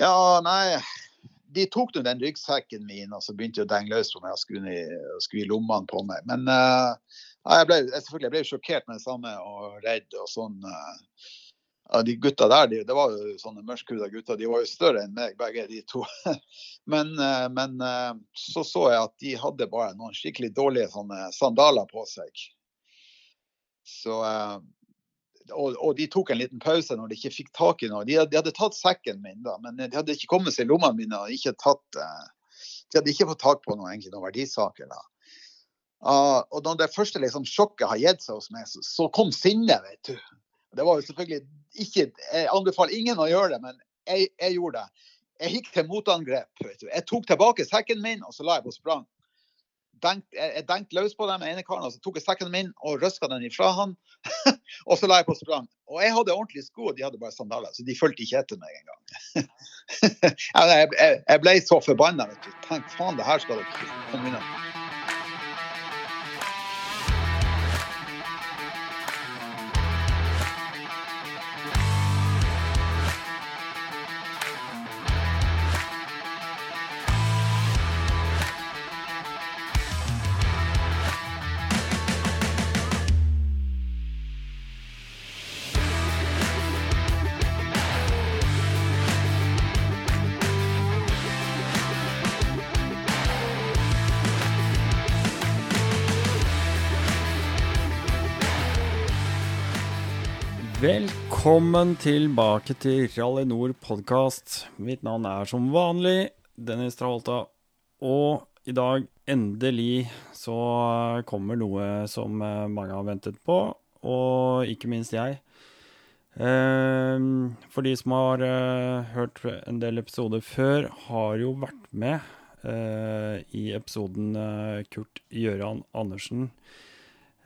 Ja, nei De tok nå den ryggsekken min og så begynte de å denge løs på meg og skulle i lommene på meg. Men uh, jeg ble selvfølgelig jeg ble sjokkert med det samme og redd og sånn. Uh, de gutta der, de, det var jo sånne mørkhuda gutter. De var jo større enn meg, begge de to. Men, uh, men så så jeg at de hadde bare noen skikkelig dårlige sandaler på seg. Så og, og, de tok en liten pause når de ikke fikk tak i noe. De, de hadde tatt sekken min, da, men de hadde ikke kommet seg i lommene mine og ikke tatt uh, De hadde ikke fått tak på noe, egentlig, noen verdisaker. da. Uh, og da det første liksom, sjokket har gitt seg hos meg, så, så kom sinnet, vet du. Det var jo selvfølgelig ikke Jeg anbefaler ingen å gjøre det, men jeg, jeg gjorde det. Jeg gikk til motangrep. vet du. Jeg tok tilbake sekken min, og så la jeg på sprang benkt, jeg løs på den ene karen, og så tok jeg sekken min og røska den ifra han. og så la jeg på sprang. Og jeg hadde ordentlige sko, og de hadde bare sandaler, så de fulgte ikke etter meg engang. jeg, jeg, jeg ble så forbanna. Tenk faen, det her skal dere komme unna. Velkommen tilbake til Rally Nord podkast. Mitt navn er som vanlig Dennis Travolta. Og i dag, endelig, så kommer noe som eh, mange har ventet på, og ikke minst jeg. Ehm, for de som har eh, hørt en del episoder før, har jo vært med eh, i episoden Kurt Gjøran Andersen,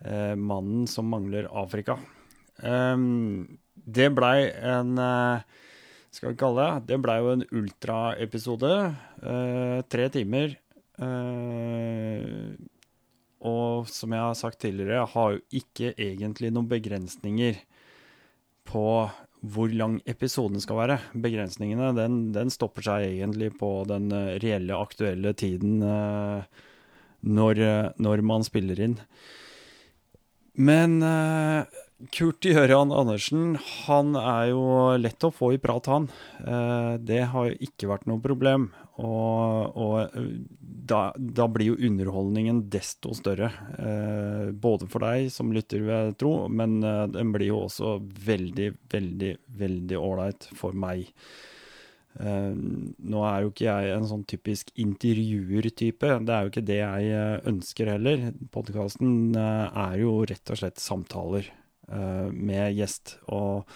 mannen som mangler Afrika. Um, det blei en uh, Skal vi kalle det Det blei jo en ultraepisode. Uh, tre timer. Uh, og som jeg har sagt tidligere, har jo ikke egentlig noen begrensninger på hvor lang episoden skal være. Begrensningene den, den stopper seg egentlig på den reelle, aktuelle tiden når, når man spiller inn. Men Kurt Gjøran Andersen, han er jo lett å få i prat, han. Eh, det har jo ikke vært noe problem. Og, og eh, da, da, blir jo underholdningen desto større. Eh, både for deg som lytter, vil jeg tro, men den blir jo også veldig, veldig, veldig ålreit for meg. Nå er jo ikke jeg en sånn typisk intervjuer-type. Det er jo ikke det jeg ønsker heller. Podkasten er jo rett og slett samtaler. Eh, med gjest. Og,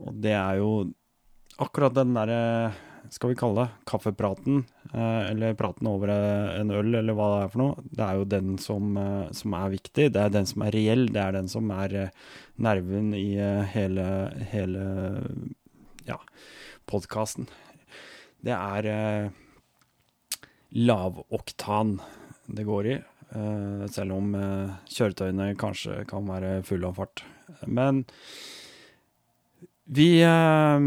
og, det er jo akkurat den derre, skal vi kalle det, kaffepraten, uh, eller praten over en øl, eller hva det er for noe, det er jo den som, som er viktig. Det er den som er reell. Det er den som er nerven i hele, hele ja, podkasten. Det er lavoktan det går i. Uh, selv om uh, kjøretøyene kanskje kan være fulle av fart. Men vi uh,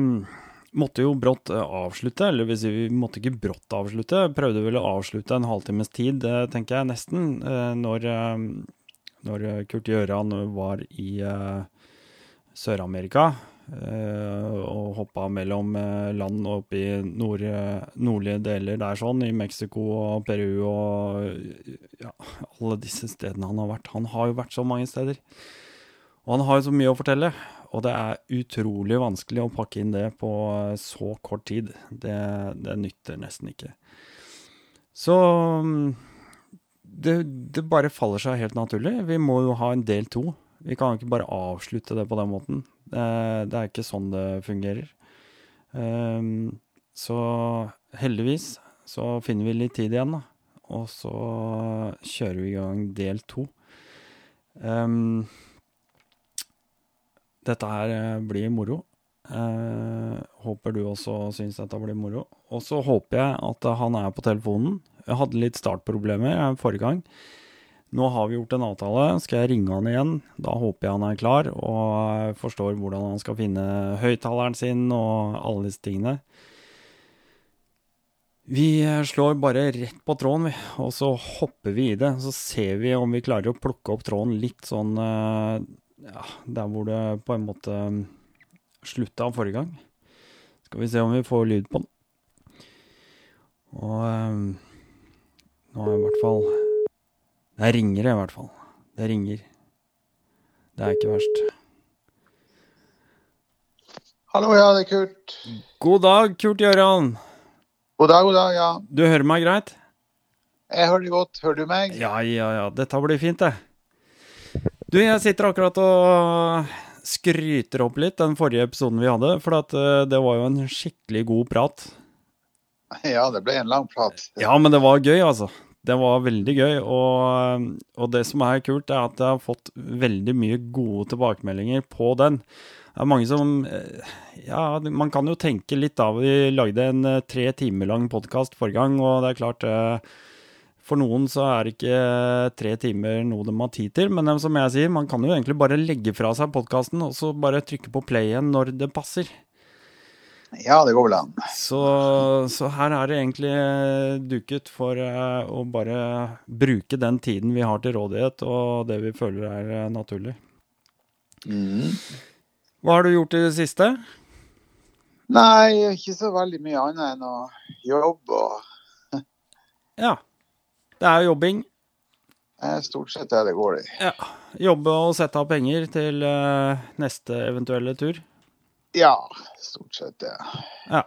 måtte jo brått avslutte, eller vil si vi måtte ikke brått avslutte. Prøvde vel å avslutte en halvtimes tid, tenker jeg nesten, når, når Kurt Gjøran var i Sør-Amerika. Eh, og hoppa mellom eh, land oppe i nord, nordlige deler der sånn, i Mexico og Peru og ja, alle disse stedene han har vært. Han har jo vært så mange steder. Og han har jo så mye å fortelle. Og det er utrolig vanskelig å pakke inn det på eh, så kort tid. Det, det nytter nesten ikke. Så mm, det, det bare faller seg helt naturlig. Vi må jo ha en del to. Vi kan jo ikke bare avslutte det på den måten. Det er ikke sånn det fungerer. Ehm, så heldigvis så finner vi litt tid igjen, da. Og så kjører vi i gang del to. Um, dette her eh, blir moro. Uh, håper du også syns dette blir moro. Og så håper jeg at han er på telefonen. Jeg hadde litt startproblemer forrige gang. Nå har vi gjort en avtale, skal jeg ringe han igjen. Da håper jeg han er klar og forstår hvordan han skal finne høyttaleren sin og alle disse tingene. Vi slår bare rett på tråden, og så hopper vi i det. Så ser vi om vi klarer å plukke opp tråden litt sånn eh, ja, der hvor det på en måte slutta forrige gang. Skal vi se om vi får lyd på den. Og eh, nå er i hvert fall Det ringer i hvert fall. Det ringer. Det er ikke verst. Hallo, ja, det er Kurt. God dag, Kurt Gjøran. God dag, god dag, ja. Du hører meg greit? Jeg hører deg godt. Hører du meg? Ja, ja, ja. Dette blir fint, det. Du, jeg sitter akkurat og skryter opp litt den forrige episoden vi hadde, for at, eh, det var jo en skikkelig god prat. Ja, det ble en lang prat. Ja, men det var gøy, altså. Det var veldig gøy. Og, og det som er kult, er at jeg har fått veldig mye gode tilbakemeldinger på den. Det er mange som eh, Ja, man kan jo tenke litt da. Vi lagde en eh, tre timer lang podkast forrige gang, og det er klart eh, For noen så er ikke tre timer noe de har tid til, men som jeg sier, man kan jo egentlig bare legge fra seg podkasten og så bare trykke på play igjen når det passer. Ja, det går vel an. Så, så, her er det egentlig duket for uh, å bare bruke den tiden vi har til rådighet, og det vi føler er uh, naturlig. Mm. Hva har du gjort i det siste? Nei, ikke så veldig mye annet enn å jobbe og Ja. Det er jobbing. Er stort sett det det går i. Ja. Jobbe og sette av penger til neste eventuelle tur. Ja, stort sett det. Ja.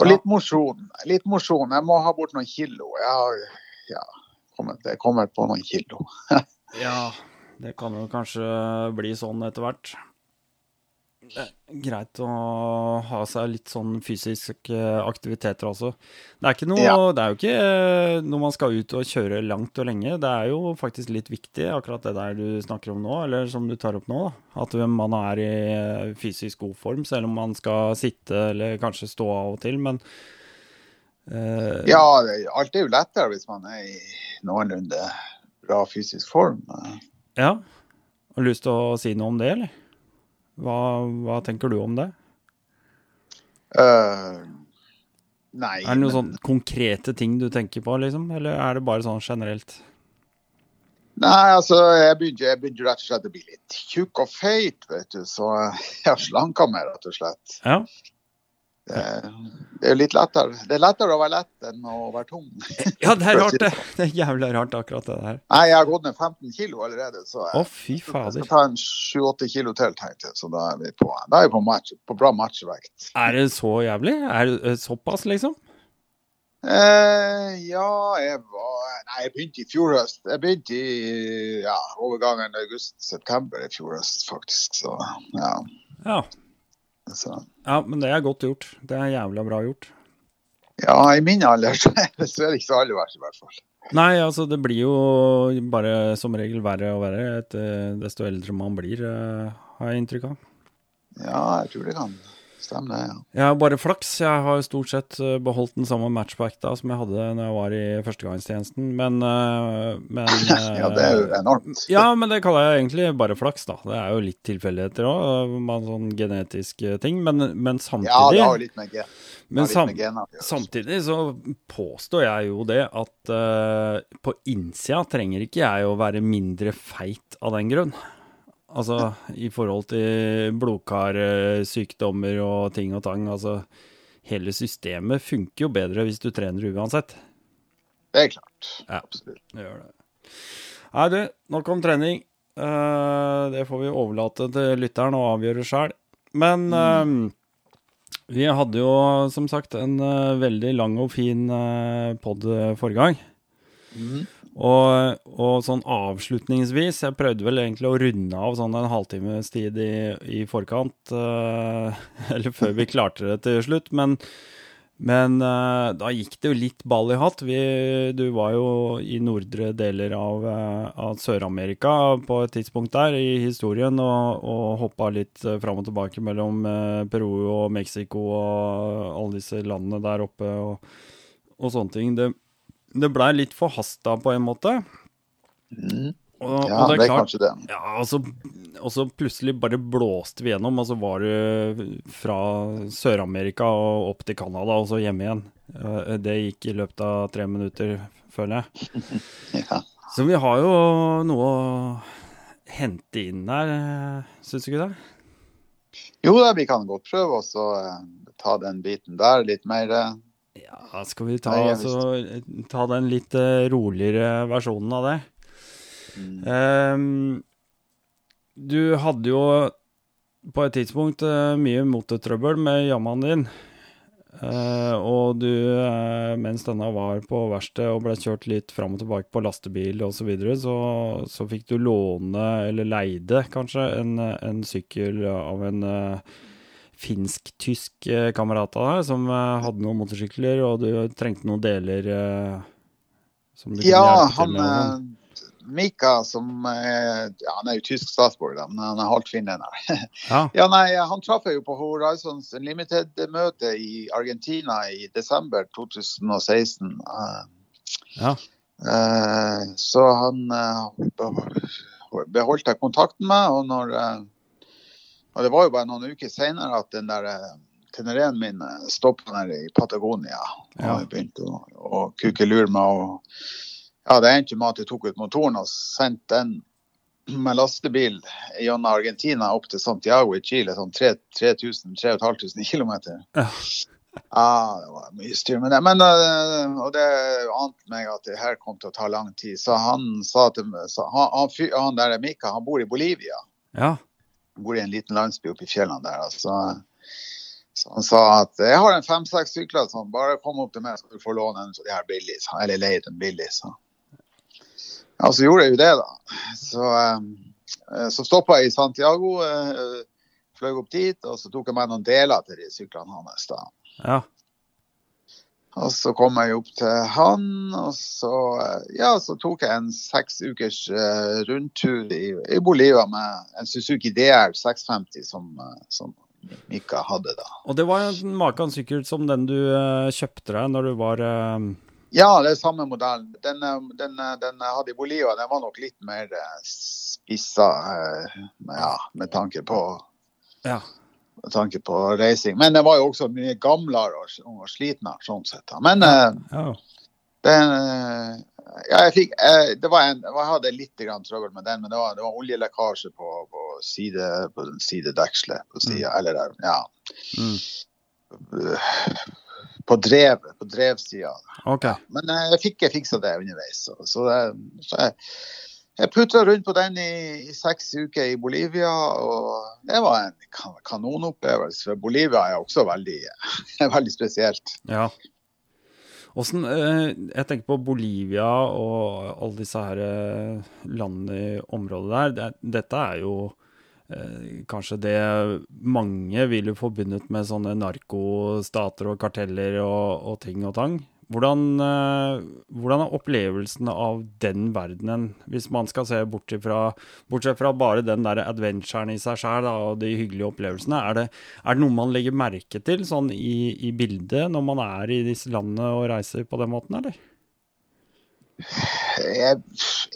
Og litt mosjon. Litt mosjon. Jeg må ha bort noen kilo. Jeg har ja, kommet, jeg kommet på noen kilo. ja, det kan jo kanskje bli sånn etter hvert. Det er greit å ha seg litt sånn fysiske aktiviteter også. Det er, noe, ja. det er jo ikke når man skal ut og kjøre langt og lenge. Det er jo faktisk litt viktig, akkurat det der du snakker om nå, eller som du tar opp nå. Da. At man er i fysisk god form, selv om man skal sitte eller kanskje stå av og til. Men uh, Ja, alt er jo lettere hvis man er i noenlunde bra fysisk form. Ja. Har du lyst til å si noe om det, eller? Hva, hva tenker du om det? Uh, nei Er det noen men... sånne konkrete ting du tenker på, liksom? Eller er det bare sånn generelt? Nei, altså, jeg begynte, jeg begynte rett og slett å bli litt tjukk og feit, vet du. Så jeg har slanka meg, rett og slett. Ja. Det, er er litt lettere. Det er lettere å være lett enn å være tung. ja, det er rart, det. Det er jævlig rart, akkurat det der. Nei, jeg har gått ned 15 kilo allerede, så jeg, fader. jeg skal ta en 7-8 kilo til, tenkte jeg. Så da er vi på, da er vi på, match, på bra matchvekt. Er det så jævlig? Er det såpass, liksom? Eh, ja, jeg var Nei, jeg begynte i fjor høst. Jeg begynte i ja, overgangen august-september i fjor høst, faktisk. Så ja. ja. Så. Ja, men det er godt gjort. Det er jævla bra gjort. Ja, i min alder så er det ikke så aller verst, i hvert fall. Nei, altså det blir jo bare som regel verre og verre etter, desto eldre man blir, har jeg inntrykk av. Ja, jeg tror det kan stemme, det. ja. Jeg har bare flaks. Jeg har stort sett beholdt den samme matchback da som jeg hadde når jeg var i førstegangstjenesten, men, men Ja, det er jo enormt. Ja, men det kaller jeg egentlig bare flaks, da. Det er jo litt tilfeldigheter òg, sånn genetiske ting, men, men samtidig Ja, det har jo litt med gen. Men sam samtidig så påstår jeg jo det at uh, på innsida trenger ikke jeg å være mindre feit av den grunn. Altså i forhold til blodkarsykdommer og ting og tang. Altså hele systemet funker jo bedre hvis du trener uansett. Det er klart. Ja, absolutt. Det gjør det. Nei, du, nok om trening. Uh, det får vi overlate til lytteren å avgjøre sjøl. Men uh, vi hadde jo som sagt en uh, veldig lang og fin pod forrige gang. Mm. Og, og, sånn avslutningsvis Jeg prøvde vel egentlig å runde av sånn en halvtimes tid i, i forkant. Uh, eller før vi klarte det til slutt. Men men uh, da gikk det jo litt ball i hatt. Vi, du var jo i nordre deler av, uh, av Sør-Amerika på et tidspunkt der i historien og, og hoppa litt fram og tilbake mellom Peru og Mexico og alle disse landene der oppe og, og sånne ting. Det, det blei litt forhasta på en måte. Mm. Og, ja, og det er, er klart, kanskje det. Ja, og så, og så plutselig bare blåste vi gjennom, og så var du fra Sør-Amerika og opp til Canada, og så hjemme igjen. Eh, Det gikk i løpet av tre minutter, føler jeg. Ja. Så vi har jo noe å hente inn der, syns du ikke det? Jo da, vi kan godt prøve å eh, ta den biten der litt mer. Ja, skal vi ta, Nei, altså, ta den litt eh, roligere versjonen av det? mm. Um, du hadde jo på et tidspunkt eh, mye motetrøbbel med jammaen din. Uh, og du, mens denne var på verksted og ble kjørt litt fram og tilbake på lastebil osv., så, videre, så så fikk du låne, eller leide kanskje, en, en sykkel av en eh, finsk-tysk eh, kamerat av deg som eh, hadde noen motorsykler, og du trengte noen deler eh, som du kunne Ja, hjelpe til med. og sånn. Mika, som er, ja, han er jo tysk statsborger, men han er halvt finner. Ja. Ja, nei, Han traff jeg jo på Horizons Limited-møte i Argentina i desember 2016. eh, Ja. Uh, så han uh, beholdt jeg kontakten med, og når eh, og Det var jo bare noen uker senere at den der eh, Tenereen min stoppa nede i Patagonia. Og Ja. begynte å, å kuke lur meg. Og, Ja, det endte med at jeg tok ut motoren og sendte den med lastebil gjennom Argentina opp til Santiago i Chile, sånn 3000-3500 km. Ja. Ja, det var mye styr med det. Men, øh, og det ante meg at det her kom til å ta lang tid. Så han sa til meg så han, han, han der Mika, han bor i Bolivia. ja. Bor i en liten landsby oppe i fjellene der. Så, så han sa at jeg har en fem-seks sykler, sånn, bare kom opp til meg, så du få låne en så de her billig. Så, eller leie den billig. Så. Ja, så gjorde jeg jo det, da. Så, eh, så stoppa jeg i Santiago, eh, fløy opp dit, og så tok jeg meg noen deler til de syklene hans. da. Ja. Og så kom jeg opp til han, og så, eh, ja, så tok jeg en seks ukers eh, rundtur i, i Bolivia med en Suzuki DR 650 som, eh, som Mika hadde da. Og det var en maken sykkel som den du kjøpte deg når du var Ja, det er samme modell. Den, den, den jeg hadde i Bolivia, den var nok litt mer spissa ja, med tanke på Ja. Med tanke på reising. Men den var jo også mye gamlere og, og slitnere sånn sett. Men eh, ja. Den, eh, ja, jeg, fikk, eh, det var en, jeg hadde litt trøbbel med den, men det var, det var oljelekkasje på, på, side, på sidedekselet. På, side, eller, der, ja, Mm. på drevet, på drevsida. Okay. Men eh, jeg fikk jeg fiksa det underveis. Så, så, det, så jeg, jeg putra rundt på den i, i seks uker i Bolivia, og det var en kan- kanonopplevelse. Bolivia er også veldig, veldig spesielt. Ja. Hvordan, eh, Jeg tenker på Bolivia og alle disse her eh, landene i området der. Det, dette er jo eh, kanskje det mange ville forbundet med sånne narkostater og karteller og, og ting og tang. Hvordan, eh, hvordan er opplevelsen av den verdenen, hvis man skal se bort ifra, bortsett fra bare den der adventuren i seg sjøl og de hyggelige opplevelsene? Er det, er det noe man legger merke til sånn i, i bildet når man er i disse landene og reiser på den måten, eller? Jeg,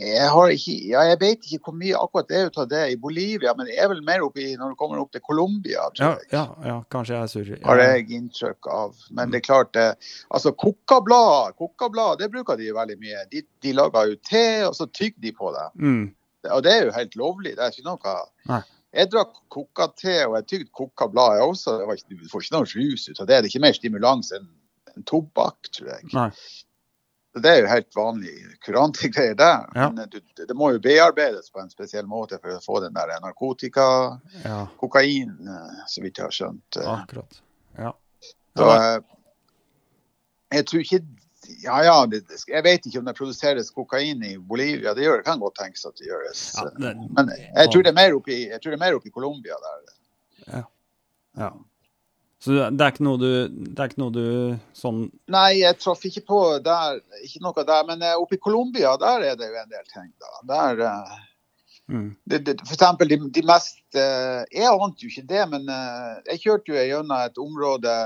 jeg, har ikke, ja, jeg vet ikke hvor mye akkurat det er ut av det i Bolivia, men det er vel mer oppi når du kommer opp til Colombia, Ja, ja, ja kanskje jeg er surr. Har jeg inntrykk av. Men det er klart det, altså Kokablad, kokkablad det bruker de veldig mye. De, de lager jo te, og så tygger de på det. Mm, Og det er jo helt lovlig. Det er ikke noe Nei. Jeg drakk kokate, og jeg tygde kokablad jeg også. Ikke, du får ikke noe rus ut av det. Det er ikke mer stimulans enn en tobakk, tror jeg. nei. Det er jo helt vanlig kurante greier der. Ja. Men du, det må jo bearbeides på en spesiell måte for å få den der narkotika, Ja, kokain, eh, så vidt jeg har skjønt. eh. akkurat. Ja. Så, eh, jeg tror ikke Ja, ja, det, det- jeg vet ikke om det produseres kokain i Bolivia. Det gjør, kan godt tenkes at det gjøres. Ja, det- Men jeg tror det mer oppi, jeg tror det er mer oppi Colombia der. ja. Så det er ikke noe du, ikke noe du sånn Nei, jeg traff ikke på der, ikke noe der. Men oppe i Colombia, der er det jo en del ting, da. Der eh, mm, det, det, for eksempel de, de mest eh, Jeg ante jo ikke det, men eh, jeg kjørte jo gjennom et område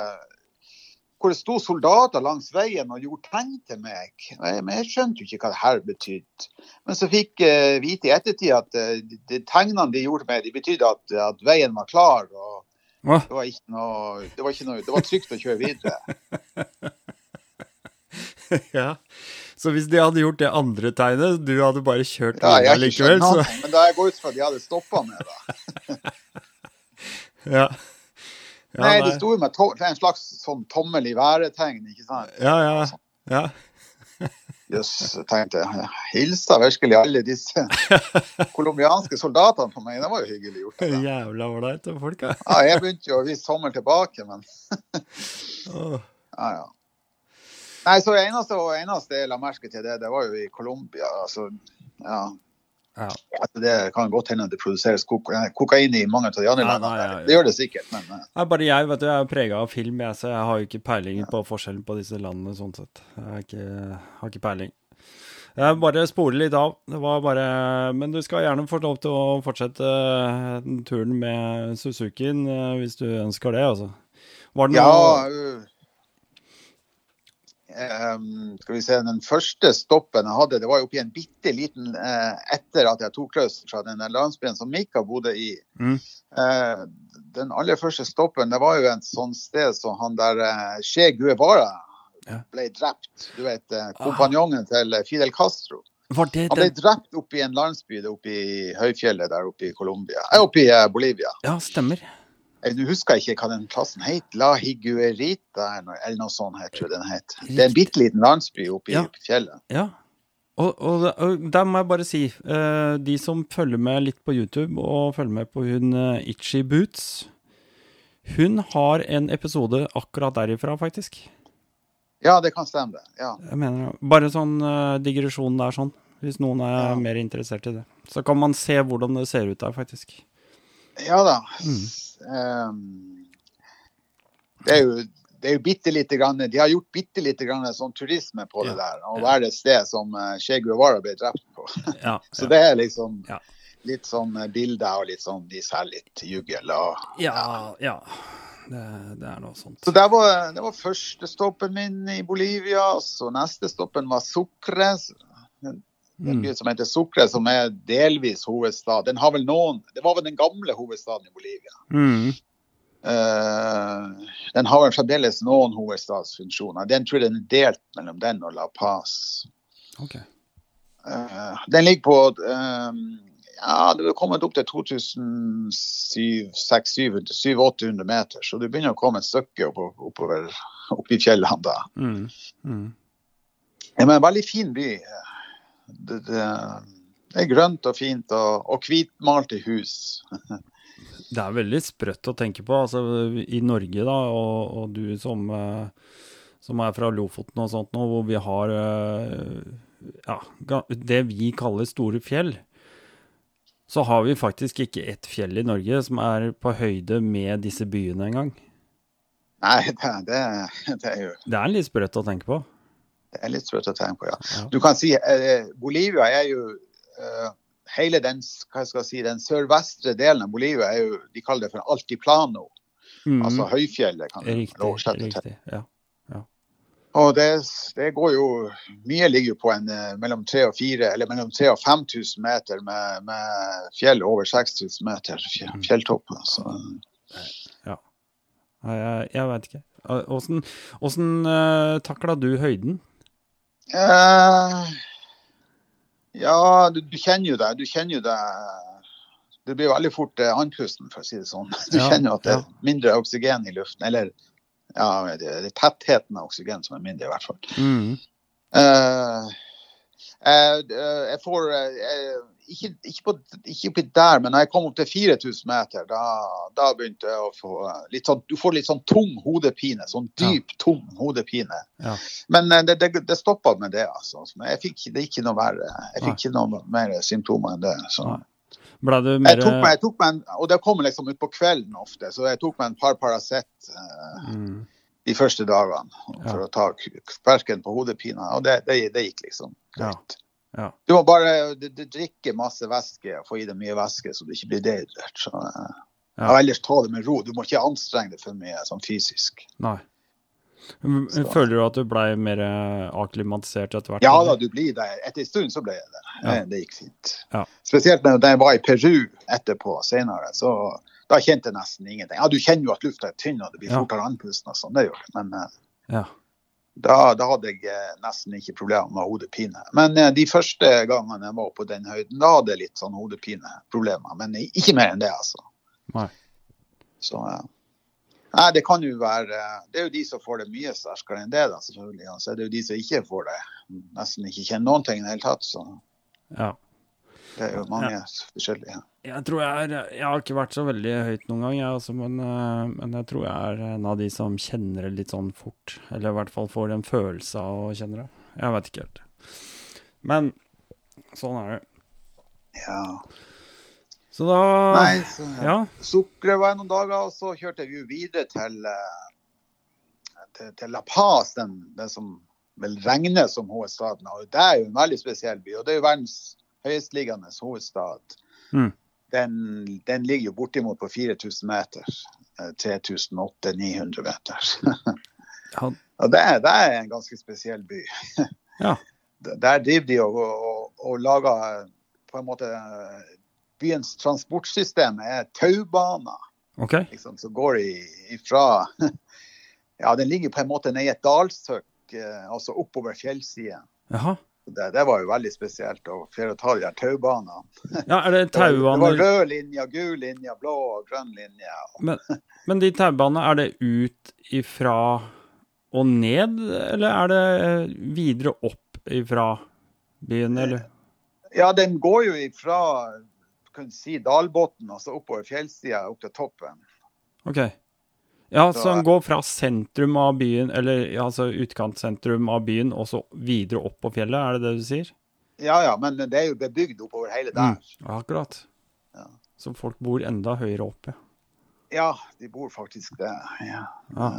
hvor det sto soldater langs veien og gjorde tegn til meg. Men jeg skjønte jo ikke hva det her betydde. Men så fikk jeg vite i ettertid at eh, de, de tegnene de gjorde til meg, de betydde at, at veien var klar. og Hva? det var, ikke noe, det, var ikke noe, det var trygt å kjøre videre. ja. Så hvis de hadde gjort det andre tegnet, du hadde bare kjørt Ja, jeg har ikke likevel, så men da jeg går ut fra at de hadde stoppa meg, da. Ja. Ja, Nei, det sto jo med en slags sånn tommel i været-tegn, ikke sant? Ja, ja. ja. Jøss, jeg tenkte jeg. Hilsa virkelig alle disse colombianske soldatene på meg. Det var jo hyggelig gjort. Det. Jævla ålreite folk, ja. Ja, jeg begynte jo å vise tommel tilbake, men ja, ja. Nei, så eneste og eneste jeg la merke til det, det var jo i Colombia. Altså, ja. Ja. Altså, det kan godt hende at det produseres koka kokain i mange av de andre landene. ja, ja. Det gjør det sikkert, men eh, Nei, bare jeg, vet du, jeg er prega av film, jeg, så jeg har jo ikke peiling på forskjellen på disse landene sånn sett. Jeg har ikke, har ikke peiling. Jeg bare spoler litt av. Det var bare Men du skal gjerne få lov til å fortsette eh, turen med Suzukien eh, hvis du ønsker det, altså. Var det Ja, noe em, skal vi se, Den første stoppen jeg hadde, det var jo oppi en bitte liten eh, Etter at jeg tok løs fra den landsbyen som Mika bodde i. Mm. Eh, den aller første stoppen, det var jo et sånt sted som han der eh, Che Guevara ble drept. Du vet, eh, kompanjongen til Fidel Castro. Det Han ble den drept oppe i en landsby oppe i høyfjellet der oppe i Colombia. Eh, oppe i Bolivia. Ja, stemmer. Eh, Nå husker ikke hva den plassen het. La Higuerita eller noe- sånt, jeg tror den het. Det er en bitte liten landsby oppe i Ja. fjellet. Ja. Og, og, og der må jeg bare si, eh, de som følger med litt på YouTube og følger med på hun eh, Itchy Boots, hun har en episode akkurat derifra, faktisk. Ja, det kan stemme. det. Ja. Jeg mener. Bare sånn uh, digresjon der, sånn. Hvis noen er Ja. mer interessert i det. Så kan man se hvordan det ser ut der, faktisk. ja da. Mm. Ehm, det er jo det er jo bitte lite grann, De har gjort bitte lite grann sånn turisme på det Ja. der. Å Ja. være et sted som uh, Che Guevara ble drept på. Ja, Så det er liksom litt sånn eh, bilder og litt sånn De selger litt juggel. og ja, ja. Det, det er noe sånt. Så det var, det var første stoppen min i Bolivia. Så neste stoppen var Sucre. En Mm. by som heter Sucre, som er delvis hovedstad. Den har vel noen, Det var vel den gamle hovedstaden i Bolivia. Mm. Uh, den har vel fremdeles noen hovedstadsfunksjoner. Den tror jeg den er delt mellom den og La Paz. Ok. Uh, den ligger på uh, Ja, det er kommet opp til 2600-700-800 meter, så du begynner å komme et stykke oppover, oppover opp i fjellene da. Mm. Mm. Ja, men en veldig fin by. Det, det, er grønt og fint, og, og hvitmalte hus. Det er veldig sprøtt å tenke på. Altså, I Norge, da, og, og du som, eh, som er fra Lofoten og sånt nå, hvor vi har eh, ja, det vi kaller store fjell, så har vi faktisk ikke ett fjell i Norge som er på høyde med disse byene engang. Nei, det, det, det er jo Det er litt sprøtt å tenke på. Det er litt sprøtt å tenke på, ja. Ja. Du kan si eh, Bolivia er jo eh, Hele den, hva skal jeg si, den sørvestre delen av Bolivia er jo De kaller det for altiplano. Mm. Altså høyfjellet, kan du oversette til. riktig, ja. Og det, det går jo Mye ligger jo på en eh, mellom 3 og 4, eller mellom 3 og 5000 meter med, med fjell over 6000 meter, Mm. fjelltopper. Så Ja. Jeg, jeg veit ikke. Åssen, åssen uh, takla du høyden? Eh, ja, du, du kjenner jo det. Du kjenner jo det. Det blir veldig fort eh, andpusten, for å si det sånn. Du Ja, kjenner jo at det er mindre oksygen i luften. Eller ja, det, det er tettheten av oksygen som er mindre, i hvert fall. Mm. Eh, jeg får eh, ikke, ikke, på, ikke oppi der, men når jeg kom opp til 4000 meter, da, da begynte jeg å få eh, litt sånn Du får litt sånn tung hodepine. Sånn dyp, tung hodepine. Ja. Men eh, det, det, det stoppa med det, altså. Men jeg fikk det ikke noe verre. Jeg Nei. fikk ikke noe mer symptomer enn det. Så. Nei. Ble du Jeg tok meg, jeg tok meg en, og det kommer liksom utpå kvelden ofte, så jeg tok meg en par Paracet Uh, mm. De første dagene for Ja. å ta kverken på hodepina. Og det, det, det gikk liksom greit. Ja. Du må bare du, du drikke masse væske og få i deg mye væske så du ikke blir dehydrert. Så, eh, Ja. Ellers ta det med ro. Du må ikke anstrenge deg for mye sånn fysisk. Nei. Men Så- Føler du at du ble mer aklimatisert akklimatisert etter hvert? Ja da, du blir det. Etter en stund så ble jeg det. Ja. Eh, Det gikk fint. Ja. Spesielt når jeg var i Peru etterpå senere, så da kjente jeg nesten ingenting. Ja, du kjenner jo at lufta er tynn og det blir Ja. fortere andpusten og sånn, det gjør det. Men, eh, Ja. Da, da hadde jeg eh, nesten ikke problemer med hodepine. Men eh, de første gangene jeg var på den høyden, da hadde jeg litt sånn hodepineproblemer. Men ikke mer enn det, altså. Nei. Så ja. Nei, det kan jo være Det er jo de som får det mye sterkere enn det, da, selvfølgelig. Og Så er det jo de som ikke får det. Nesten ikke kjenner noen ting i det hele tatt. Så Ja. Det er jo mange forskjellige. Jeg tror jeg er Jeg har ikke vært så veldig høyt noen gang, jeg også, men, eh, men jeg tror jeg er en av de som kjenner det litt sånn fort. Eller i hvert fall får en følelse av å kjenne det. Jeg vet ikke helt. Men sånn er det. Ja. Så da Nei, så Ja. Sukkeret var noen dager, og så kjørte vi videre til, eh, til, til La Paz, den, den som vel regnes som hovedstaden. Og det er jo en veldig spesiell by, og det er jo verdens høyestliggende hovedstad. Mm. Den, den ligger jo bortimot på 4000 meter. eh, 3800-900 meter. Ja. og det, det er en ganske spesiell by. Ja. Der driver de og, og, og lager på en måte Byens transportsystem er taubaner OK. liksom, som går ifra Ja, den ligger på en måte ned i et dalsøkk, eh, altså oppover fjellsiden. Jaha. Det, det var jo veldig spesielt å få ta de der taubanene. Ja, er det taubaner? det var rød linje, gul linje, blå og grønn linje. men, men de taubanene, er det ut ifra og ned, eller er det eh, videre opp ifra byen, eller? Ja, den går jo ifra kan si, dalbunnen, altså oppover fjellsida, opp til toppen. OK. Ja, så han går fra sentrum av byen, eller ja, altså utkantsentrum av byen, og så videre opp på fjellet, er det det du sier? Ja ja, men det er jo bebygd oppover hele der. Ja, akkurat. Ja. Så folk bor enda høyere oppe. Ja, de bor faktisk der. Ja. Ja.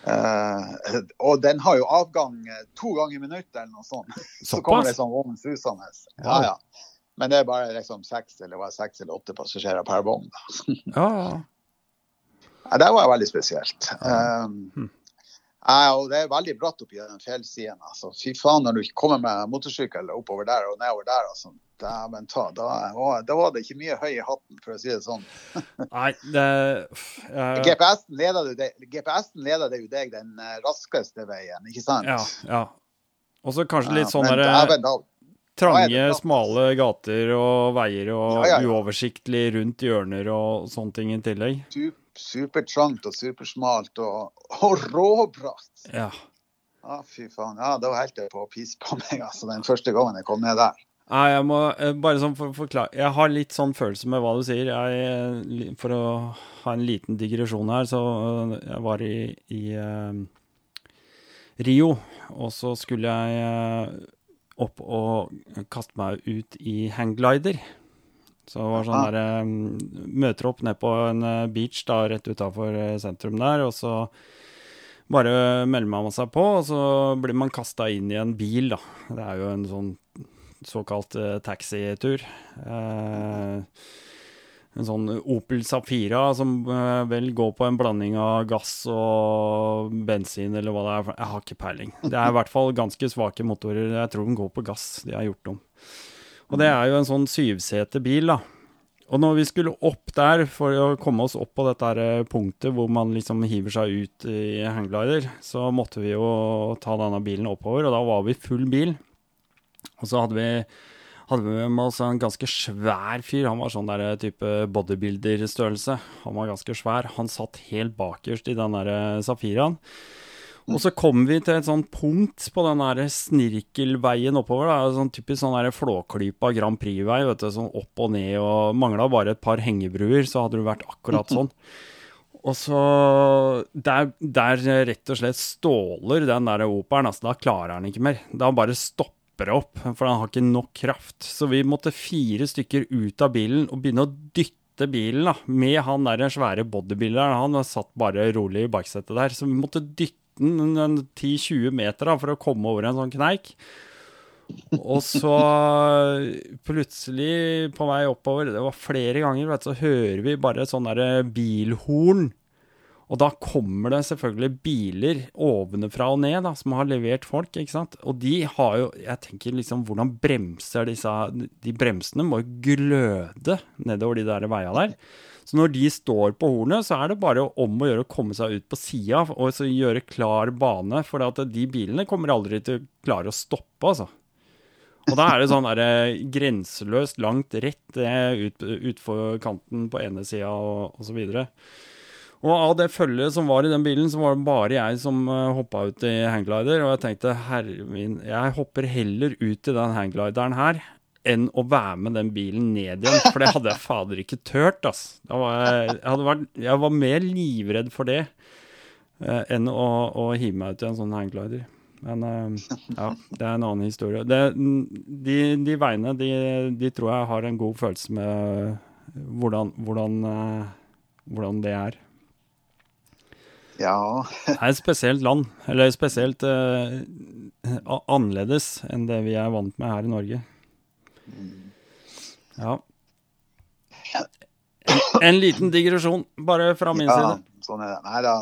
Uh, og den har jo avgang eh, to ganger i minuttet eller noe sånt. Så kommer det Såpass? sånn vogn susende. Ja, Ja. Men det er bare liksom seks eller, seks eller åtte passasjerer per vogn. Ja, ja. Ja, det var veldig spesielt. Um, ja, og det er veldig bratt oppi den fjellsiden. Altså. Fy faen, når du kommer med motorsykkel oppover der og nedover der, altså. Dæven ta, da, da var det ikke mye høy i hatten, for å si det sånn. Nei, det Uh... GPS-en leder, GPS-en leder jo deg den eh, raskeste veien, ikke sant? Ja, ja. Og så kanskje litt sånn der derre er det trange, smale gater og veier og Ja, uoversiktlig rundt hjørner og sånne ting i tillegg. su- supertrangt og supersmalt og, og råbratt. Ja. Ah, fy faen. Ja, da holdt jeg på å pisse på meg, altså, den første gangen jeg kom ned der. Nei, jeg må eh, bare sånn for forklare Jeg har litt sånn følelse med hva du sier. Jeg, eh, for å ha en liten digresjon her, så eh, jeg var i, i eh, Rio, og så skulle jeg opp og kaste meg ut i hangglider. Så det var sånn Ah. der eh, Møter opp ned på en eh, beach da, rett utafor sentrum der, og så bare melder man seg på, og så blir man kasta inn i en bil, da. Det er jo en sånn såkalt uh, taxitur. Uh, en sånn Opel Safira som uh, vel går på en blanding av gass og bensin, eller hva det er. Jeg har ikke peiling. Det er i hvert fall ganske svake motorer. Jeg tror de går på gass, de har gjort dem. Og det er jo en sånn syvseterbil, da. Og når vi skulle opp der for å komme oss opp på dette eh, punktet hvor man liksom hiver seg ut i hangglider, så måtte vi jo ta denne bilen oppover, og da var vi full bil. Og så hadde vi, hadde vi med oss en ganske svær fyr. Han var sånn der type bodybuilder-størrelse. Han var ganske svær. Han satt helt bakerst i den der eh, Safiraen. Og så kom vi til et sånt punkt på den der snirkelveien oppover. Da, sånn typisk sånn der flåklypa Grand Prix-vei, vet du, sånn opp og ned, og mangla bare et par hengebruer, så hadde det vært akkurat sånn. Og så Der, der rett og slett ståler den der operen, altså da klarer han ikke mer. Da bare stopper det opp, for han har ikke nok kraft. Så vi måtte fire stykker ut av bilen og begynne å dytte bilen da, med han der svære bodybuilderen. Han satt bare rolig i baksetet der, så vi måtte dytte 10-20 meter da, for å komme over en sånn kneik. Og så plutselig, på vei oppover, det var flere ganger, vet, så hører vi bare sånn derre bilhorn. Og da kommer det selvfølgelig biler ovenfra og ned da, som har levert folk, ikke sant. Og de har jo Jeg tenker liksom, hvordan bremser disse De bremsene må jo gløde nedover de der veia der. Så når de står på hornet, så er det bare om å gjøre å komme seg ut på sida og så gjøre klar bane, for de bilene kommer aldri til å klare å stoppe, altså. Og da er det sånn der, grenseløst langt rett ut, utfor kanten på ene sida og, og så videre. Og av det følget som var i den bilen, så var det bare jeg som eh, hoppa ut i hangglider. Og jeg tenkte herre min, jeg hopper heller ut i den hangglideren her enn å være med den bilen ned igjen. For det hadde jeg fader ikke turt, ass. Var jeg, jeg, vært, jeg, var mer livredd for det uh, enn å, å, hive meg ut i en sånn hangglider. Men uh, ja, det er en annen historie. Det, de, de, veiene, de, de, tror jeg har en god følelse med hvordan, hvordan, hvordan det er. Ja. det er et spesielt land. Eller spesielt uh, annerledes enn det vi er vant med her i Norge. Ja. En, en liten digresjon, bare fra min ja, side. Sånn er det. Nei da.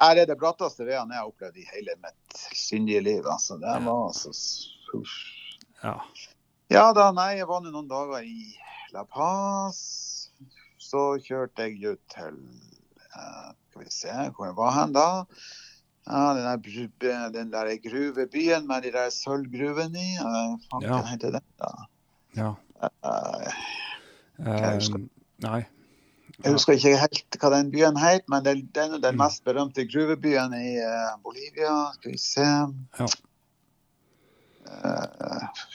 Her er det bratteste veiene jeg har opplevd i hele mitt syndige liv. Altså, det var altså. Ja. ja da, nei, jeg var nå noen dager i La Paz. Så kjørte jeg ut til uh, skal vi se, hvor var han da? Ja, den der, den der gruvebyen med de der sølvgruvene i. Uh, ja. den da? Ja. Uh, jeg husker, nei. Jeg husker ikke helt hva den byen het, men det, den er den mest berømte gruvebyen i uh, Bolivia. Skal vi se ja. uh,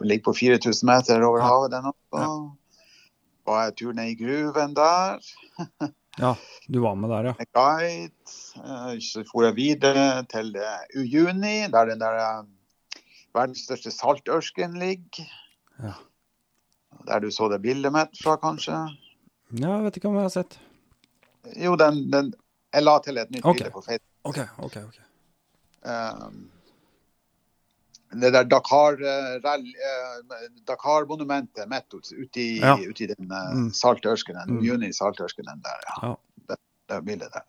Ligger på 4000 meter over havet, den også. Ja. Var jeg tur ned i gruven der. Ja, du var med der, ja. Guide. Eh, så for jeg videre til Ujuni, der den der eh, verdens største saltørsken ligger. Ja. Der du så det bildet mitt fra, kanskje? Ja, jeg vet ikke om jeg har sett. Jo, den, den Jeg la til et nytt okay. bilde på Facebook. Ok, ok, ok. Um, det der Dakar-monumentet Dakar midt ute i, ja. ut i den uh, mm. saltørskenen, mm. juni-saltørskenen der. Ja. ja. Det, det bildet der.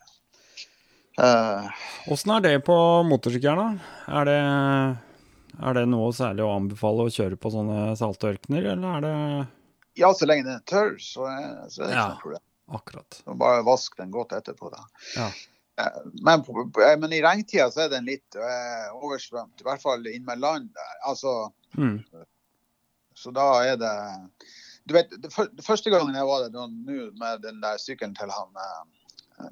Åssen uh, er det på motorsykkelen, Er det, er det noe særlig å anbefale å kjøre på sånne saltørkener, eller er det Ja, så lenge den er tørr, så er, så er det ikke ja, noe problem. Akkurat. Bare vask den godt etterpå. da. Ja. Men, men, i regntida så er den litt uh, oversvømt, i hvert fall innmed land der. Altså, mm. Så da er det Du vet, det, for, det første gangen jeg var der nå med den der sykkelen til han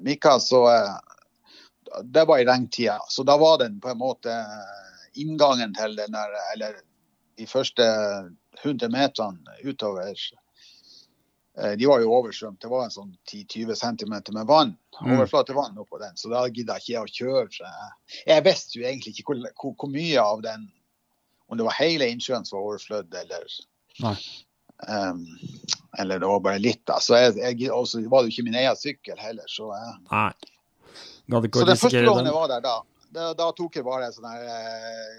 Mika, så uh, Det var i regntida. Så da var den på en måte inngangen til den der Eller de første 100 meterne utover Eh, de var jo oversvømt. Det var en sånn 10-20 cm med vann. Mm. Overflatevann oppå den. Så da gidda ikke jeg å kjøre. Jeg visste jo egentlig ikke hvor, hvor, hvor, mye av den Om det var hele innsjøen som var overflødd, eller um, Eller det var bare litt, da. Så jeg, jeg, også var det jo ikke min egen sykkel heller, så jeg, Nei. Så det første lånet var der da, da, da tok jeg bare en sånn her eh,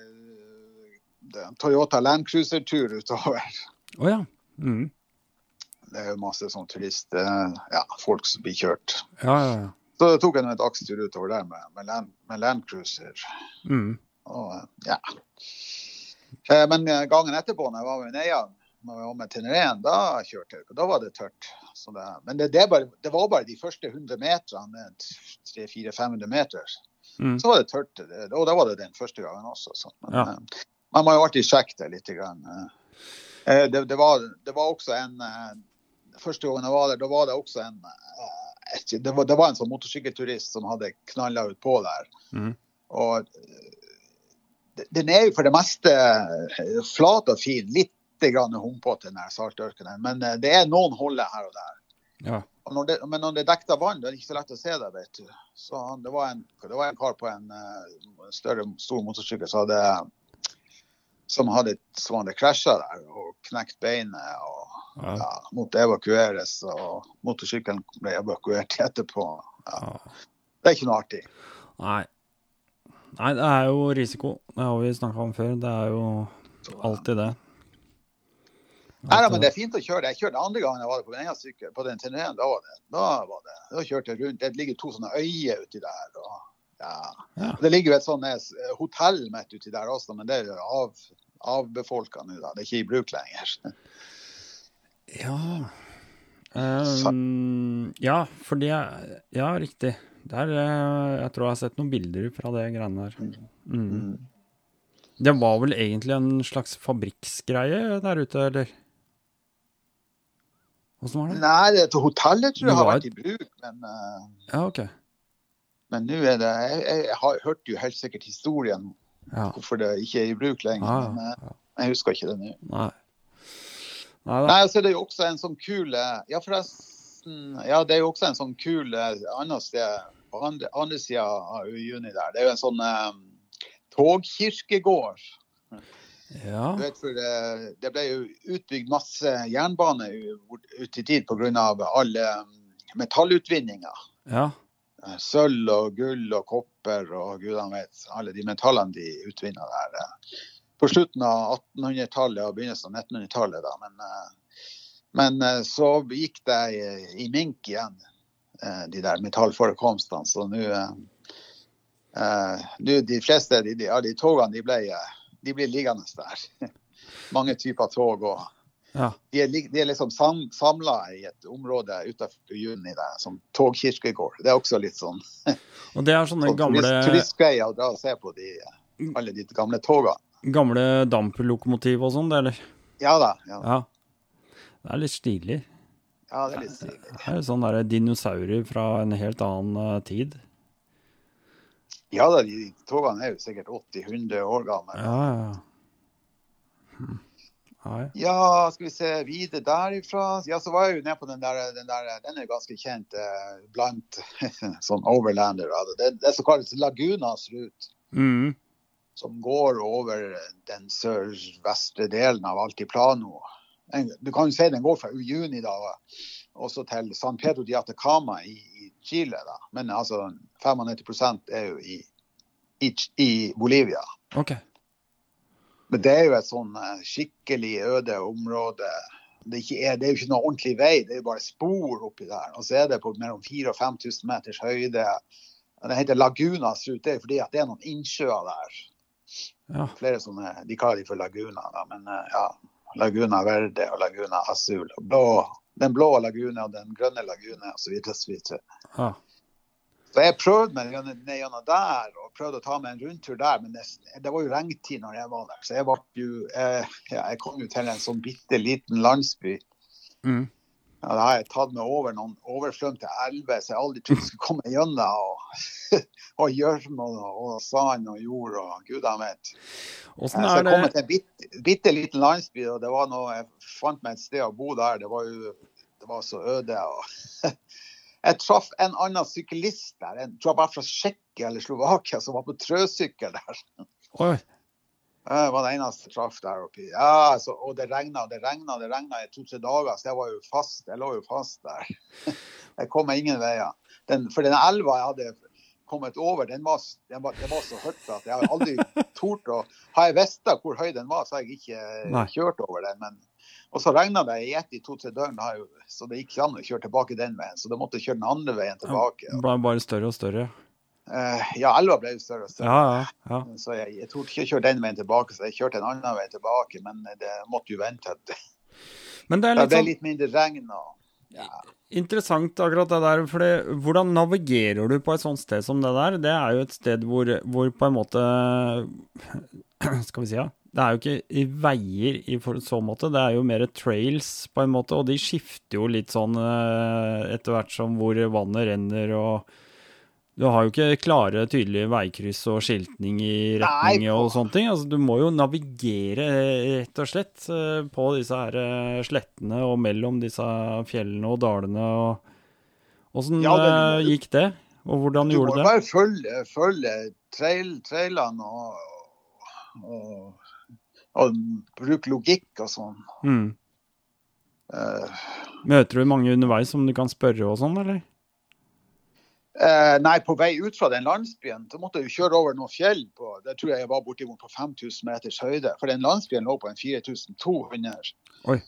Toyota Landcruiser-tur utover. Å oh, ja. Mm. Det er jo masse sånn turist, eh, ja, folk som blir kjørt. Ja, ja, ja. Så tok jeg en dagstur utover der med, med, land, med Landcruiser. Mm. Og, ja. Eh, men gangen etterpå, når jeg var med Neia, når jeg var med Teneren, da kjørte jeg. Da var det tørt. Det, men det, det, bare, det, var bare de første 100 meterne, 300-400-500 meter. Mm. Så var det tørt. Og da var det den første gangen også. Så. Men ja. man må jo alltid sjekke det litt. Grann. Det, det, var, det, var, også en første gangen jeg var der, da var det også en eh, det var, det var en sånn motorsykkelturist som hadde knalla ut på der. Mm. Og den er jo for det meste eh, flat og fin. Litt humpete, den saltørkenen. Men eh, det er noen huller her og der. Ja. Når det, men når det er dekket av vann, det er ikke så lett å se det. vet du. Så Det var en, det var en kar på en uh, større, stor motorsykkel som hadde, som hadde, som hadde krasja der og knekt beinet. og ja. ja, måtte evakueres, og motorsykkelen ble evakuert etterpå. Ja. Det er ikke noe artig. Nei. Nei, det er jo risiko. Det har vi snakka om før. Det er jo alltid det. Nei, men Det er fint å kjøre. Jeg kjørte andre gangen jeg var på egen sykkel. På den turneen. da. Da var det. Da kjørte jeg rundt. Det ligger to sånne øyer uti der. Og, ja. Ja. Det ligger jo et sånt eh, hotell midt uti der også, men det er jo av, avbefolka nå. Det er ikke i bruk lenger. Ja Um, ja, for det Ja, riktig. Der, eh, jeg tror jeg har sett noen bilder fra det greiene der. Mm. Det var vel egentlig en slags fabrikksgreie der ute, eller? Åssen var det? Nei, det er hotellet tror jeg har vært i bruk, men uh, Ja, OK. men nå er det Jeg, jeg har hørt jo helt sikkert historien Ja. hvorfor det ikke er i bruk lenger. ja, Men eh, jeg husker ikke det nå. Nei. Nei. Nei, så er det jo også en sånn kul eh, Ja, forresten. Ja, det er jo også en sånn kul annet sted på andre, andre sida av juni der. Det er jo en sånn um, togkirkegård. Ja. Vet, for det, det ble jo utbygd masse jernbane ut i tid pga. alle metallutvinninga. metallutvinninger. Ja. Eh, Sølv og gull og kopper og gudene vet. Alle de metallene de utvinner der. eh, På slutten av 1800-tallet og begynnelsen av 1900-tallet. da, Men, eh, men eh, så gikk det i, i mink igjen, eh, de der metallforekomstene. Så nå eh, eh, De fleste de, de, de togene de ble, eh, de blir liggende der. Mange typer tog. og ja. de er, de er liksom sam, samla i et område utenfor Juni, der, som togkirkegård. Det er også litt sånn, Og det er sånne sånn gamle, turist, turistgreier å dra og se på de, alle de gamle togene. gamle damplokomotiv og sånn, eller? Ja da. Ja. Ja. Det er litt stilig. ja det er litt stilig. Det er sånn sånne der dinosaurer fra en helt annen eh, tid. Ja da, de togene er jo sikkert 80-100 år gamle. Ja, ja, ja. Hm. Ja, skal vi se videre derifra. Ja, så var jeg jo nede på den der, den der Den er ganske kjent eh, blant sånn overlander. Det, Det, er så kalt Lagunas rute. Mm. som går over den sør-vestre delen av Altiplano. Du kan jo si den går fra Uyuni da, også til San Pedro de Atacama i Chile. Da. Men altså 95 er jo i, i, i Bolivia. Okay. Men det er jo et sånn eh, skikkelig øde område. Det er, det er jo ikke noe ordentlig vei, det er jo bare spor oppi der. Og så er det på mellom 4000 og 5000 meters høyde. Det heter Lagunas rute, det er fordi det er noen innsjøer der. Ja. flere sånne, De kaller de for Laguna, da, men eh, ja. Laguna Verde og Laguna Azul. Og blå, den blå lagune og den grønne lagune osv. Så, videre. ja. så jeg prøvde meg ned gjennom der og prøvde å ta meg en rundtur der, men det, det var jo regntid når jeg var der. Så jeg, jo, eh, ja, jeg kom jo til en sånn bitte liten landsby. Mm. Ja, da har jeg tatt meg over noen oversvømte elver så jeg aldri trodde jeg skulle komme gjennom. Og, og gjørme og, sand og jord og gudene vet. Åssen Så jeg kom det til en bitte, bitte liten landsby, og det var noe, jeg fant meg et sted å bo der. Det var jo det var så øde. Og jeg traff en annen syklist der, en tror jeg bare fra Tsjekkia eller Slovakia, som var på trøsykkel der. Oi. Det var det eneste jeg traff der oppe. Ja, så, og det regna og det regna det regna i to-tre dager, så jeg var jo fast. Jeg lå jo fast der. Jeg kom meg ingen veier. Den, for den elva jeg hadde kommet over, den var, den var, den var så høyt at jeg har aldri tort å Har jeg visst hvor høy den var, så har jeg ikke Nei. kjørt over den. Men, og så regna det i ett i to-tre døgn, jeg så det gikk ikke an å kjøre tilbake den veien. Så da måtte jeg kjøre den andre veien tilbake. Det ble bare større og større. Eh, ja, elva ble jo større og større. Ja, ja. ja. Så jeg, jeg torde ikke kjøre den veien tilbake, så jeg kjørte en annen vei tilbake. Men det måtte jo vente. Men det er Det litt ble sånn litt mindre regn. og interessant akkurat det der. For hvordan navigerer du på et sånt sted som det der? Det er jo et sted hvor, hvor på en måte Skal vi si, ja. Det er jo ikke i veier i så måte, det er jo mer trails på en måte, og de skifter jo litt sånn eh, etter hvert som hvor vannet renner og Du har jo ikke klare, tydelige veikryss og skiltning i retning Nei, og sånne ting. Altså, du må jo navigere eh, rett og slett eh, på disse her eh, slettene og mellom disse fjellene og dalene. og Åssen Ja, det- gikk det, og hvordan gjorde Du det? du må bare følge, følge trail, trailene og, og, og bruke logikk og sånn. Mm. Uh, Møter du mange underveis som du kan spørre og sånn, eller? Eh, nei, på vei ut fra den landsbyen så måtte jeg kjøre over noen fjell. på, Det tror jeg var bortimot på 5000 meters høyde. For den landsbyen lå på en 4200. Oi.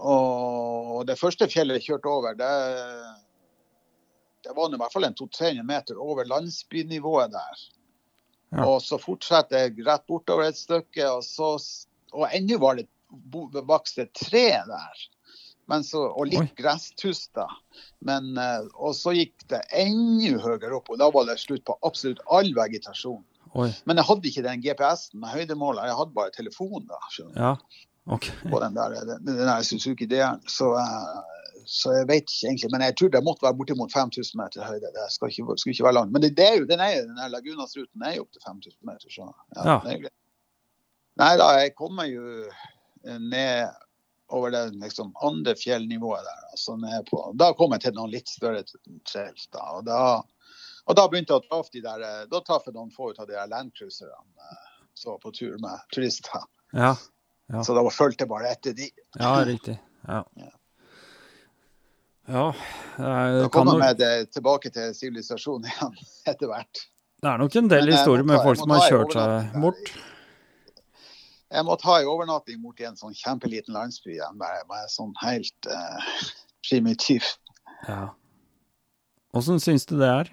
Og det første fjellet jeg kjørte over, det, det var i hvert fall en 200-300 meter over landsbynivået der. Ja. Og så fortsatte jeg rett bortover et stykke, og, så, og ennå var det bo- vokst et tre der. Men så, og litt gresstuster. Men, eh, og så gikk det enda høyere opp, og da var det slutt på absolutt all vegetasjon. Oi. Men jeg hadde ikke den GPS-en med høydemåler, jeg hadde bare telefonen da, Ja. okay. på den der, den, den der Suzuki DR-en. Så, eh, så jeg vet ikke egentlig, men jeg tror det måtte være bortimot 5000 meter høyde. Det skal ikke, skulle ikke være langt. Men det, det er jo, den, er, den Lagunas-ruten er jo opp til 5000 meter, så ja, Ja. Nei da, jeg kommer jo ned over det liksom, andre fjellnivået der. Altså ned på, da kom jeg til noen litt større trails. Da, og da, og da begynte jeg å traffe de der, eh, da traff jeg noen få ut av de der landcruiserne eh, som var på tur med turister. Ja. Ja. Så da fulgte jeg bare etter de. Ja, riktig. Ja. Ja. Ja, Da det, kan kom jeg med det tilbake til sivilisasjonen igjen etter hvert. det er nok en del Men historier med folk som har kjørt seg bort. Jeg måtte ha en overnatting borti en sånn kjempeliten landsby igjen, bare, bare sånn helt eh, primitiv. Ja. Åssen syns du det er?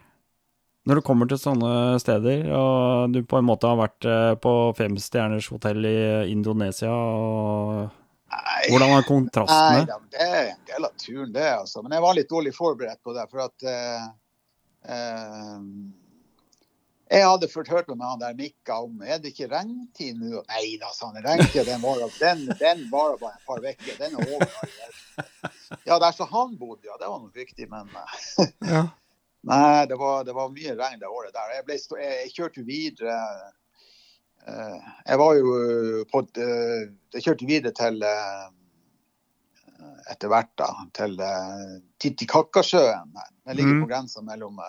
Når du kommer til sånne steder, og du på en måte har vært eh, på femstjerners hotell i Indonesia, og Nei, hvordan nei kontrastene? Nei, det er en del av turen, det. altså. Men jeg var litt dårlig forberedt på det. For at eh, eh, Jeg hadde ført hørt med han der Mikka om er det ikke regntid nå. Nei da, sa han. Regntida den varer den, den varer bare et par uker. Den er over. Ja, der så han bodde, ja. Det var nok viktig, men eh, Ja. Nei, det var, det var mye regn det året der. Jeg, ble jeg, jeg kjørte videre. eh, jeg var jo eh, på Jeg kjørte videre til etter hvert da, til Titicacasjøen. Den ligger på grensa mellom,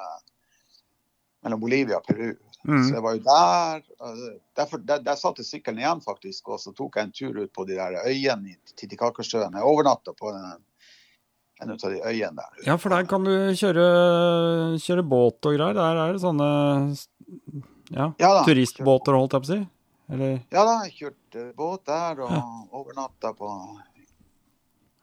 mellom Bolivia og Peru. Så Mm. jeg var jo der. Derfor, der, der satte sykkelen igjen, faktisk. Og så tok jeg en tur ut på de der øyene i Titicacasjøen. Jeg overnatta på en, en av de øyene der. ja, for der kan du kjøre, kjøre båt og greier. Der er det sånne ja, Ja da. turistbåter, holdt jeg på å si. Eller Ja da, jeg kjørte båt der og overnatta på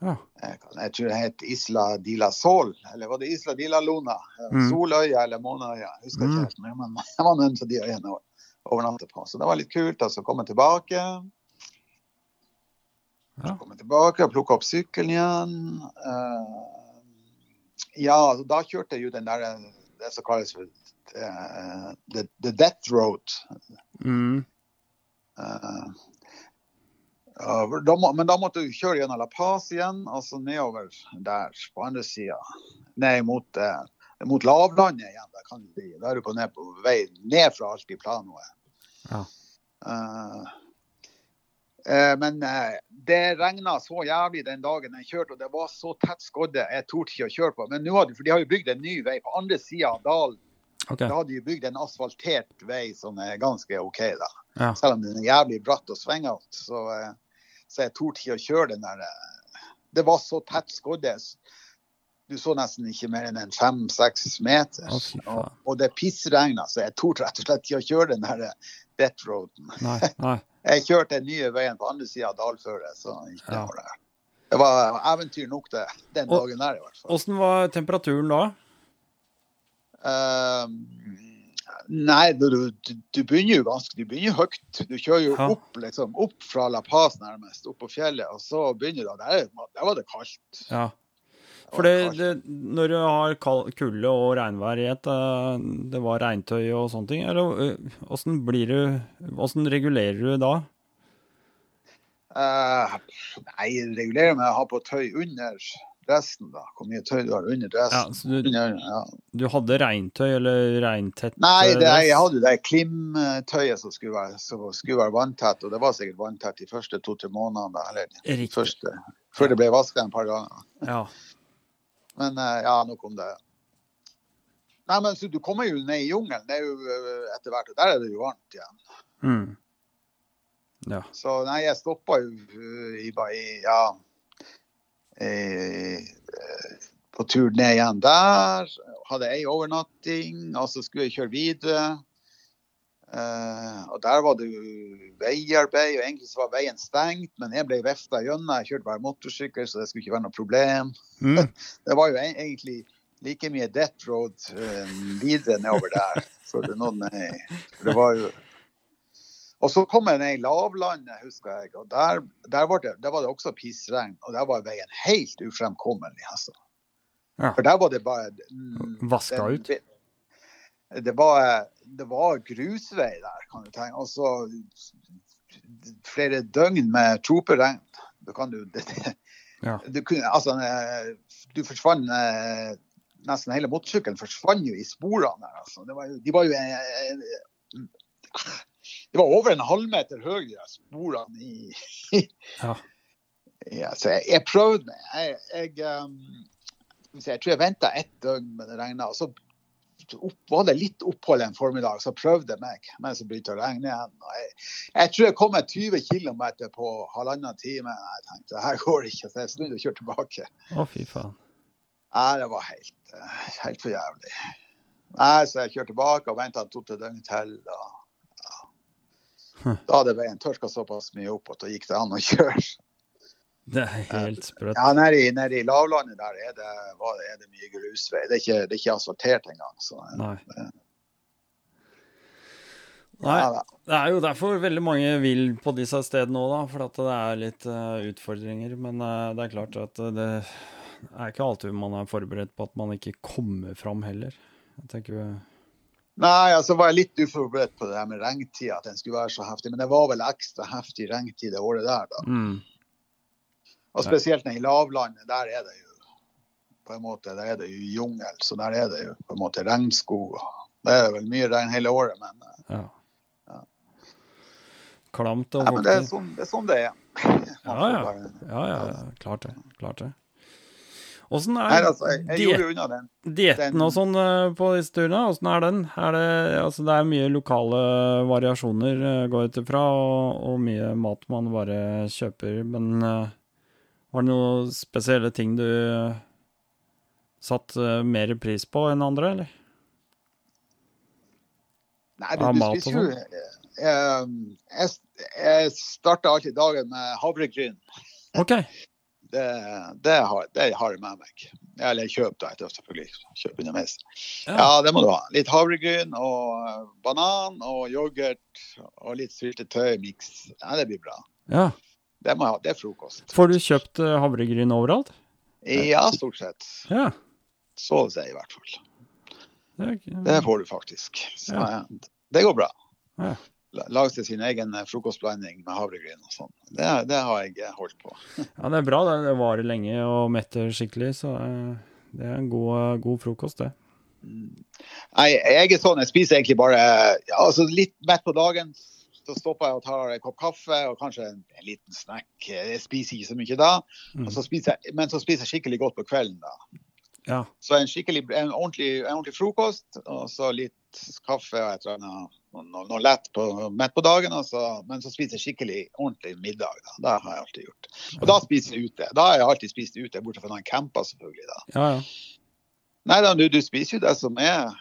Ja. jeg, tror det het Isla de la Sol, eller var det Isla de la Luna? Mm. Soløya eller Måneøya, jeg husker Mm. ikke helt. Men jeg var noen til de øyene å overnatte på. Så det var litt kult. altså, komme tilbake. Ja. Komme tilbake og plukke opp sykkelen igjen. Eh, ja, altså, da kjørte jeg jo den der det som kalles for eh, the, the Death Road. Mm. Eh, ja, da må, men da måtte du kjøre gjennom La Paz igjen, altså nedover der på andre sida. Ned mot, eh, mot lavlandet igjen. Da, kan du si. da er du på, ned på vei ned fra Altiplanoet. Ja. Uh, uh, men uh, det regna så jævlig den dagen jeg kjørte, og det var så tett skodde. Jeg torde ikke å kjøre på. Men nå hadde, for de har jo bygd en ny vei på andre sida av dalen. Okay. Da hadde de bygd en asfaltert vei som er ganske OK, da. Ja. Selv om den er jævlig bratt og svingete, så, så jeg torde ikke å kjøre den der. eh, Det var så tett skodde. Du så nesten ikke mer enn en fem-seks meter. Og, og det pissregna, så jeg torde rett og slett ikke å kjøre den der eh, death roaden. Nei. nei. Jeg kjørte den nye veien på andre sida av dalføret, så ikke Ja. noe det. Det var eventyr nok, det. Den Og- dagen der, i hvert fall. Åssen var temperaturen da? Eh, nei, du, du, du begynner jo ganske Du begynner høyt. Du kjører jo opp liksom, opp fra La Paz nærmest, opp på fjellet, og så begynner du Der, der var det kaldt. Ja. For når du har kulde og regnvær i eh, det var regntøy og sånne ting, eller åssen blir du Åssen regulerer du da? Uh, nei, regulerer med å ha på tøy under dressen, da. Hvor mye tøy du har under Ja, dressen. så du, Under, ja. du hadde regntøy eller regntett Nei, eh, det, jeg hadde det klimtøyet som skulle være, som skulle være vanntett, og det var sikkert vanntett de første to-tre månedene. Eller Riktig. første, før det ble vaska en par ganger. Ja. Men eh, ja, nok om det. Nei, men så Du kommer jo ned i jungelen eh, etter hvert, og der er det jo varmt igjen. Mm. Ja. Så nei, jeg stoppa jo i, i, i ja i, eh, På tur ned igjen der. Hadde ei overnatting, og så skulle jeg kjøre videre. Eh, og der var det veiarbeid, og egentlig så var veien stengt, men jeg ble vifta gjennom. Jeg kjørte bare motorsykkel, så det skulle ikke være noe problem. Mm. Det var jo e- egentlig like mye death road eh, videre nedover der. For det, noen, eh, det var jo Og så kom jeg ned i lavlandet, husker jeg. og Der, der, var, det, der var det også pissregn. Og der var veien helt ufremkommelig. altså. Ja. For der var det bare mm, Vaska ut? Det var, det var grusvei der, kan du tenke. Og så flere døgn med troperegn. Kan du det, det, Ja. du, kunne, altså, du forsvant eh, Nesten hele motorsykkelen forsvant jo i sporene der. Altså. Det var jo, de var jo eh, eh, Det var over en halvmeter høyere sporene i, Ja. ja, så jeg, jeg prøvde meg. Jeg, jeg, um, jeg tror jeg venta ett døgn men det regna. Så opp, var det litt opphold en formiddag, så prøvde jeg meg mens det begynte å regne igjen. Jeg, tror jeg kom meg 20 km på halvannen time. Jeg tenkte her går det ikke, så jeg snudde og kjørte tilbake. Å, fy faen. Nei, det var helt, eh, helt for jævlig. Nei, så jeg kjørte tilbake og venta to-tre døgn til. Da, hadde veien tørka såpass mye opp at da gikk det an å kjøre. Det er helt sprøtt. Ja, nede i, nede i lavlandet der er det, er det mye grusvei. Det er ikke, det er ikke asfaltert engang. Så, Nei. det- Nei. ja. Det er jo derfor veldig mange vil på disse stedene òg, da. For det er litt uh, utfordringer. Men uh, det er klart at eh, det er ikke alltid man er forberedt på at man ikke kommer fram heller. Jeg tenker jo Nei, altså var jeg litt uforberedt på det her med regntida, at den skulle være så heftig. Men det var vel ekstra heftig regntid det året der, da. mm. Og spesielt nede i lavlandet, der er det jo på en måte, der er det jo jungel, så der er det jo på en måte regnskog. Det er vel mye regn hele året, men, eh, Ja. Ja. Klamt og ja, men det, er sånn, det er sånn det er. Ja, Ja, ja, ja. Klart det. Klart det. Åssen Nei, er altså, jeg, unna den. dietten og sånn eh, på disse turene? Åssen er den? Er det, altså, det er mye lokale variasjoner, eh, går ut ifra, og, og mye mat man bare kjøper. Men uh, var det noen spesielle ting du satt eh, mer pris på enn andre, eller? Nei, du, du spiser jo uh, Jeg, jeg starter alltid dagen med havregryn. OK. Det, det, har, det har jeg med meg. Eller kjøp, da. etter selvfølgelig. Kjøp underveis. Ja. Ja, det må du ha. Litt havregryn og eh, banan og yoghurt og litt syltetøy-miks. Ja, det blir bra. Ja. Det må jeg ha. Det er frokost. Får du kjøpt eh, havregryn overalt? Ja, stort sett. Ja. Så å si, i hvert fall. Det er, Det får du faktisk. Så ja. det går bra. Ja. La- Lage seg sin egen eh, frokostblanding med havregryn og sånn. Det, det har jeg eh, holdt på. ja, det er bra. Det, det varer lenge og metter skikkelig, så eh, det er en god, god frokost, det. Nei, jeg er sånn, jeg spiser egentlig bare ja, altså litt mett på dagen. Så stopper jeg og tar en kopp kaffe og kanskje en, en liten snack. Jeg spiser ikke så mye da. Mm. Så jeg, men så spiser jeg skikkelig godt på kvelden. da. Ja. Så en en ordentlig, en ordentlig frokost, og så litt kaffe og et eller annet noe, noe lett på, midt på dagen. altså, men så spiser jeg skikkelig ordentlig middag. da. Det har jeg alltid gjort. Og da spiser jeg ute. Da har jeg alltid spist ute, bortsett fra når jeg camper, selvfølgelig. da. Ja, ja. Nei da, du, du spiser jo det som er.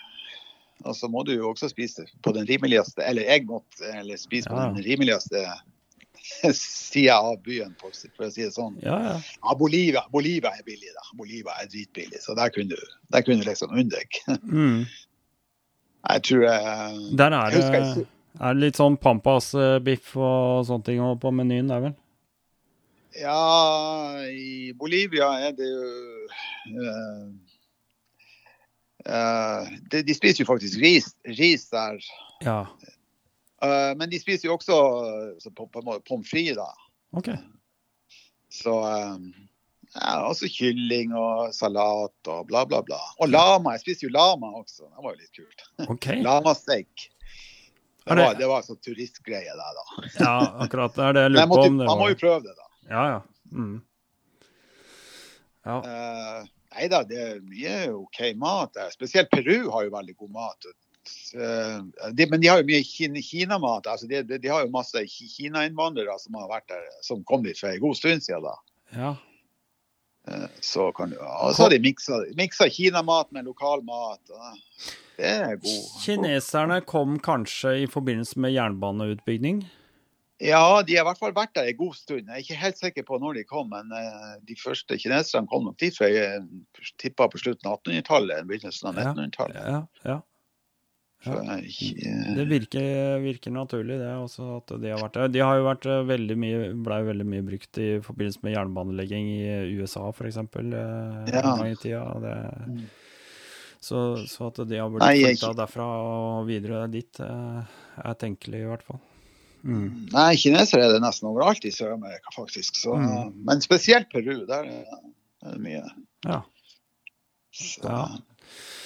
Og så må du jo også spise på den rimeligste, eller jeg måtte eller spise på Ja. den rimeligste sida av byen, for, å si- det sånn. ja, ja. Ja, Bolivia, Bolivia er billig, da. Bolivia er dritbillig, så der kunne du, der kunne du liksom unne deg. Mm. Jeg tror jeg, Der er det, jeg, er det litt sånn Pampas-biff og sånne ting på menyen der, vel? Ja, i Bolivia er det jo eh, eh, de, de spiser jo faktisk ris, ris der. Ja. Uh, men de spiser jo også på, på pommes frites, da. Okay. Så eh, ja, også kylling og salat og bla, bla, bla. Og lama. Jeg spiser jo lama også. Det var jo litt kult. ok. Lamasteik. Det det- var, det var sånn turistgreie der, da. Ja, akkurat. Det er det jeg lurer på om det man må jo prøve det, da. Ja, ja. Mm. Ja. Uh, nei da, det er mye OK mat der. Spesielt Peru har jo veldig god mat. Eh, de, men de har jo mye kin- Kinamat. Altså de, de, de har jo masse Kina-innvandrere som har vært der, som kom dit for en god stund siden. da. ja. Eh, så kan du, og så har de miksa, miksa Kinamat med lokal mat. Det er god. Kineserne kom kanskje i forbindelse med jernbaneutbygging? Ja, de har i hvert fall vært der en god stund. Jeg er ikke helt sikker på når de kom, men eh, de første kineserne kom nok dit for jeg tippa på slutten av 1800-tallet, begynnelsen av 1900-tallet. Ja, ja. For jeg- Det virker, virker naturlig, det også, at de har vært der. De har jo vært eh, veldig mye, ble veldig mye brukt i forbindelse med jernbanelegging i USA, f.eks. Ja. I tida. Det, Mm. så, så at de har blitt flytta jeg- derfra og videre dit, eh, er tenkelig, i hvert fall. Mm. Nei, kinesere er det nesten overalt i Sør-Amerika, faktisk. Så, Mm. Men spesielt Peru. Der er er det mye. Ja. Så, Ja.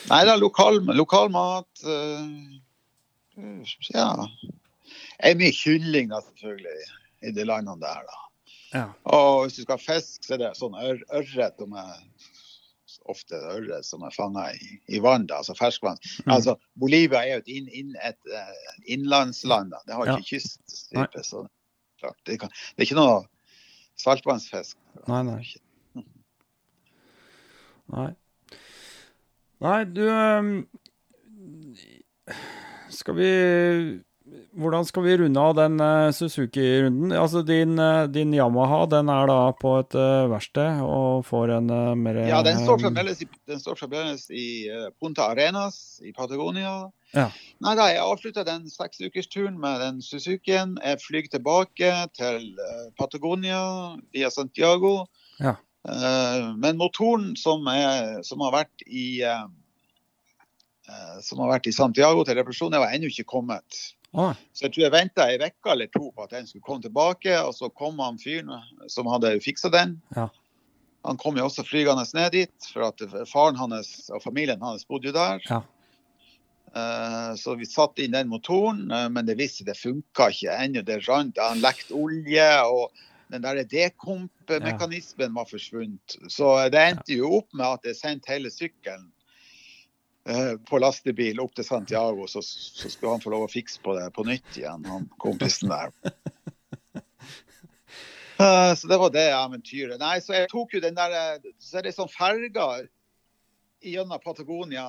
Nei da, lokal, lokal mat uh, Ja. Det er mye kylling, da, selvfølgelig, i de landene der, da. ja. Og hvis du skal ha fisk, så er det sånn ør ørret som er ofte ørret som er fanga i, i vann, da, altså ferskvann. Mm. Altså, Bolivia er jo et, inn, inn, et uh, innlandsland. da. Det har Ja. ikke kyststripe. så klart, det, kan, det er ikke noe saltvannsfisk. Nei, nei. Nei. Nei, du ehm, Skal vi Hvordan skal vi runde av den eh, Suzuki-runden? Altså din, eh, din Yamaha den er da på et eh, verksted og får en mer Ja, den står fremdeles i, den står fremdeles i Punta Arenas i Patagonia. Ja. Nei da, jeg avslutta den seksukersturen med den Suzukien. Jeg flyr tilbake til Patagonia via Santiago. Ja. Eh, men motoren som, er, som har vært i eh, eh, som har vært i Santiago til reparasjon, var ennå ikke kommet. Så jeg tror jeg venta ei uke eller to på at den skulle komme tilbake. Og så kom han fyren som hadde fiksa den. Ja. Han kom jo også flygende ned dit, for at faren hans og familien hans bodde jo der. Ja. Så vi satte inn den motoren, men det viste det funka ikke ennå. Det rant. Han lekte olje, og den der dekomp-mekanismen var forsvunnet. Så det endte jo opp med at jeg sendte hele sykkelen eh, på lastebil opp til Santiago, så, så skulle han få lov å fikse på det på nytt igjen, han kompisen der. Eh, Så det var det eventyret. Nei, så jeg tok jo den der eh, Så er det sånn ferger gjennom Patagonia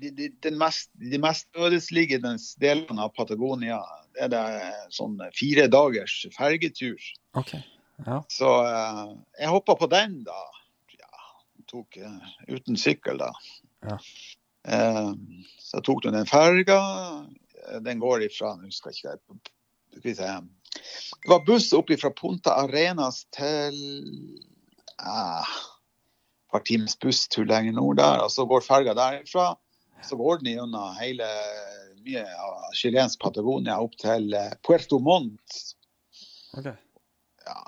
de, de, den mest, de mest ødesliggende delene av Patagonia er det sånn fire dagers fergetur. Okay. Ja. Så eh, jeg hoppa på den, da. Ja, tok eh, uten sykkel, da. Ja. Eh, så jeg tok du den ferga. Den går ifra Nå husker ikke se. Det var buss opp fra Punta Arenas til eh, et par times busstur lenger nord der. Og så går ferga derifra. Så går den gjennom hele mye av chilensk Patagonia opp til eh, Puerto Montt. Okay. Ja,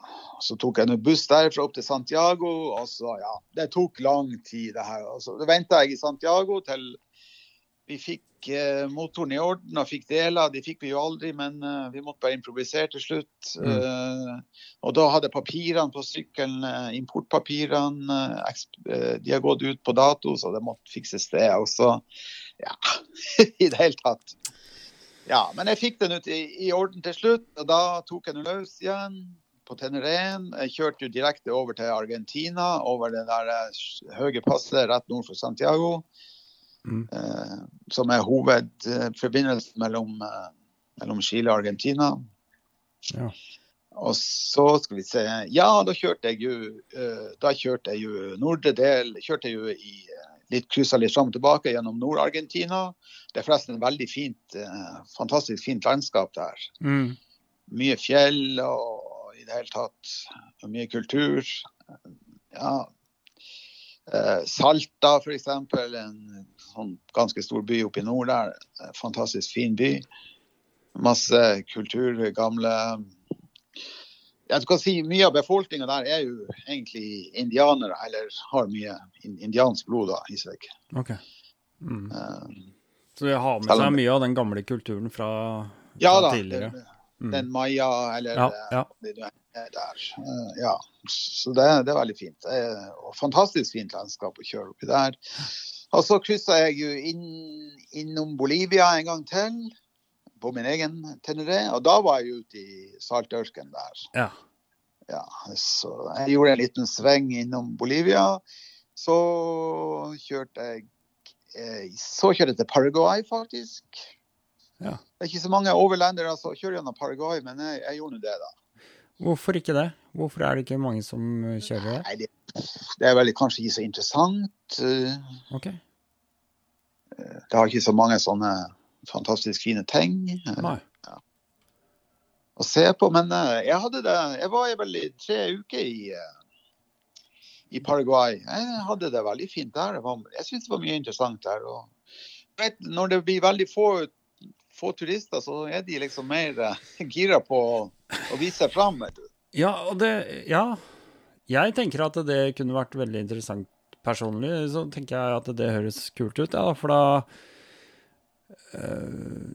så tok jeg en buss derfra opp til Santiago, og så, ja, det tok lang tid det her. Og så venta jeg i Santiago til vi fikk motoren i orden og fikk deler. De fikk vi jo aldri, men eh, vi måtte bare improvisere til slutt. Mm. Eh, og da hadde papirene på sykkelen, eh, importpapirene, de har gått ut på dato, så det måtte fikses det. Og så, ja, i det hele tatt. Ja, men jeg fikk den ut i, i orden til slutt, og da tok jeg den løs igjen på Teneren. Jeg kjørte jo direkte over til Argentina, over det der høye passet rett nord for Santiago, Mm. eh, som er hovedforbindelsen mellom, eh, mellom Chile og Argentina. Ja. Og så skal vi se Ja, da kjørte jeg jo eh, Da kjørte jeg jo nordre del Kjørte jeg jo i litt kryssa litt fram og tilbake gjennom Nord-Argentina. Det er forresten et veldig fint, fantastisk fint landskap der. Mm. Mye fjell og i det hele tatt og mye kultur. Ja. Salta f.eks., en sånn ganske stor by oppe i nord der. Eh, Fantastisk fin by. Masse kultur, gamle jeg skal si Mye av befolkninga der er jo egentlig indianere, eller har mye indiansk blod da, i seg. OK. Mm. Um, Så de har med seg mye av den gamle kulturen fra, ja da, tidligere. den, Mm. den maya eller Ja, eh, ja. det du er der. Uh, ja, så det, det er veldig fint. Det er, og fantastisk fint landskap å kjøre oppi der. Og så kryssa jeg jo inn, innom Bolivia en gang til, på min egen Teneré. Og da var jeg ute i saltørken der. Ja. Ja, så jeg gjorde en liten sveng innom Bolivia. Så kjørte jeg eh, Så kjørte jeg til Paraguay, faktisk. Ja. Det er ikke så mange overlendere som kjører gjennom Paraguay, men jeg, jeg gjorde nå det, da. Hvorfor ikke det? Hvorfor er det ikke mange som eh, kjører det? Nei, det, det er vel kanskje ikke så interessant. Okay. Det har ikke så mange sånne fantastisk fine ting eh, Nei. å se på. Men eh, jeg hadde det Jeg var vel i tre uker i, eh, i Paraguay. Jeg hadde det veldig fint der. Var, jeg syns det var mye interessant der. Og, vet, når det blir veldig få, få turister, så er de liksom mer eh, gira på å vise fram. Ja, og det Ja. Jeg tenker at det kunne vært veldig interessant personlig. Så tenker jeg at det høres kult ut, ja, for da eh,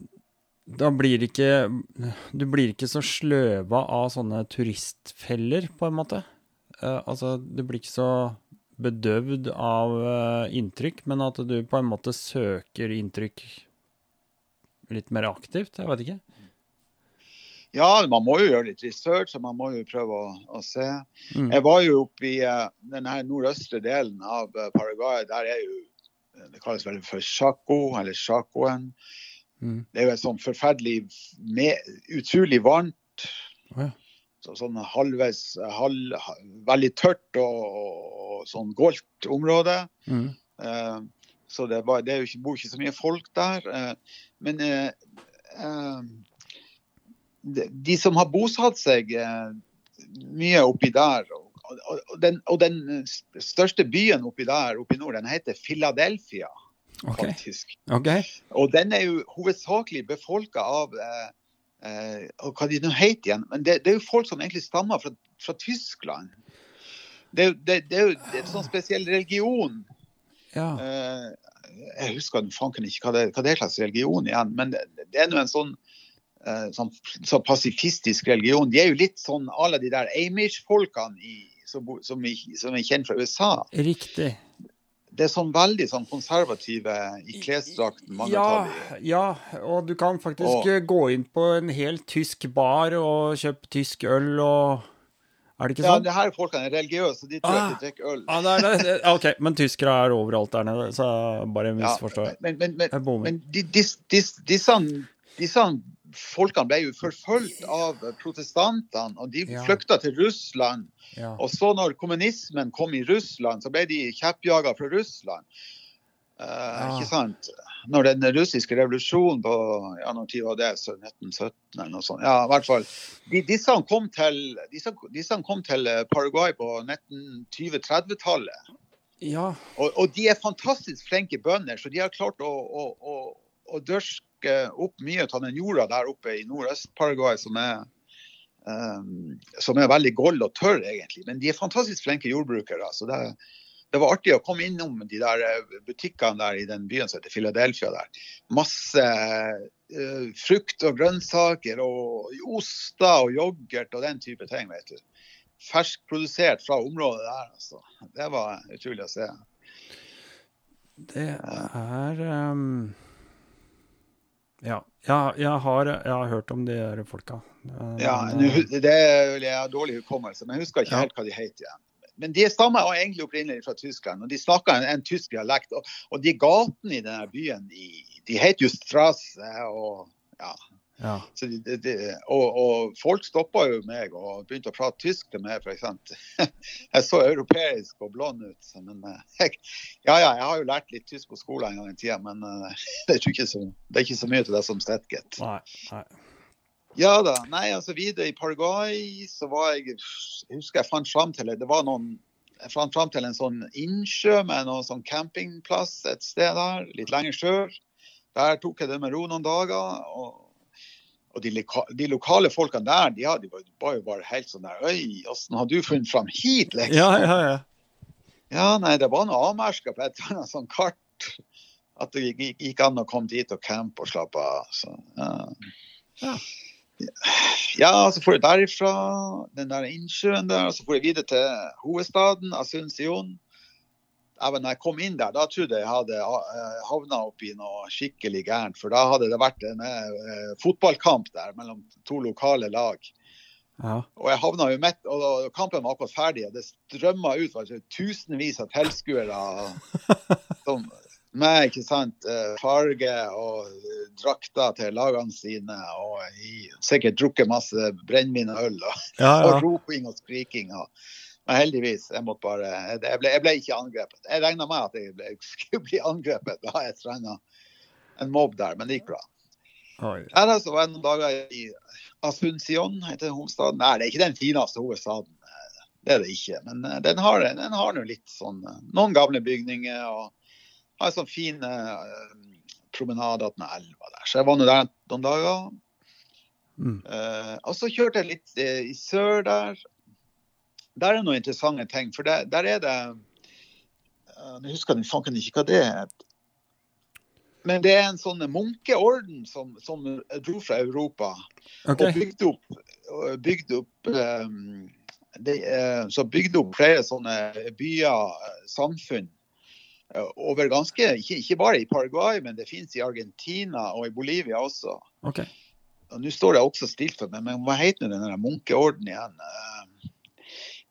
Da blir det ikke Du blir ikke så sløva av sånne turistfeller, på en måte. Eh, altså, du blir ikke så bedøvd av eh, inntrykk, men at du på en måte søker inntrykk litt mer aktivt. Jeg vet ikke. Ja, man må jo gjøre litt research, og man må jo prøve å, å se. Mm. Jeg var jo oppe i uh, den her nordøstre delen av uh, Paraguay. Der er jo eh, Det kalles vel for Chaco, eller Chacoen. Mm. Det er jo et sånn forferdelig utrolig varmt. Oh, ja. Så, sånn halvveis halv, Veldig tørt og, og, og sånn goldt område. Mm. Uh, så det, var, det er jo ikke, bor ikke så mye folk der. eh, men eh, eh, de, som har bosatt seg eh, mye oppi der, og, den, og den største byen oppi der, oppi nord, den heter Philadelphia, Okay. faktisk. ok. Og den er jo hovedsakelig befolka av eh, eh, hva de nå heter igjen, men det, det er jo folk som egentlig stammer fra, fra Tyskland. Det, det, det er jo en sånn spesiell religion. Ja. Eh, jeg husker fanken ikke hva det, hva det er slags religion igjen, men det, er nå en sånn, sånn, så pasifistisk religion. De er jo litt sånn alle de der Amish-folkene som, som, som er kjent fra USA. Riktig. Det er sånn veldig sånn konservative i klesdrakten. mange Ja, tar. ja, og du kan faktisk Og- eh, gå inn på en helt tysk bar og kjøpe tysk øl og Er det ikke Ja, sånn? det her folkene er religiøse, de tror Ah. at de drikker øl. Ah, det er det. Ok, men tyskere er overalt der nede, så bare bare Ja, men men, men, men de, de, de, disse folkene ble jo forfulgt av protestantene, og de Ja. flykta til Russland. Ja. Og så når kommunismen kom i Russland, så ble de kjeppjaga fra Russland. Uh, Ja. Ikke sant? Når den russiske revolusjonen på ja, når tid var det, så 1917 eller noe sånt. Ja, i hvert fall. De, disse, kom til, disse, disse kom til eh, Paraguay på 1920-30-tallet. ja. Og, og de er fantastisk flinke bønder, så de har klart å, å, å, å dørske opp mye av den jorda der oppe i Nordøst-Paraguay som um, som er veldig gold og tørr, egentlig. Men de er fantastisk flinke jordbrukere. Så det, det var artig å komme innom de der eh, butikkene der i den byen som heter Philadelphia. der. Masse uh, frukt og grønnsaker og oster og yoghurt og den type ting. vet du. Ferskprodusert fra området der. altså. Det var utrolig å se. Det er ehm, Ja. Jeg har, jeg har hørt om de der folka. Eh, Ja, eh, det er vel jeg har dårlig hukommelse, men jeg husker ikke helt hva de het igjen. Men de stammer egentlig opprinnelig fra Tyskland, og de snakker en, en tysk dialekt. Og, og de gatene i denne byen, de, de heter jo Strasse. Og, ja, ja. så de, de, og, og folk stoppa jo meg og begynte å prate tysk til meg, f.eks. Jeg så europeisk og blond ut. Men eh, jeg, ja, ja, jeg har jo lært litt tysk på skolen en gang i tida, men eh, det, er ikke så, det er ikke så mye til det som. Nei. nei. Ja da. Nei, altså videre i Paraguay så var jeg Jeg husker jeg fant fram til det var noen jeg fant fram til en sånn innsjø med noen sånn campingplass et sted der, litt lenger sør. Der tok jeg det med ro noen dager. Og, og de, loka, de lokale folkene der, de, hadde, de var, var jo bare helt sånn der Oi, åssen har du funnet fram hit, liksom? Ja, ja, ja. Ja, nei, det var noe avmerka på et eller annet sånt kart. At det gikk, gikk an å komme dit og campe og slappe av. Så, ja. Ja. så får jeg derifra, den der innsjøen der, og så får jeg videre til hovedstaden, Asunción. Ja, men når jeg kom inn der, da trodde jeg jeg hadde eh, havna oppi noe skikkelig gærent. For da hadde det vært en eh, fotballkamp der mellom to lokale lag. ja. Og jeg havna jo midt, og kampen var akkurat ferdig, og det strømma ut altså, tusenvis av tilskuere som- med ikke sant, eh, farge og eh, drakter til lagene sine, og i, sikkert drukket masse brennevin og øl. Og, ja, ja. og roping og skriking. Og, Men heldigvis, jeg måtte bare Jeg ble, jeg ble ikke angrepet. Jeg regna med at jeg ble, skulle bli angrepet da jeg trena en mobb der, men det gikk bra. Oi. Altså var jeg noen dager i Asunción, heter hovedstaden. Nei, det er ikke den fineste hovedstaden. Det er det ikke. Men eh, den har, den har litt sånn eh, Noen gamle bygninger og har en sånn fin uh, promenade attmed elva der. Så jeg var nå der noen dager. Mm. Uh, og så kjørte jeg litt uh, i sør der. Der er noen interessante ting. For der, der er det Jeg husker fanken ikke hva det het. Men det er en sånn munkeorden som, som dro fra Europa okay. og bygde opp, bygde opp um, de, uh, så bygde opp flere sånne byer, samfunn, over ganske ikke, ikke bare i Paraguay, men det finnes i Argentina og i Bolivia også. Okay. Og Nå står det også stilt for meg, men hva heter den munkeordenen munkeorden igjen?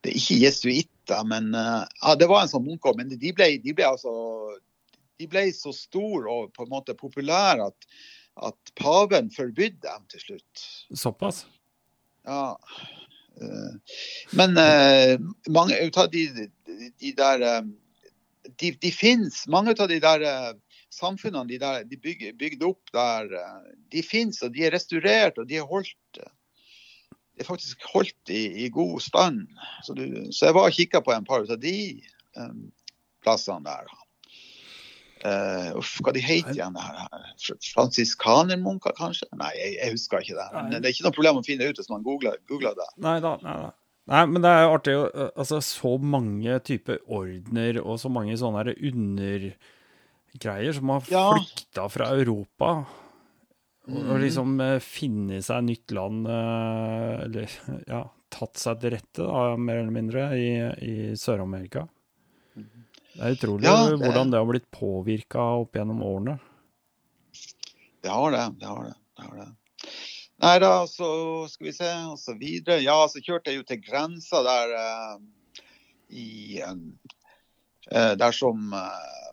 Det er ikke jesuitter, men uh, ja, det var en sånn munkeorden. Men de ble, de ble altså de ble så store og på en måte populære at, at paven forbød dem til slutt. Såpass? Ja. eh, Men eh, mange av de, de, de der eh, De, de finnes, Mange av de der eh, samfunnene de, der, de bygde opp der, eh, de finnes og de er restaurert, og de er holdt eh, er faktisk holdt i, i god stand. Så, du, så jeg var og kikka på en par av de um, plassene der. Uh, uff, hva de heter igjen? det her? Fransiskanermunker, kanskje? Nei, jeg, jeg husker ikke det. Men det er ikke noe problem å finne ut hvis man googler, googler det. Nei da. Nei, da. Nei, men det er jo artig Altså, så mange typer ordener og så mange sånne undergreier som har flykta fra Europa. Mhm. liksom eh, finne seg nytt land, eh, eller ja, tatt seg til rette, da, mer eller mindre, i, i Sør-Amerika. Det er utrolig Ja, det- hvordan det har blitt påvirka opp gjennom årene. Det har det. det har det, det, har det. Nei da, så skal vi se, og så videre. Ja, så kjørte jeg jo til grensa der eh, i eh, Der som eh,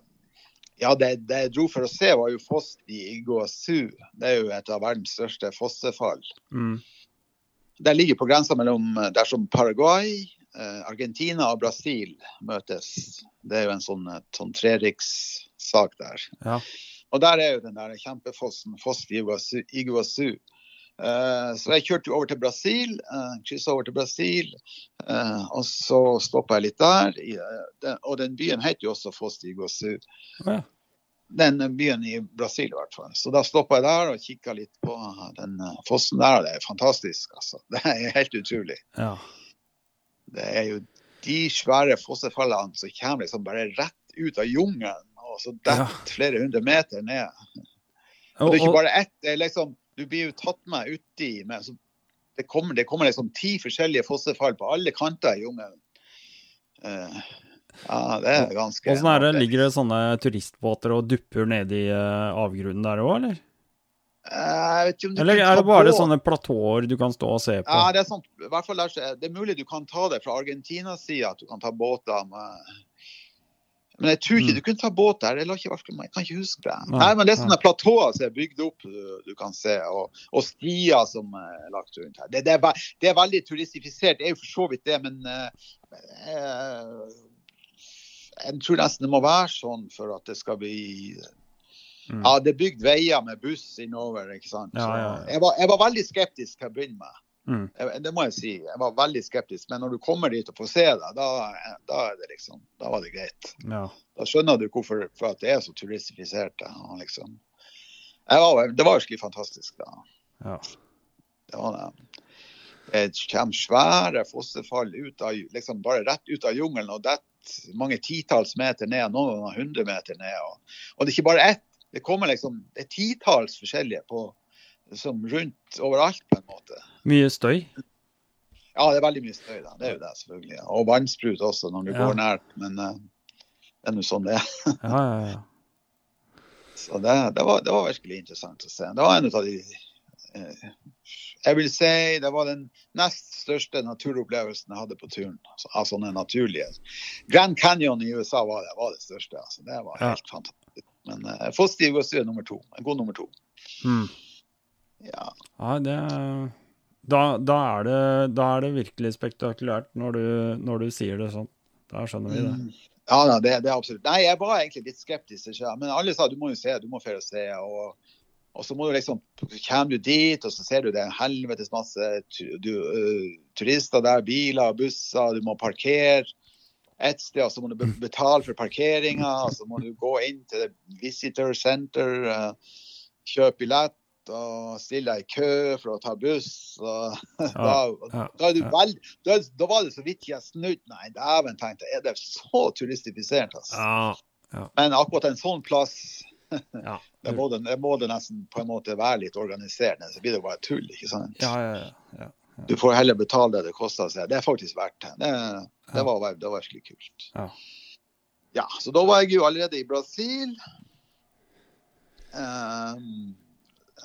Ja, det, det jeg dro for å se, var jo foss i Iguazu. Det er jo et av verdens største fossefall. Mm. Det ligger på grensa mellom dersom der som Paraguay, eh, Argentina og Brasil møtes. Det er jo en sånn, eh, sånn trerikssak der. Ja. Og der er jo den der kjempefossen, Foss i Iguazu. Eh, så jeg kjørte over til Brasil, uh, kryssa over til Brasil, eh, og så stoppa jeg litt der. Eh, og den byen heter jo også Foss de Iguazu. Ja. Den byen i Brasil, i hvert fall. Så da stoppa jeg der og kikka litt på den eh, fossen der, det er fantastisk, altså. Det er helt utrolig. ja. Det er jo de svære fossefallene som kommer liksom bare rett ut av jungelen, og så detter Ja. flere hundre meter ned. Og, det er ikke bare ett. det er liksom, Du blir jo tatt med uti med så det, kommer, det kommer liksom ti forskjellige fossefall på alle kanter i jungelen. Uh, ja, det er ganske Åssen er det? Ligger det sånne turistbåter og dupper nede i eh, avgrunnen der òg, eller? Eh, Jeg vet ikke om du Eller er det bare på. sånne platåer du kan stå og se på? Ja, det er, sånn, i hvert fall det er mulig du kan ta det fra Argentinas sida, at du kan ta båter med Men jeg tror ikke Mm. du kunne ta båt der. Jeg, ikke, jeg kan ikke huske det. Nei, men Det er sånne platåer som er bygd opp, du, du kan se, og, og stier som er lagt rundt her. Det, det, er, det er veldig turistifisert, det er jo for så vidt det, men eh, eh, jeg tror nesten det må være sånn for at det skal bli Mm. Ja, det er bygd veier med buss innover, ikke sant. Så. Jeg, var, jeg var veldig skeptisk til å begynne med. Mm. Det må jeg si. Jeg var veldig skeptisk. Men når du kommer dit og får se det, da, da det liksom Da var det greit. Ja. Da skjønner du hvorfor det er så turistifisert. Liksom. var, det var virkelig fantastisk. da. ja. Det var det. Det kommer svære fossefall ut av, liksom bare rett ut av jungelen og detter mange titalls meter ned, noen ganger hundre meter ned. Og, og det er ikke bare ett. Det kommer liksom, det er titalls forskjellige på, som rundt overalt, på en måte. Mye støy? Ja, det er veldig mye støy, da. Det er jo det, selvfølgelig. Og vannsprut også, når du Ja. går nært. Men uh, det er nå sånn det er. Ja, ja, ja. Så det, det, var, det var virkelig interessant å se. Det var en av de uh, Jeg vil si det var den nest største naturopplevelsen jeg hadde på turen. Altså, av sånne naturlige. Grand Canyon i USA var det, var det største. Altså. Det var helt fantastisk. Men uh, Foss er nummer to. En god nummer to. Mm. Ja. Ja, det da, da, er det, da, er det, virkelig spektakulært når du, når du sier det sånn. Da skjønner vi det. Mm. Ja, det, det, er absolutt. Nei, jeg var egentlig litt skeptisk. Men alle sa du må jo se, du må få se. Og, og, så må du liksom, kommer du dit, og så ser du det er helvetes masse du, uh, turister der, biler, busser, du må parkere et sted, og så må du betale for parkeringa, og så må du gå inn til visitor center, uh, kjøpe billett og stille deg i kø for å ta buss. Og, ja, da, ja, da, ja. vel, da, da, var det så vidt jeg snudde meg. dæven, tenkte jeg. Er det så turistifisert? Altså? Men akkurat en sånn plass det, må det, det, må det, nesten på en måte være litt organiserende, så blir det bare tull. ikke sant? Du får heller betale det det koster seg. Det er faktisk verdt det. Det, det var, det var virkelig kult. Ja. så da var jeg jo allerede i Brasil. Um,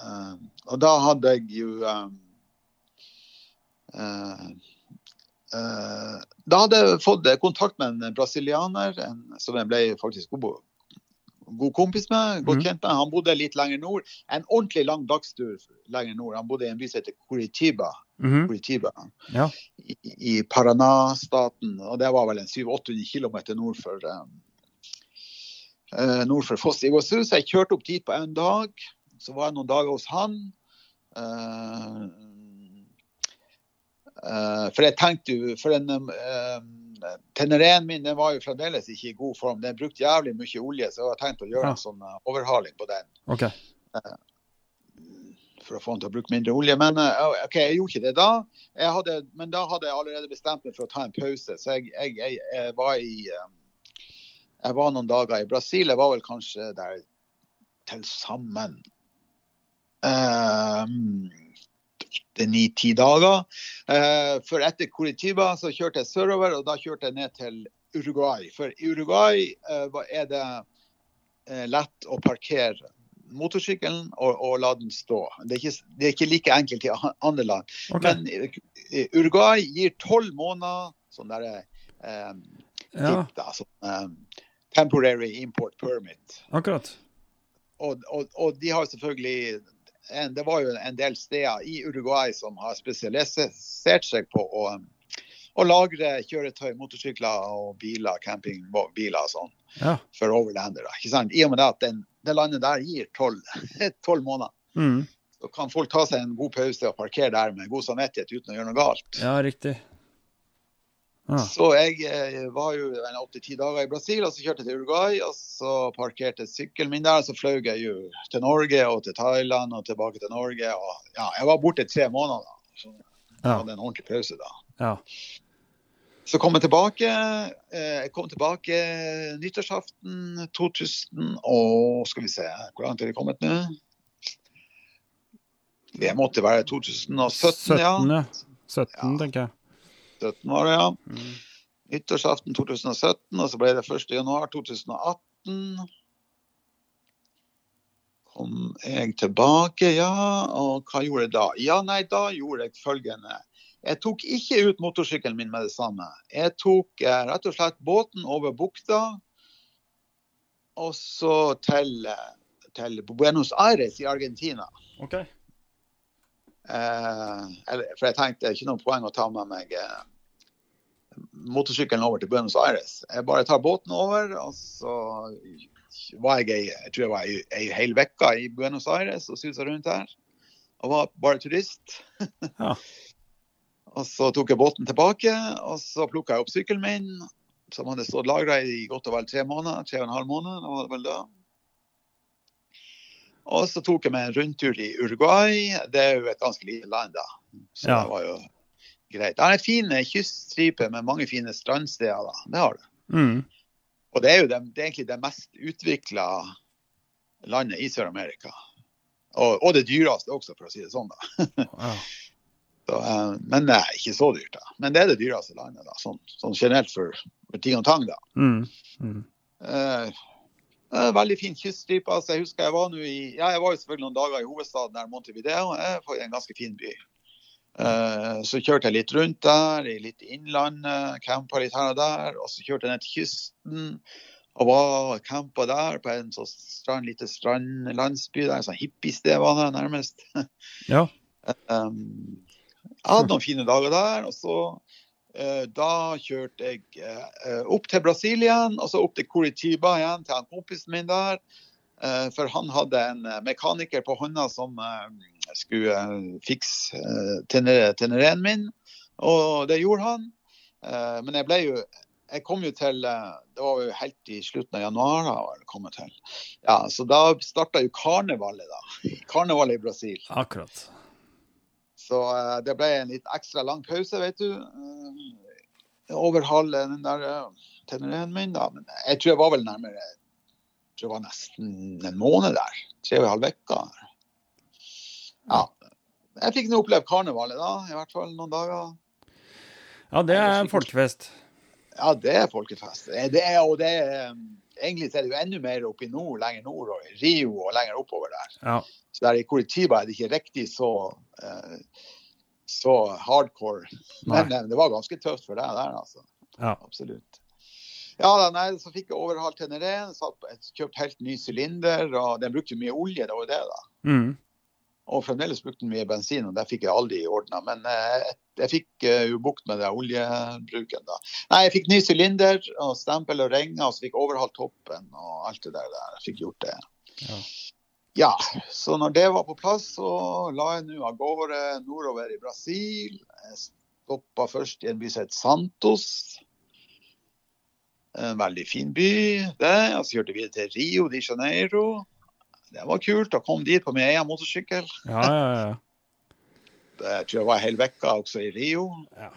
og da hadde jeg jo uh, uh, Da hadde jeg fått kontakt med en brasilianer en, som jeg ble faktisk god, god kompis med. godt mm. kjent med. Han bodde litt lenger nord. En ordentlig lang dagstur lenger nord. Han bodde i en by som heter Curitiba. Mm. Curitiba ja. i, i Paraná-staten. Og det var vel en 700-800 km nord for um, nord for Foss i Iguazu. Så jeg kjørte opp dit på en dag. Så var jeg noen dager hos han. Uh, uh, for jeg tenkte jo For den uh, Tenereen min den var jo fremdeles ikke i god form. Den brukte jævlig mye olje, så jeg har tenkt å gjøre en sånn overhaling på den. Okay. for å få den til å bruke mindre olje. Men OK, jeg gjorde ikke det da. Hadde, men da hadde jeg allerede bestemt meg for å ta en pause. Så jeg, jeg, jeg, jeg var i jeg var noen dager i Brasil. Jeg var vel kanskje der til sammen Eh, ni-ti dager. Uh, for etter Curitiba så kjørte jeg sørover, og da kjørte jeg ned til Uruguay. For i Uruguay uh, er det lett å parkere motorsykkelen og, og, la den stå. Det er, ikke, det er ikke like enkelt i andre land. Okay. Men Uruguay gir tolv måneder sånn derre eh, ja. sånn, eh, temporary import permit. Akkurat. Og, og, og, de har selvfølgelig en, det var jo en del steder i Uruguay som har spesialisert seg på å, å lagre kjøretøy, motorsykler og biler, campingbiler og sånn, ja. for overlandere. ikke sant? I og med at den, det landet der gir tolv måneder. Mm. Så kan folk ta seg en god pause og parkere der med god samvittighet uten å gjøre noe galt. Ja, riktig. Ah. Så jeg eh, var jo åtte-ti dager i Brasil, og så kjørte jeg til Uruguay. Og så parkerte sykkelen min der, og så fløy jeg jo til Norge og til Thailand og tilbake til Norge. Og ja, jeg var borte tre måneder. da. Så jeg ja. hadde en ordentlig pause da. Ja. Så kom jeg tilbake. Eh, jeg kom tilbake nyttårsaften 2000 og Skal vi se, hvor langt er det kommet nå? Det måtte være 2017, 17, ja. 17, ja. tenker jeg. 2017 var det, ja. Mm. Nyttårsaften 2017, og så ble det 1.1.2018. Kom jeg tilbake, ja. Og hva gjorde jeg da? Ja, nei, da gjorde jeg følgende. Jeg tok ikke ut motorsykkelen min med det samme. Jeg tok eh, rett og slett båten over bukta, og så til, til Buenos Aires i Argentina. Okay. Eh, for jeg tenkte det er ikke noe poeng å ta med meg eh, motorsykkelen over til Buenos Aires. Jeg bare tar båten over, og så var jeg ei, jeg tror jeg var ei, ei hel uke i Buenos Aires og susa rundt her. Og var bare turist. Ja. og så tok jeg båten tilbake, og så plukka jeg opp sykkelen min, som hadde stått lagra i godt og vel tre måneder. Tre og en halv måned, var det vel da. Og så tok jeg meg en rundtur i Uruguay. Det er jo et ganske lite land, da. Så ja. det var jo greit. Det har en fin kyststripe med mange fine strandsteder. Da. Det har du. Mm. Og det er jo det, det er egentlig det mest utvikla landet i Sør-Amerika. Og, og, det dyreste også, for å si det sånn. da. Wow. Så, uh, men det er ikke så dyrt, da. Men det er det dyreste landet, da, sånn, sånn generelt for, for, ting og tang. da. Mm. Mm. Uh, veldig fin kyststripe. Altså, jeg husker jeg var, i, ja, jeg var jo selvfølgelig noen dager i hovedstaden der Montevideo. Det er en ganske fin by. Eh, så kjørte jeg litt rundt der, i litt innlandet, campa litt her og der. Og så kjørte jeg ned til kysten og var campa der på en sånn strand, lite strandlandsby der. Sånn hippiested var det nærmest. Ja. um, Jeg hadde noen fine dager der. og så uh, Da kjørte jeg uh, opp til Brasil igjen, og så opp til Curitiba igjen, til han kompisen min der. Eh, for han hadde en eh, mekaniker på hånda som eh, skulle fikse tenereen min, og det gjorde han. Men jeg ble jo jeg kom jo til Det var jo helt i slutten av januar. jeg kom til. Ja, Så da starta jo karnevalet, da. Karnevalet i Brasil. Akkurat. Så det ble en litt ekstra lang pause, vet du. Over overhale den der tenereen min, da. Men jeg tror jeg var vel nærmere tror det var nesten en måned der. Tre og en halv uke. Ja. Jeg fikk nå oppleve karnevalet, da. I hvert fall noen dager. Ja, det er folkefest. Ja, det er folkefest. Det er, og det er, egentlig er det jo enda mer oppe i nord, lenger nord, og i Rio og lenger oppover der. Ja. Så der i Curitiba er det ikke riktig så, eh, så hardcore. Men eh, det var ganske tøft for deg der, altså. Ja. Absolutt. Ja, da, nei, så fikk jeg overhalt Teneren, satt kjøpt helt ny sylinder, og den brukte mye olje, det var jo det, da. Mm. Og fremdeles brukte den mye bensin, og det fikk jeg aldri ordna. Men eh, jeg fikk eh, jo bukt med det oljebruken, da. Nei, jeg fikk ny sylinder og stempel og ringer, og så fikk jeg overhalt toppen og alt det der. Jeg fikk gjort det. Ja. Ja, så når det var på plass, så la jeg nå av gårde nordover i Brasil. Jeg stoppa først i en by som heter Santos. En veldig fin by, det. Og så kjørte vi til Rio de Janeiro. Det var kult å komme dit på min egen motorsykkel. Ja, ja, ja. Det tror jeg var hel uke også i Rio. Ja,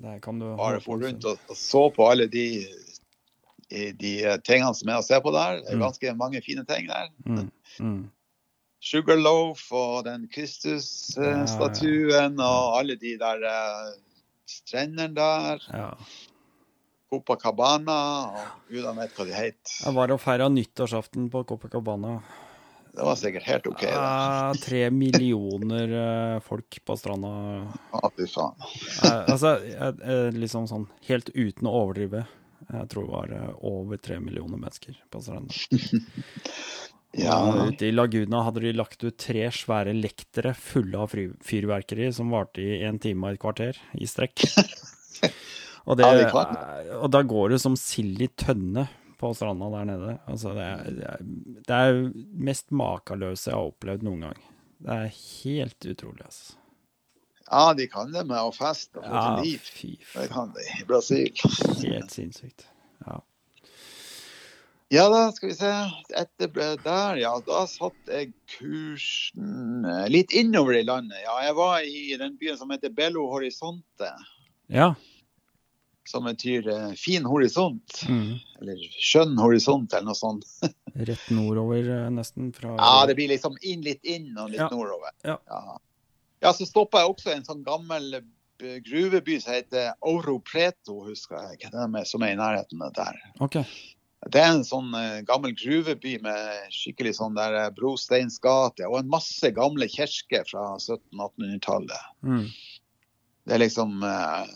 Det kan du Bare for rundt og, og så på alle de, de tingene som er å se på der. Det er Mm. ganske mange fine ting der. Mm. Mm. Sugarloaf og den Kristus-statuen og alle de der eh, strendene der. Ja. Copacabana og gudene vet hva de heter. Jeg var og feira nyttårsaften på Copacabana. Det var sikkert helt OK. Ja, Tre millioner eh, folk på stranda. Ja, fy faen. Eh, altså, jeg- liksom sånn helt uten å overdrive. Jeg tror det var eh, over tre millioner mennesker på stranda. Ja, Ute i Laguna hadde de lagt ut tre svære lektere fulle av fyrverkeri som varte i en time og et kvarter i strekk. Og, det, Ja, og da går det som sild i tønne på stranda der nede. Altså, det er, det er, det er mest makeløse jeg har opplevd noen gang. Det er helt utrolig, altså. ja, de kan det med å feste og få Ja, liv. fy Det kan de i Brasil. Helt sinnssykt. Ja. Ja da, skal vi se. Etter der, ja. Da satte jeg kursen eh, litt innover i landet. Ja, jeg var i den byen som heter Belo Horizonte. ja. Som betyr eh, fin horisont. Mm. Eller skjønn horisont, eller noe sånt. Rett nordover, eh, nesten. Fra Ja, det blir liksom inn, litt inn og litt Ja. nordover. Ja. ja. Ja, så stoppa jeg også en sånn gammel eh, gruveby som heter Ouro Preto, husker jeg. Hvem er er, som er i nærheten av der. OK. Det er en sånn eh, gammel gruveby med skikkelig sånn der eh, brosteinsgate og en masse gamle kirker fra 1700-1800-tallet. Mm. Det er liksom eh,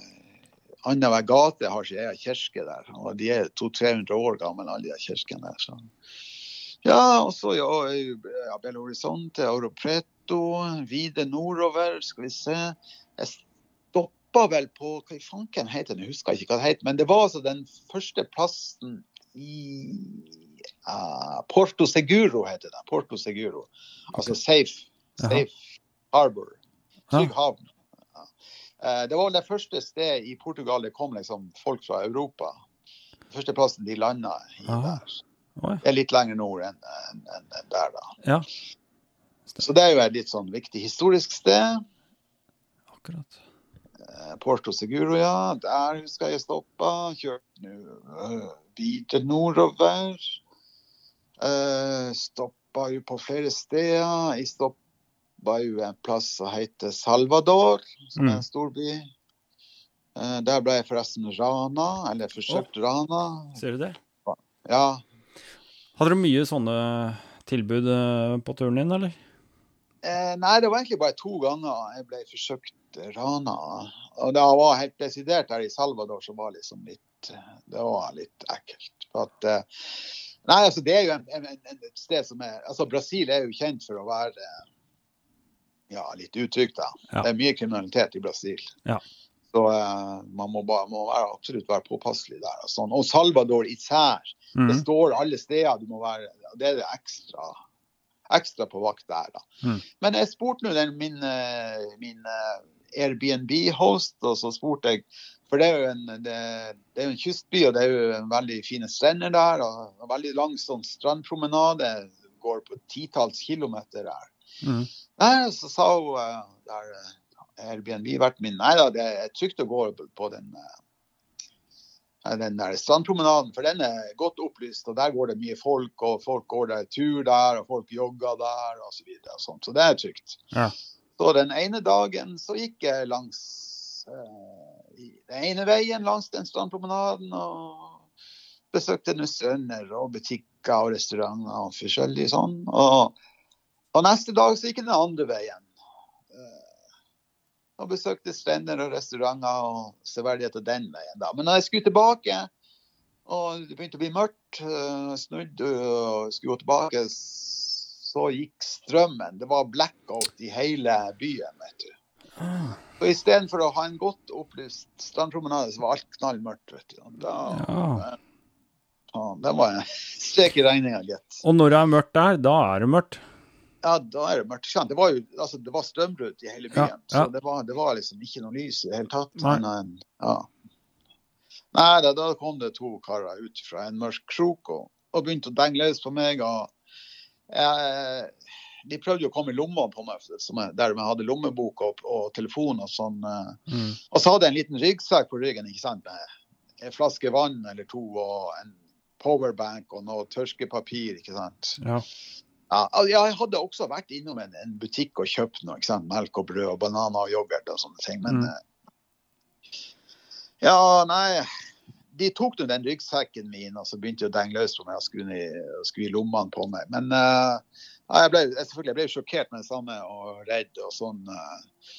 Annenhver gate har sin egen kirke der, og de er 200-300 år gamle, alle de kirkene der. Så. Ja, og så ja, ja, Belo Horizonte, Oro Preto, videre nordover, skal vi se. Jeg stoppa vel på Hva i fanken heter den, jeg husker ikke hva det heter. Men det var altså den første plassen i uh, Porto Seguro heter det. Porto Seguro. Altså safe. Safe harbor. Trygg havn. Eh, Det var vel det første stedet i Portugal det kom liksom folk fra Europa. Første plassen de landa i Aha. der. Oi. Det er litt lenger nord enn enn- enn- der, da. Ja, Så det er jo et litt sånn viktig historisk sted. akkurat. Eh, Porto Seguro, ja. Der husker jeg stoppa. Kjørte nå øh, videre nordover. Uh, stoppa jo på flere steder. Jeg stoppa jo en plass som heter Salvador, som er Mm. en storby. Eh, der ble jeg forresten rana, eller forsøkt rana. Ser du det? Ja. Hadde du mye sånne tilbud eh, på turen din, eller? Eh, nei, det var egentlig bare to ganger jeg ble forsøkt rana. Og det var helt desidert der i Salvador som var liksom litt Det var litt ekkelt. For at, eh, nei, altså det er jo en, en, en, et sted som er altså Brasil er jo kjent for å være ja, litt utrygt. da. Ja. Det er mye kriminalitet i Brasil. Ja. Så uh, man må, bare, må være, absolutt være påpasselig der. Og, sånn. og Salvador især. Det Mhm. står alle steder du må være Det er det ekstra, ekstra på vakt der, da. Mm. Men jeg spurte nå den min, eh, min eh, Airbnb-host, og så spurte jeg For det er jo en, det, det er en kystby, og det er jo en veldig fine strender der. og en Veldig lang sånn strandpromenade. Går på titalls kilometer der. Mhm. Nei, så sa hun eh, der eh, Airbnb-verten min Nei da, det er trygt å gå på den, eh, den der strandpromenaden, for den er godt opplyst. og Der går det mye folk, og folk går der tur der, og folk jogger der osv. Så, videre, og sånt, så det er trygt. Ja. Så den ene dagen så gikk jeg langs eh, i den ene veien langs den strandpromenaden og besøkte noen strender og butikker og restauranter og forskjellig sånn. Og, og neste dag så gikk han den andre veien. Eh, Og besøkte strender og restauranter og severdigheter den veien. da. Men når jeg skulle tilbake, og det begynte å bli mørkt, eh, snudde og skulle gå tilbake, så gikk strømmen. Det var blackout i hele byen, vet du. Ah, Så istedenfor å ha en godt opplyst strandpromenade, så var alt knallmørkt. vet du. Da, Ja. ja, det var en strek i regninga, gitt. Og når det er mørkt der, da er det mørkt. Ja, da er det mørkt. Det var jo altså, det var strømbrudd i hele Ja, byen, ja. så det var, det var liksom ikke noe lys i det hele tatt. Men, ja. Nei, da, da kom det to karer ut fra en mørk krok og, og begynte å denge løs på meg. og eh, De prøvde jo å komme i lommene på meg, som jeg, der jeg hadde lommebok og, og telefon og sånn. eh. Mhm. Og så hadde jeg en liten ryggsekk på ryggen ikke sant, med en flaske vann eller to og en powerbank og noe tørkepapir. ikke sant. Ja. Ja, jeg hadde også vært innom en, en butikk og kjøpt noe. Melk og brød og bananer og yoghurt og sånne ting. Men Mm. eh, ja, nei De tok nå den ryggsekken min og så begynte de å denge løs på meg og skulle i, lommene på meg. Men uh, ja, jeg ble, selvfølgelig, jeg ble sjokkert med det samme og redd og sånn. eh,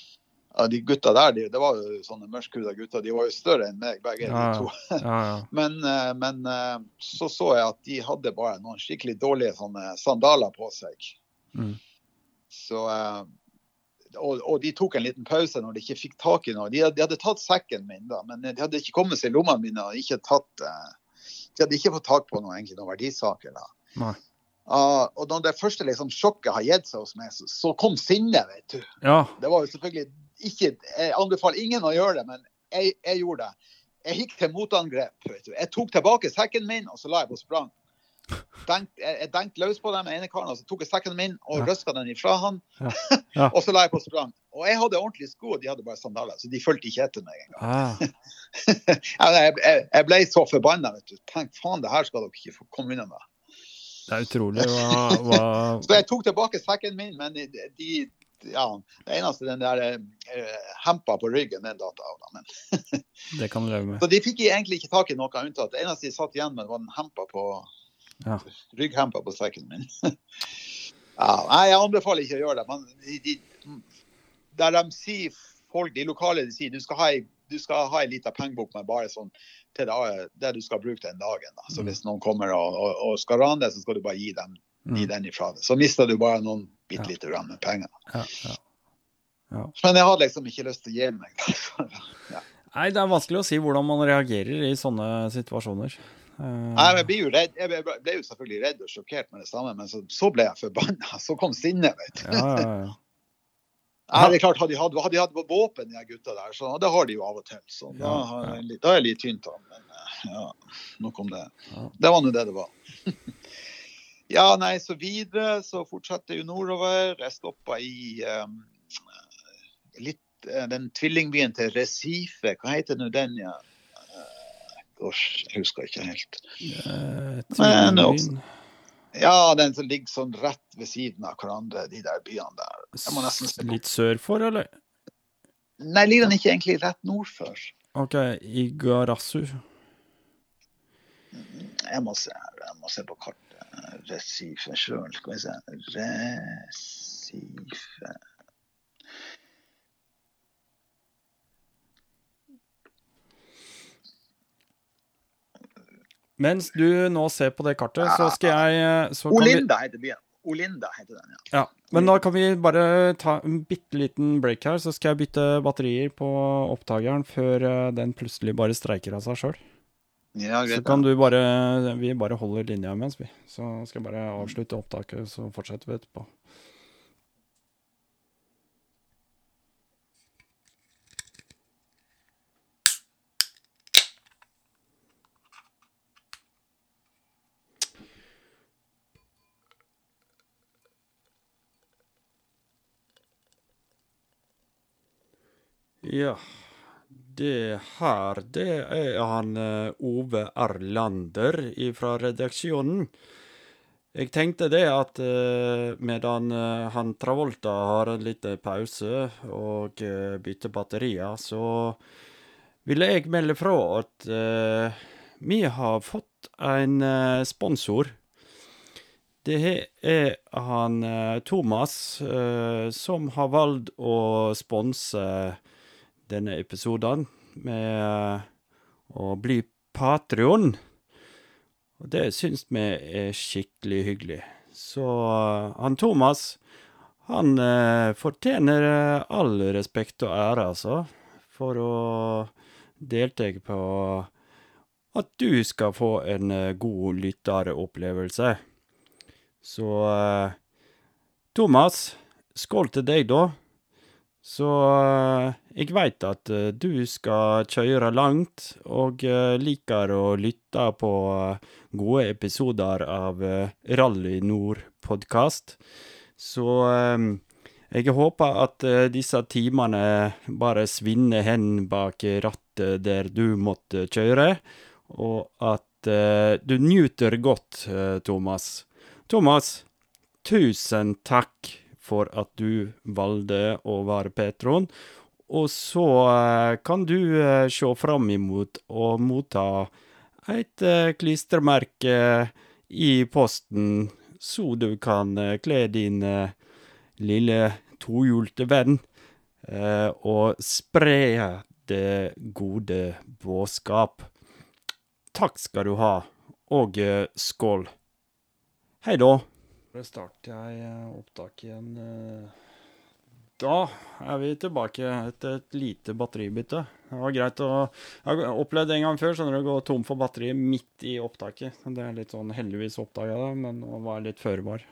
ja, de gutta der, de, det var jo sånne mørkhuda gutter. De var jo større enn meg, begge Ja, de to. Ja, ja. Men, eh, men eh, så så jeg at de hadde bare noen skikkelig dårlige sånne sandaler på seg. Mm. Så, eh, og, og de tok en liten pause når de ikke fikk tak i noe. De, de hadde tatt sekken min, da, men de hadde ikke kommet seg i lommene mine. og ikke tatt, De hadde ikke fått tak på noe, egentlig, noen verdisaker. da. Nei. Ah, og når det første liksom, sjokket har gitt seg hos meg, så, så kom sinnet. vet du. ja. Det var jo selvfølgelig ikke Jeg anbefaler ingen å gjøre det, men jeg, jeg gjorde det. Jeg gikk til motangrep. vet du. Jeg tok tilbake sekken min, og så la jeg på sprang. Jeg, denkte løs på den ene karen, og så tok jeg sekken min og Ja. røska den ifra han. Ja. Ja. og så la jeg på sprang. Og jeg hadde ordentlige sko, og de hadde bare sandaler, så de fulgte ikke etter meg engang. Ah, Jeg, jeg, jeg ble så forbanna. vet du. Tenk, faen, det her skal dere ikke få komme unna med. det er utrolig hva, hva Så jeg tok tilbake sekken min, men de, de ja, det eneste den der eh, hempa på ryggen, den datt av. da, Men Det kan du leve med. Så de fikk egentlig ikke tak i noe unntatt. Det eneste de satt igjen med, var den hempa på Ja. rygghempa på sekken min. ja, nei, jeg anbefaler ikke å gjøre det. Men de, de, der de sier folk, de lokale de sier du skal ha ei du skal ha ei lita pengebok med bare sånn til det, det du skal bruke den dagen. Da. Så Mm. hvis noen kommer og, og, og skal rane deg, så skal du bare gi dem gi Mm. den ifra deg. Så mister du bare noen bitte lite grann med penger. Ja, ja. Ja. Men jeg hadde liksom ikke lyst til å gi meg. ja. Nei, det er vanskelig å si hvordan man reagerer i sånne situasjoner. Uh... Nei, men Jeg ble jo redd. Jeg ble, ble jo selvfølgelig redd og sjokkert med det samme, men så, så ble jeg forbanna. Så kom sinnet, vet du. ja, ja, ja. Nei, det er klart, Hadde de hatt, hadde de hatt våpen, de gutta der, så det har de jo av og til. Så da, da er jeg litt tynt av. Men eh, ja, nok om det. Det var nå det det var. ja, nei, så videre så fortsatte jeg nordover. Jeg stoppa i um, litt eh, den tvillingbyen til Recife. Hva heter nå den, ja? Eh, Gosh, jeg husker ikke helt. Eh, Men også- Ja, den som ligger sånn rett ved siden av hverandre, de der byene der. Jeg må nesten se. Litt sør for, eller? Nei, ligger den ikke egentlig rett nord for? OK, Igarasu. Jeg må se her, jeg må se på kartet. Recife sjøl, skal vi se. Recife Mens du nå ser på det kartet, så skal jeg eh, så vi, Olinda heter byen. Olinda heter den, ja. Ja, Men da kan vi bare ta en bitte liten break her, så skal jeg bytte batterier på opptakeren før eh, den plutselig bare streiker av seg sjøl. Ja, Så kan du bare Vi bare holder linja imens, vi. Så skal jeg bare avslutte opptaket, så fortsetter vi etterpå. Ja, det her, det er han eh, Ove Erlander fra redaksjonen. Jeg tenkte det at eh, medan eh, han Travolta har en liten pause og bytter batterier, så ville jeg melde fra at vi har fått en sponsor. Det er han Thomas som har valgt å sponse denne episoden med å bli Patrion. Og det syns vi er skikkelig hyggelig. Så eh, han Thomas, han eh, fortjener eh, all respekt og ære, altså, for å delta på at du skal få en god lytteropplevelse. Så Thomas, skål til deg, da. Så eh, jeg veit at eh, du skal kjøre langt, og eh, liker å lytte på gode episoder av Rally Nord-podkast. Så jeg håper at disse timene bare svinner hen bak rattet der du måtte kjøre, og at du nyter godt, Thomas. Thomas, tusen takk for at du valgte å være Petron. Og så eh, kan du eh, se fram imot å motta et eh, klistremerke i posten, så du kan kle din lille tohjulte venn og spre det gode budskap. Takk skal du ha, og skål. Hei da. Da starter jeg eh, opptak igjen. eh. Da er vi tilbake etter et lite batteribytte. Det var greit å Jeg har opplevd det en gang før, du, å gå tom for batteri midt i opptaket. Det er litt sånn Heldigvis oppdaga det, men å være litt føre var.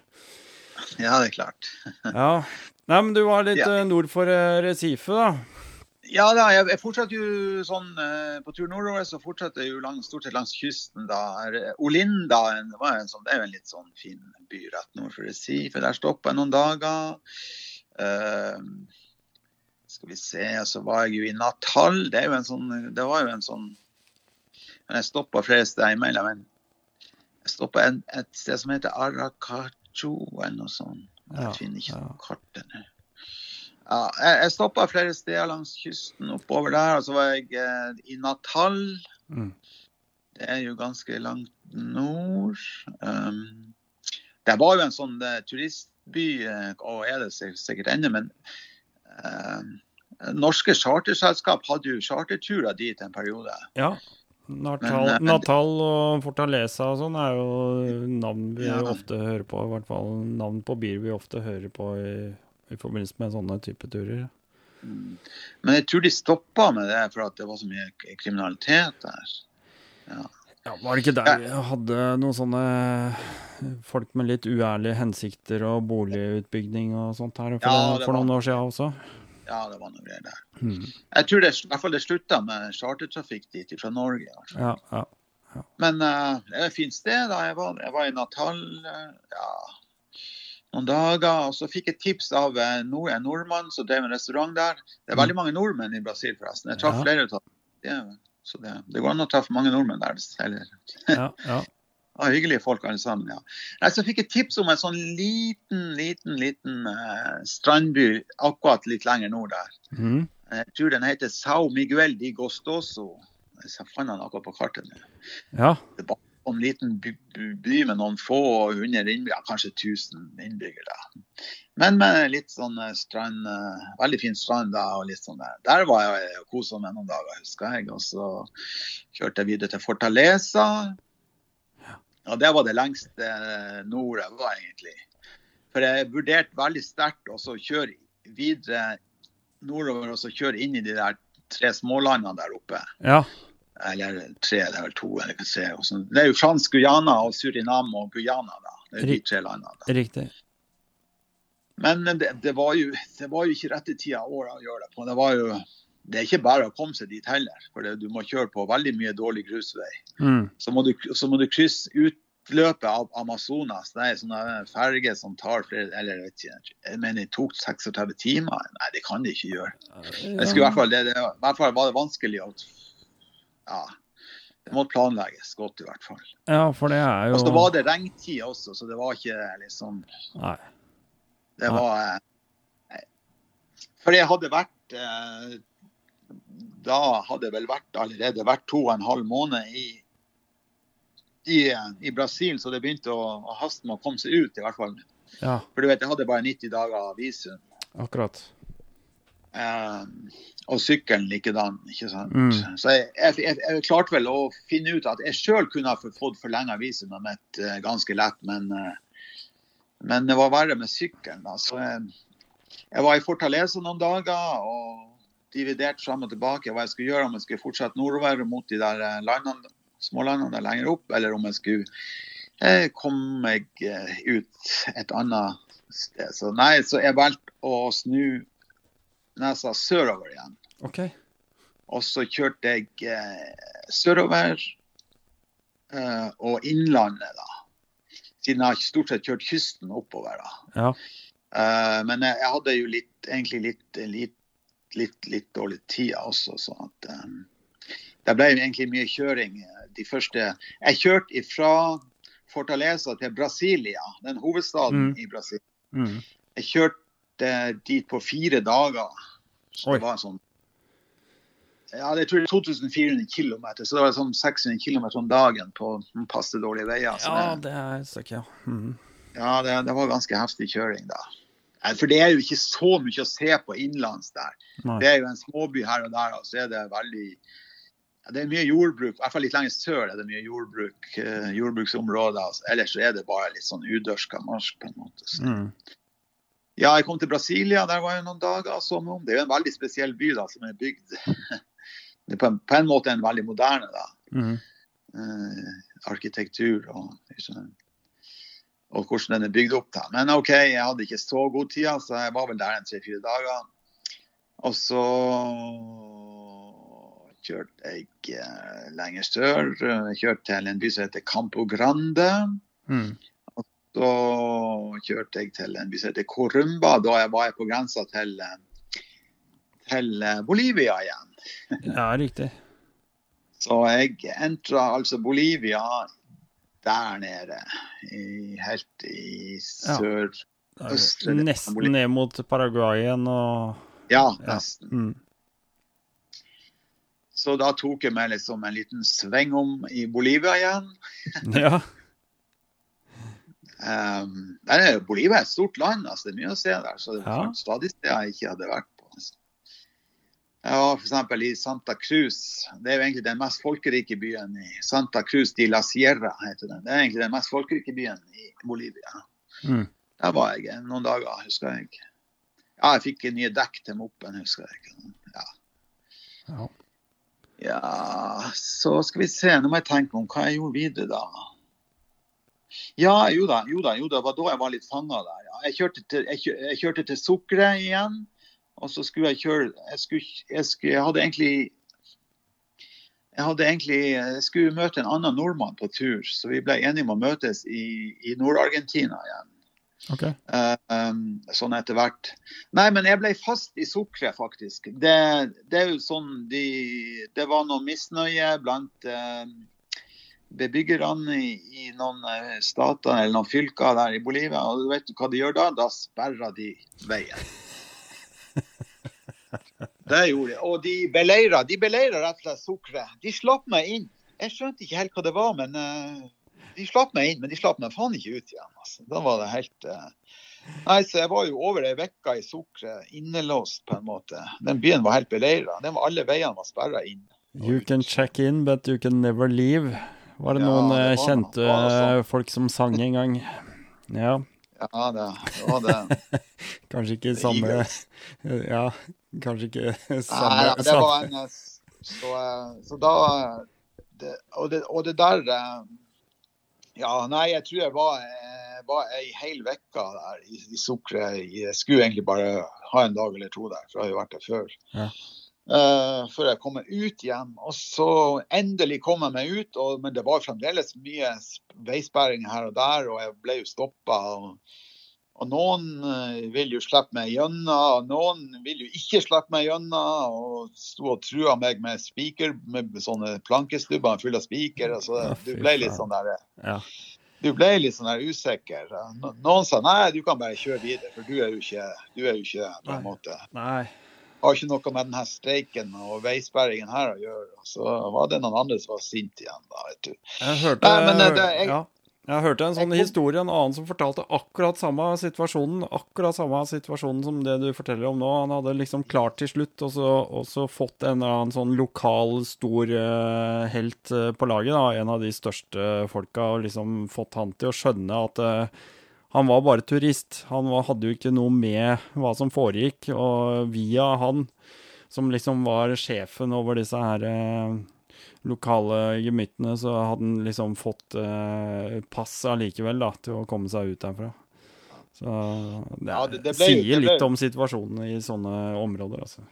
Ja, det er klart. Ja. Nei, men du var litt Ja. eh, nord for Recife, da. Ja da, jeg, fortsatte jo sånn eh, på tur nordover, så fortsatte jeg jo langs, stort sett langs kysten da. Olinda en- det var en sånn, det er jo en litt sånn fin by rett nord for Recife. Der stoppa jeg noen dager. Eh, skal vi se, så var jeg jo i Natal. Det, jo en sånn, det var jo en sånn jeg stoppa flere steder imellom. Men jeg stoppa et sted som heter Aracacho eller noe sånt. Ja, Jeg finner ikke ja. noe kart nå. Ja, jeg, jeg stoppa flere steder langs kysten oppover der. Og så var jeg eh, i Natal. Mm. Det er jo ganske langt nord. Um, det var jo en sånn uh, turistby, eh, og er det sikkert ennå, men uh, norske charterselskap hadde jo charterturer dit en periode. Ja. Natal, Men, Natal og Fortaleza og sånn er jo navn vi Ja. ofte hører på. I hvert fall navn på byer vi ofte hører på i, i forbindelse med sånne type turer. Mm. Men jeg tror de stoppa med det for at det var så mye kriminalitet der. Ja, Var det ikke der vi hadde noen sånne folk med litt uærlige hensikter og boligutbygging og sånt her for, Ja, for noen år siden også? Ja, det var noe greier der. Mm. Jeg tror det, i hvert fall det slutta med chartertrafikk dit fra Norge. Altså. Ja, ja. Men uh, det er et fint sted. da Jeg var, jeg var i Natal Uh, ja, noen dager. Og så fikk jeg tips av eh, nord, en nordmann som drev en restaurant der. Det er veldig mange nordmenn i Brasil, forresten. Jeg traff Ja. flere av dem. Så det, det går an å treffe mange nordmenn der. Eller, ja, ja. ja, hyggelige folk alle sammen. ja. Nei, så fikk jeg tips om en sånn liten, liten, liten uh, strandby akkurat litt lenger nord der. Mm. Jeg tror den heter Sao Miguel de Gostoso. Jeg fant den akkurat på kartet nå. ja. Det var en liten by, by, med noen få hundre innbyggere, kanskje 1000 innbyggere. Men med litt sånn eh, strand, eh, veldig fin strand da, og litt sånn der. Der var jeg og kosa meg noen dager, husker jeg. Og så kjørte jeg videre til Fortaleza. Og det var det lengste nord jeg var, egentlig. For jeg vurderte veldig sterkt å kjøre videre nordover og så kjøre inn i de der tre smålandene der oppe. Ja. Eller tre, det er vel to eller tre. Det er jo fransk Guyana og Suriname og Guyana, da. Det er de tre landene. da. Riktig. Men det, det, var jo, det var jo ikke rette tida av året å gjøre det på. Det, var jo, det er ikke bare å komme seg dit heller. For det, du må kjøre på veldig mye dårlig grusvei. Mm. Så må du, så må du krysse utløpet av Amazonas. Det er sånne ferger som tar flere Eller jeg vet ikke, jeg mener det tok 36 timer. Nei, det kan de ikke gjøre. Jeg skulle i hvert fall, det, det, I hvert fall var det vanskelig å Ja. Det måtte planlegges godt, i hvert fall. Ja, for det er jo Og så var det regntid også, så det var ikke liksom Nei. Det Nei. var eh, For jeg hadde vært eh, Da hadde det vel vært allerede vært to og en halv måned i, i, i Brasil, så det begynte å, å haste med å komme seg ut, i hvert fall. Ja, For du vet, jeg hadde bare 90 dager visum. akkurat. Eh, og sykkelen likedan, ikke sant. Mm. Så jeg, jeg, jeg, klarte vel å finne ut at jeg sjøl kunne ha fått forlenga visumet mitt uh, ganske lett, men, uh, men det var verre med sykkelen. da. Så jeg, jeg var i Fortaleza noen dager og dividerte fram og tilbake hva jeg skulle gjøre, om jeg skulle fortsette nordover mot de der eh, landene, smålandene der lenger opp, eller om jeg skulle eh, komme meg eh, ut et annet sted. Så nei, så jeg valgte å snu nesa sørover igjen. Okay. Og så kjørte jeg eh, sørover eh, og innlandet, da. Siden jeg har stort sett kjørt kysten oppover. da. Ja. Eh, men jeg, jeg hadde jo litt, egentlig litt, litt, litt, litt dårlig tid også, så at eh, det ble egentlig mye kjøring. eh, De første Jeg kjørte fra Fortaleza til Brasilia, den hovedstaden Mm. i Brasil. Mm. Jeg kjørte dit på fire dager. Så Oi. det var sånn ja, det tror er 2400 km, så det var sånn 600 km om dagen på passe dårlige veier. Så Ja, det, det er stykke, ja. Mm. ja, det, det var ganske heftig kjøring da. For det er jo ikke så mye å se på innenlands der. Nei. Det er jo en småby her og der, og så er det veldig Det er mye jordbruk, i hvert fall litt lenger sør er det mye jordbruk, eh, jordbruksområder. Altså. Ellers så er det bare litt sånn udørska marsk på en måte. Så. Mm. Ja, jeg kom til Brasilia, der var jeg noen dager. Så om. Det er jo en veldig spesiell by da, som er bygd Det er på en, på en måte en veldig moderne da. Mm. Eh, arkitektur og, og hvordan den er bygd opp. da. Men OK, jeg hadde ikke så god tid, så jeg var vel der en tre-fire dager. Og så kjørte jeg eh, lenger sør. Jeg kjørte til en by som heter Campo Grande. Mm. Så kjørte jeg til en by som heter Corumba. Da jeg var jeg på grensa til, eh, til eh, Bolivia igjen. Ja, riktig. Så jeg entra altså Bolivia der nede, i, helt i sør... Er Østre Nesten ned mot Paraguay igjen og Ja, Ja. nesten. mm. Så da tok jeg meg liksom en liten sving om i Bolivia igjen. Ja. Um, der er, Bolivia et stort land, altså det er mye å se der. Så det Ja. var stadig steder jeg ikke hadde vært på. Jeg var f.eks. i Santa Cruz. Det er jo egentlig den mest folkerike byen i Santa Cruz de la Sierra. heter den. Det er egentlig den mest folkerike byen i Bolivia. Mm. Der var jeg noen dager, husker jeg. Ja, jeg fikk nye dekk til moppen, husker jeg. Ja. Ja. ja, så skal vi se. Nå må jeg tenke om hva jeg gjorde videre da. Ja, jo da, jo da, jo da. Det var da jeg var litt fanga der. Jeg, kjørte til, jeg, jeg kjørte til Sukkeret igjen. Og så skulle jeg kjøre Jeg, skulle, jeg, skulle, jeg hadde egentlig jeg hadde egentlig, jeg skulle møte en annen nordmann på tur, så vi ble enige om å møtes i, i Nord-Argentina igjen. Okay. Uh, um, sånn etter hvert. Nei, men jeg ble fast i sukkeret, faktisk. Det, det er jo sånn de, Det var noe misnøye blant eh, bebyggerne i, i noen eh, stater eller noen fylker der i Bolivia. Og du vet hva de gjør da? Da sperrer de veien. Det gjorde de. Og de beleira, de beleira rett og slett sukkeret. De slapp meg inn. Jeg skjønte ikke helt hva det var, men uh, de slapp meg inn. Men de slapp meg faen ikke ut igjen. Altså. Da var det helt uh... Nei, så jeg var jo over ei uke i sukkeret, innelåst på en måte. Den byen var helt beleira. Alle veiene var sperra inn. You can check in, but you can never leave. Var det Ja, noen det eh, var- kjente var sånn. eh, folk som sang en gang? Ja. Ja, det var det. kanskje ikke samme Ja, kanskje ikke Nei, samme, ja, det var en eh, Så, eh, så da det, og, det, og det der Ja, nei, jeg tror jeg var, var ei hel uke der i, i sukkeret. Jeg skulle egentlig bare ha en dag eller to der, for jeg har jo vært der før. Ja. Eh, før jeg kom meg ut igjen. Og så endelig kom jeg meg ut, og, men det var fremdeles mye veisperring veisperringer her og der, og jeg ble jo stoppa. Og, og noen uh, vil jo slippe meg gjennom, og noen vil jo ikke slippe meg gjennom. Og sto og trua meg med spiker, med sånne plankestubber fulle av spiker. Altså, Ja, du ble litt sånn der Ja. du ble litt sånn der usikker. Noen sa nei, du kan bare kjøre videre, for du er jo ikke, du er jo ikke på en måte Nei. Har ikke noe med denne streiken og veisperringen her å gjøre. Så var det noen andre som var sinte igjen, da, vet du. Jeg hørte, Nei, men, eh, det- jeg- ja, jeg hørte en sånn historie, en annen som fortalte akkurat samme situasjonen akkurat samme situasjonen som det du forteller om nå. Han hadde liksom klart til slutt, og så, og så fått en eller annen sånn lokal, stor uh, helt uh, på laget, da, en av de største folka, og liksom fått han til å skjønne at eh, han var bare turist. Han var, hadde jo ikke noe med hva som foregikk, og via han, som liksom var sjefen over disse her eh, lokale gemyttene, så hadde han liksom fått eh, pass allikevel da, til å komme seg ut derfra. Så det, Ja, det- det ble- sier det litt om situasjonen i sånne områder, altså.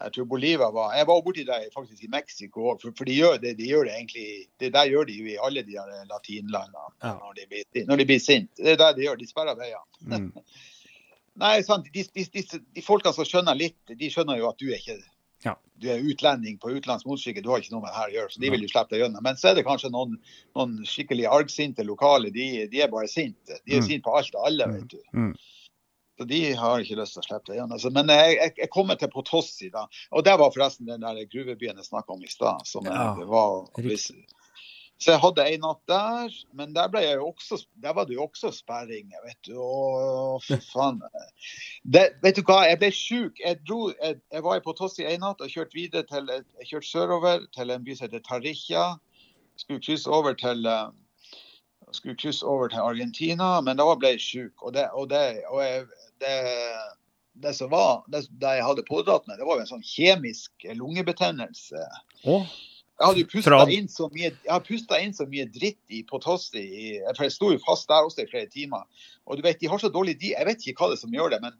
Jeg tror Bolivia var Jeg var borti der faktisk i Mexico òg, for, for de, gjør det, de gjør det egentlig Det der gjør de jo i alle de der latinlandene Ja. når, de blir, når de blir sinte. Det er det de gjør. De sperrer veiene. Mm. Nei, sant. De, de, de, de folkene som skjønner litt, de skjønner jo at du er ikke Ja. du er utlending på utenlandsk motorsykel, du har ikke noe med det her å gjøre, så de vil jo slippe deg gjennom. Men så er det kanskje noen, noen skikkelig argsinte lokale, de, de er bare sinte. De er Mm. sinte på alt og alle, vet du. Mm. Så de har ikke lyst til å slippe det igjen. Altså, men jeg, jeg, jeg kommer til Potossi, da. Og det var forresten den der gruvebyen jeg snakka om i stad. som Ja, jeg var så jeg hadde en natt der, men der, ble jeg jo også, der var det jo også sperring. vet du, Å, fy faen. Det, vet du hva, jeg ble sjuk. Jeg, dro, jeg, jeg var i Potossi en natt og kjørte videre til, jeg kjørte sørover til en by som heter Tarija. Skulle krysse over til eh, skulle krysse over til Argentina, men da ble jeg sjuk. Og, det, og, det, og jeg, det, det som var, det, det jeg hadde pådratt meg, det var jo en sånn kjemisk lungebetennelse. Oh. Jeg hadde jo pusta inn så mye, inn så mye dritt i Potossi. For jeg sto jo fast der også i flere timer. Og du vet, de har så dårlig di Jeg vet ikke hva det er som gjør det, men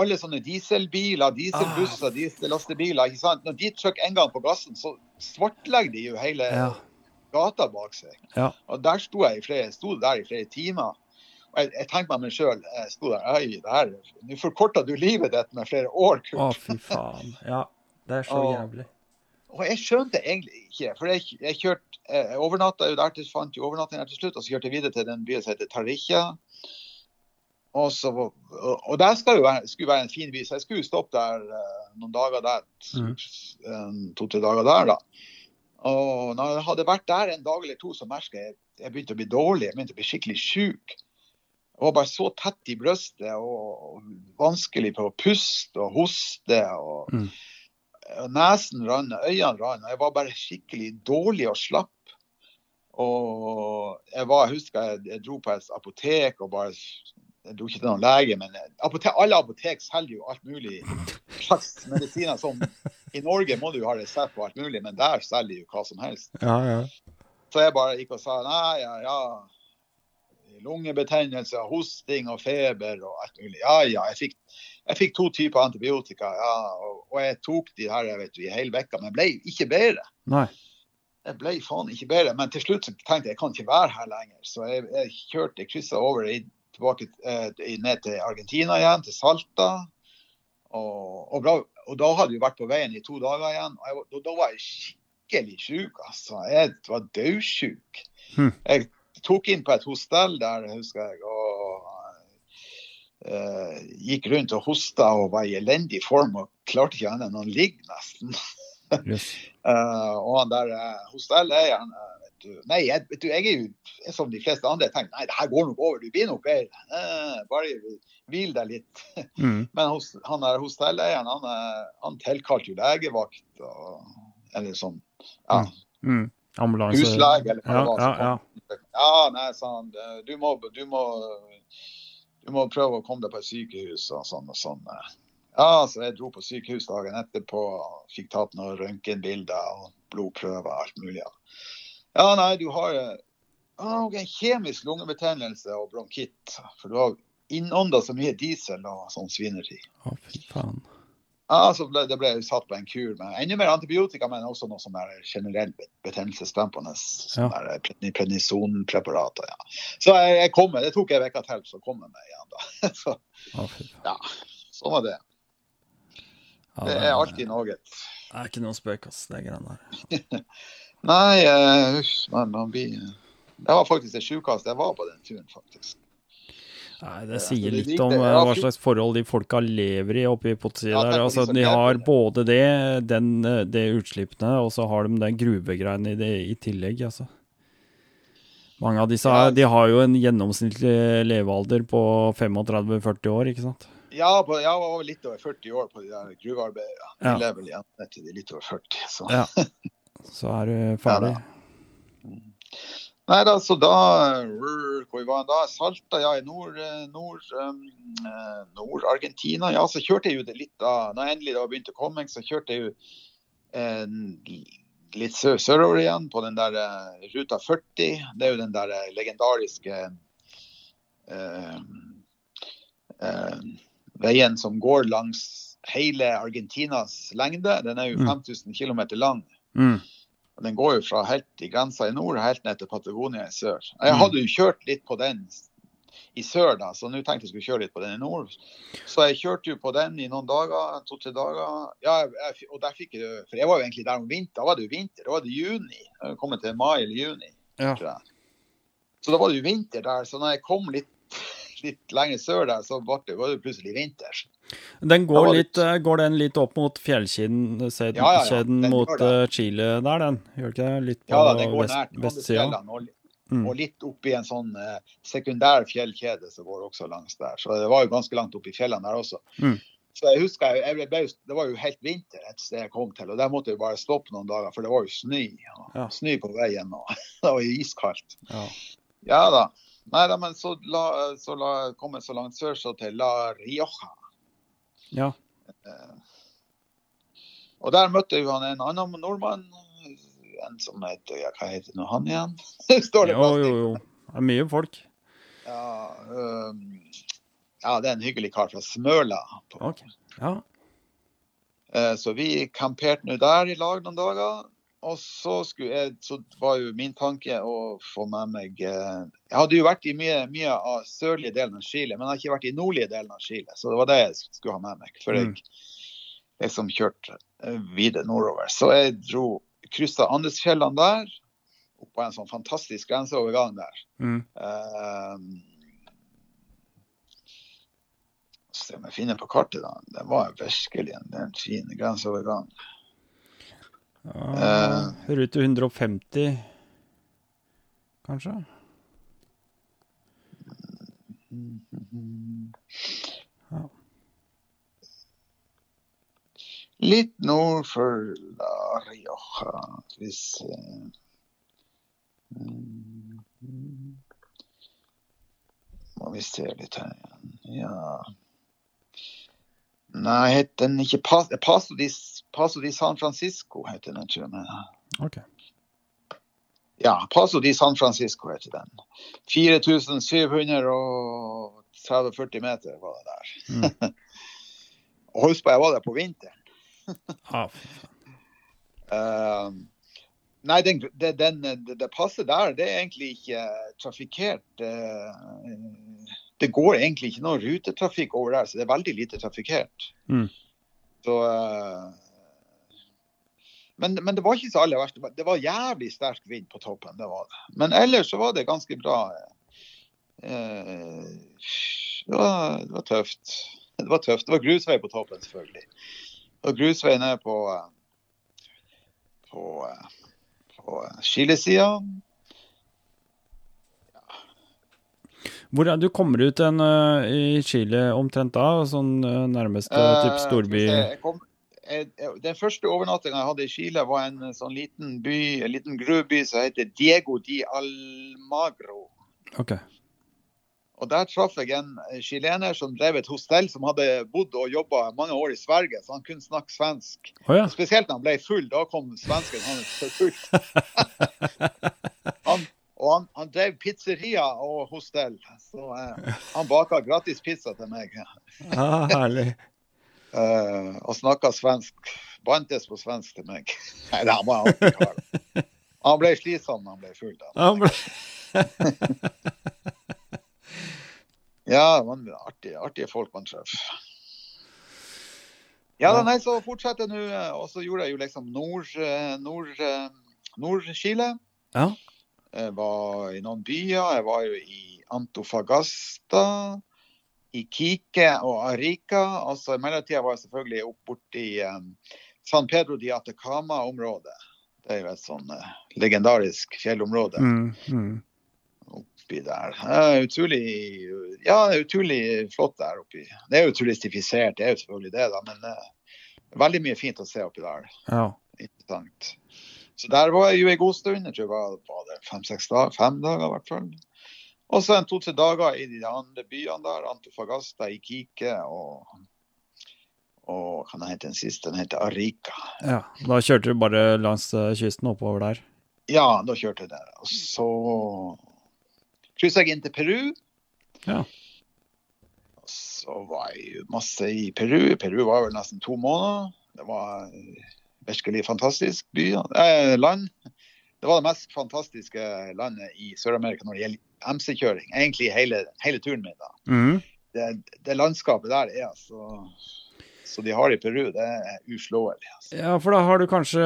alle sånne dieselbiler, dieselbusser, Ah. diesellastebiler ikke sant? Når de trykker en gang på gassen, så svartlegger de jo hele ja. gata bak seg. Ja. Og der sto jeg i flere, sto der i flere timer. Jeg, jeg tenkte meg meg sjøl, jeg sto der Oi, det her, nå forkorta du livet ditt med flere år, Kurt. Å, fy faen. Ja, det er så og, jævlig. Og jeg skjønte egentlig ikke, for jeg, jeg kjørte jeg overnatta jo der til, fant jo overnatting der til slutt, og så kjørte jeg videre til den byen som heter Tariqa. Og, så, og, der skal jo være, skulle være en fin by, så jeg skulle stoppe der eh, noen dager der. Mhm. To-tre dager der, da. Og når jeg hadde vært der en dag eller to, så merka jeg jeg begynte å bli dårlig. Jeg begynte å bli skikkelig sjuk. Jeg var bare så tett i brystet og, og vanskelig på å puste og hoste. og Mm. og Nesen rant, øynene rant. Jeg var bare skikkelig dårlig og slapp. Og jeg, var, jeg husker jeg, jeg dro på et apotek og bare Jeg dro ikke til noen lege, men apotek, alle apotek selger jo alt mulig slags medisiner. Som I Norge må du ha resept på alt mulig, men der selger de jo hva som helst. Ja, ja. Så jeg bare gikk og sa nei, ja, ja. Lungebetennelse, hosting og feber og alt mulig. Ja, ja. Jeg fikk, jeg fikk to typer antibiotika, ja, og, og jeg tok de her jeg vet, du, i hele vekka, men ble ikke bedre. Nei. Jeg ble faen ikke bedre, men til slutt så tenkte jeg jeg kan ikke være her lenger. Så jeg, jeg kjørte, kryssa over i, tilbake eh, ned til Argentina igjen, til Salta. Og, og, bra, og da hadde vi vært på veien i to dager igjen, og jeg, da, da var jeg skikkelig sjuk. Altså. Jeg var dødsjuk. Hm. Jeg tok inn på et hostell der, husker jeg, og uh, gikk rundt og hosta og var i elendig form og klarte ikke annet enn å ligge nesten. Yes. uh, og han der uh, hostelleieren vet du, Nei, jeg, vet du, jeg er jo som de fleste andre. Jeg tenker nei, det her går nok over, du blir nok bedre. Uh, bare hvil deg litt. Mm. Men hos, han der hostelleieren, han, eh, han tilkalte jo legevakt og Eller sånn ja, Mm. Ambulanse. huslege, eller hva Ja, det var. ja, ja. Ja, nei, sa han. Du må, du må, du må prøve å komme deg på et sykehus og sånn og sånn. Ja, så jeg dro på sykehus dagen etterpå fikk tatt noen røntgenbilder og blodprøver og alt mulig. Ja, nei, du har ja, en kjemisk lungebetennelse og bronkitt. For du har innånda så mye diesel og sånn svineri. Å, fy faen. Ja, så ble, det ble satt på en kur med enda mer antibiotika, men også noe som er generelt betennelsesdempende ja. prednisonpreparater. Ja. Så jeg, jeg kom med, det tok en uke til, så kom jeg meg igjen da. Så, ja, sånn var det. Det, er alltid noe. Det er ikke noe spøk, ass, det greiene der. Nei, uh, men man blir Det var faktisk det sjukeste jeg var på den turen, faktisk. Nei, Det sier litt om eh, hva slags forhold de folka lever i oppe i Potsi der. Altså, de har både det, den, eh, det utslippene, og så har de den gruvegreiene i, det, i tillegg. altså. Mange av disse her, de har jo en gjennomsnittlig levealder på 35-40 år, ikke sant? Ja, på, jeg var litt over 40 år på de der gruvearbeiderne. De ja. lever igjen etter de litt over 40. Så, ja. så er du ferdig. Ja, Nei så da Hvor var da? Salta, ja, i nord, nord, nord Argentina. Ja, så kjørte jeg jo det litt da når jeg endelig da begynte å komme, så kjørte jeg jo eh, litt sør sørover igjen på den der uh, ruta 40. Det er jo den der uh, legendariske uh, veien som går langs hele Argentinas lengde. Den er jo 5000 km lang. Mm. Den går jo fra helt i grensa i nord helt ned til Patagonia i sør. Jeg mm. hadde jo kjørt litt på den i sør, da, så nå tenkte jeg skulle kjøre litt på den i nord. Så jeg kjørte jo på den i noen dager, to-tre dager. Ja, jeg, og der fikk jeg, For jeg var jo egentlig der om vinter. Da var det jo vinter. Da var det juni. Jeg kom til mai eller juni. Ja. Så da var det jo vinter der. Så når jeg kom litt, litt lenger sør der, så var det, var det plutselig vinter. Den går, litt, eh, går, den litt opp mot fjellkjeden ja, ja, ja. mot uh, Chile der, den? Gjør ikke det? Litt på ja, da, den går vest, vestsida? Og, mm. og litt opp i en sånn uh, sekundær fjellkjede som går også langs der. Så det var jo ganske langt opp i fjellene der også. Mm. Så jeg husker, jeg ble, Det var jo helt vinter et sted jeg kom til, og der måtte jeg bare stoppe noen dager, for det var jo snø. Ja. Snø på veien, og det var jo iskaldt. Ja. ja da. Nei da, men så, la, så la, kom jeg så langt sør så til La Rioja. Ja. Eh, og der møtte jo han en annen nordmann. En som heter ja, Hva heter nå han igjen? Står det jo, jo, jo. Det er mye folk. Ja, um, ja, det er en hyggelig kar fra Smøla. Okay. Ja. Uh, så vi kamperte nå der i lag noen dager. Og så, jeg, så, var jo min tanke å få med meg eh, Jeg hadde jo vært i mye, mye av sørlige delen av Chile, men jeg har ikke vært i nordlige delen av Chile. Så det var det jeg skulle ha med meg For jeg mm. liksom kjørte eh, videre nordover. Så jeg dro kryssa Andesfjellene der, på en sånn fantastisk grenseovergang der. Mm. Um, se om jeg finner på kartet, da. Det var virkelig en, en fin grenseovergang. Ja, Rute 150, kanskje? Ja. Litt nord for La Rioja, hvis Må vi se litt her igjen. Ja Nei, het den ikke Paso de Paso di San Francisco heter den, tror jeg. Okay. Ja, Paso di San Francisco heter den. 4730-40 meter var det der. Mm. og husk på, jeg var der på vinteren. ah, uh, nei, den, det, den, det, det passet der, det er egentlig ikke trafikkert. Det går egentlig ikke noe rutetrafikk over der, så det er veldig lite trafikkert. Mm. Så uh, men, men, det var ikke så aller verst. Det var jævlig sterk vind på toppen. det var det. Men ellers så var det ganske bra. Eh, det, var, det, var, tøft. Det var tøft. Det var grusvei på toppen, selvfølgelig. Og grusvei ned på på, på Chile-sida. Hvor du kommer ut en, uh, i Chile omtrent da? Sånn uh, nærmeste uh, type storby? Jeg kom, jeg, Den første overnattinga jeg hadde i Chile, var en sånn liten by, en liten gruvby som heter Diego di Almagro. Ok. Og Der traff jeg en chilener som drev et hostell, som hadde bodd og jobba mange år i Sverige, så han kunne snakke svensk. Oh, ja. Spesielt da han ble full. Da kom svensken hans for fullt. Han, og han, han drev pizzeria og hostell, så eh, han baka gratis pizza til meg. Ah, herlig. Eh, og snakka svensk. Bantes på svensk til meg. Nei, det han var alltid kar. Han ble slitsom da han ble full. Da. Ja, ble... Ja, var artige, artige folk man treffer. Ja, da, nei, så fortsetter nå, eh, og så gjorde jeg jo liksom Nord-Chile. nord, eh, Nord-Chile. Ja. Jeg var i noen byer. Jeg var jo i Antofagasta, i Kike og Arica. Altså, i mellomtida var jeg selvfølgelig opp borti um, San Pedro de Atacama-området. Det er jo et sånn uh, legendarisk fjellområde. Mm, mm. oppi der. Er utrolig, ja, det utrolig flott der oppi. Det er jo turistifisert, det er jo selvfølgelig det, da, men uh, veldig mye fint å se oppi der. Ja. Interessant. Så der var jeg jo en god stund. Jeg tror det var, var det fem-seks dager, fem dager i hvert fall. Og så en to-tre dager i de andre byene der. Antofagasta, Ikike og og hva den heter den siste? Den heter Arica. ja. Da kjørte du bare langs eh, kysten oppover der? Ja, da kjørte jeg der. Og så krysset jeg inn til Peru. Ja. Og så var jeg masse i Peru. Peru var vel nesten to måneder. Det var virkelig fantastisk by, eh, land. Det var det mest fantastiske landet i Sør-Amerika når det gjelder MC-kjøring. Egentlig hele, hele turen min. da. Mm. Det, det landskapet der er altså Så de har i Peru, det er uslåelig. Altså. Ja, for da har du kanskje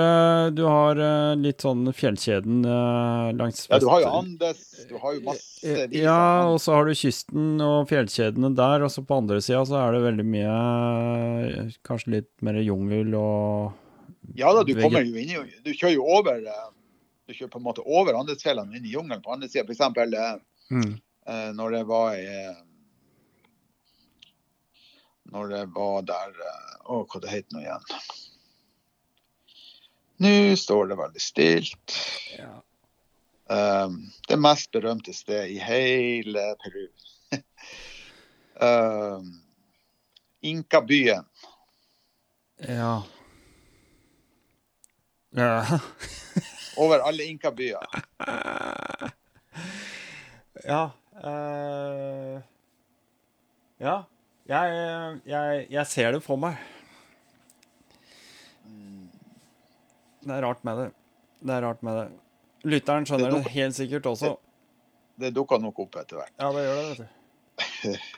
Du har eh, litt sånn fjellkjeden eh, langs Ja, du har jo vest- Andes, du har jo masse Eh, vis Ja, og så har du kysten og fjellkjedene der, og så på andre sida så er det veldig mye Kanskje litt mer jungel og Ja da, du kommer jo inn i Du kjører jo over eh, Du kjører på en måte over Andesfjellene inn i jungelen på andre sida. F.eks. mm. Eh, når det var i eh, Når det var der eh, Å, hva det heter nå igjen? Nå står det veldig stilt. Ja. Um, det mest berømte stedet i hele Peru. um, Inkabyen. Ja. Ja. Over alle inkabyer. ja. Uh, ja. Jeg, jeg, jeg ser det for meg. Det er rart med det. Det er rart med det. Lytteren skjønner Det det helt sikkert også. Det dukka nok opp etter hvert. Ja, det gjør det, vet du.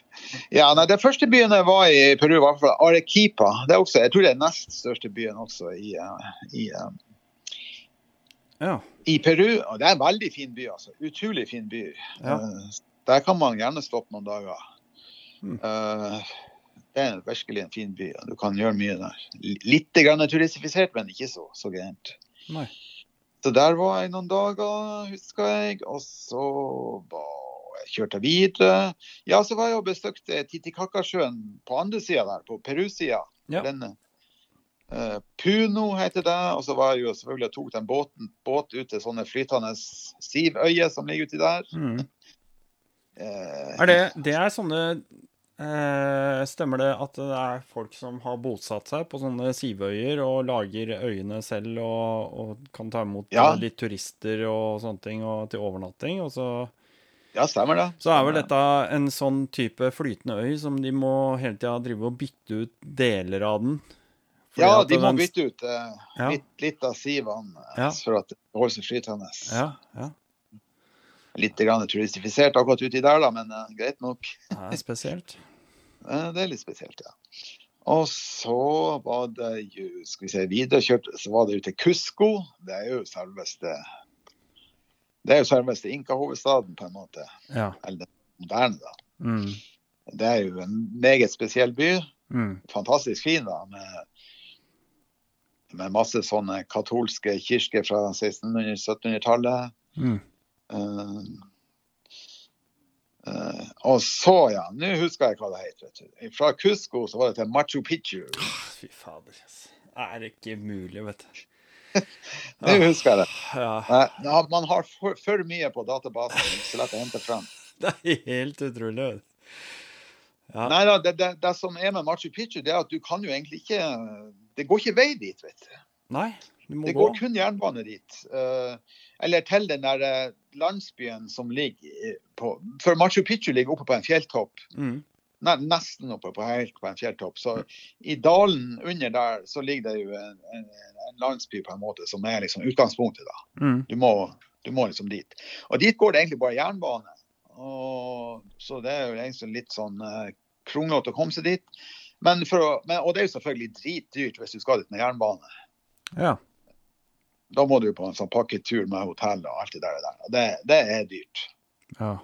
Ja, nei, Den første byen jeg var i Peru, var fra Arequipa. Det er også, jeg tror det er nest største byen også i, eh, i, eh, Ja. i Peru. Og det er en veldig fin by. altså. Utrolig fin by. Ja. Eh, Der kan man gjerne stoppe noen dager. Mm. Det er virkelig en fin by. Du kan gjøre mye der. Litt grann turistifisert, men ikke så, så gærent. Så der var jeg noen dager, husker jeg. Og så var kjørte videre. Ja, så var jeg og besøkte Titicacasjøen på andre sida der, på Peru-sida. Ja. Eh, Puno heter det. Og så var jeg jo selvfølgelig og tok den båten, båt ut til sånne flytende sivøyer som ligger uti der. Mm. Eh, Er det, det er sånne eh, Stemmer det at det er folk som har bosatt seg på sånne sivøyer og lager øyene selv og, og kan ta imot Ja. litt turister og sånne ting og til overnatting? Og så, Ja, stemmer det. så er vel dette en sånn type flytende øy som de må hele tida drive og bytte ut deler av den? Ja, de må den- bytte ut eh, Ja. litt, litt av sivene eh, Ja. for at det holder seg flytende. Ja, ja. Litt grann turistifisert akkurat uti der, da, men eh, greit nok. Det er spesielt. Eh, Det er litt spesielt, ja. Og så var det jo skal vi se, videre kjørt, så var det jo til Kusko. Det er jo selveste det er jo selveste Inka-hovedstaden, på en måte. Ja. Eller den moderne, da. Mm. Det er jo en meget spesiell by. Mm. Fantastisk fin, da. Med, med masse sånne katolske kirker fra 1600-1700-tallet. Mm. Uh, uh, og så, ja, nå husker jeg hva det het. vet du. Fra Cusco så var det til Machu Picchu. Fy fader. Det er ikke mulig, vet du. Det husker jeg det. Ja, Nei, ja, Man har for, for mye på databasen. Så lett å hente frem. det er helt utrolig. Ja. Nei da, det, det, det som er med Machu Picchu, det er at du kan jo egentlig ikke Det går ikke vei dit, vet du. Nei, du må Det gå. går kun jernbane dit. Eh, eller til den der eh, landsbyen som ligger på For Machu Picchu ligger oppe på en fjelltopp. Mm. Nesten oppe på, helt på en fjelltopp. Så i dalen under der så ligger det jo en, en, en landsby på en måte som er liksom utgangspunktet. da. Mm. Du må, du må liksom dit. Og dit går det egentlig bare jernbane. Og, så det er jo egentlig litt sånn uh, kronglete å komme seg dit. Men å, men, og det er jo selvfølgelig dritdyrt hvis du skal dit med jernbane. Ja. Da må du på en sånn pakketur med hotell og alt det der. Og det, det er dyrt. ja.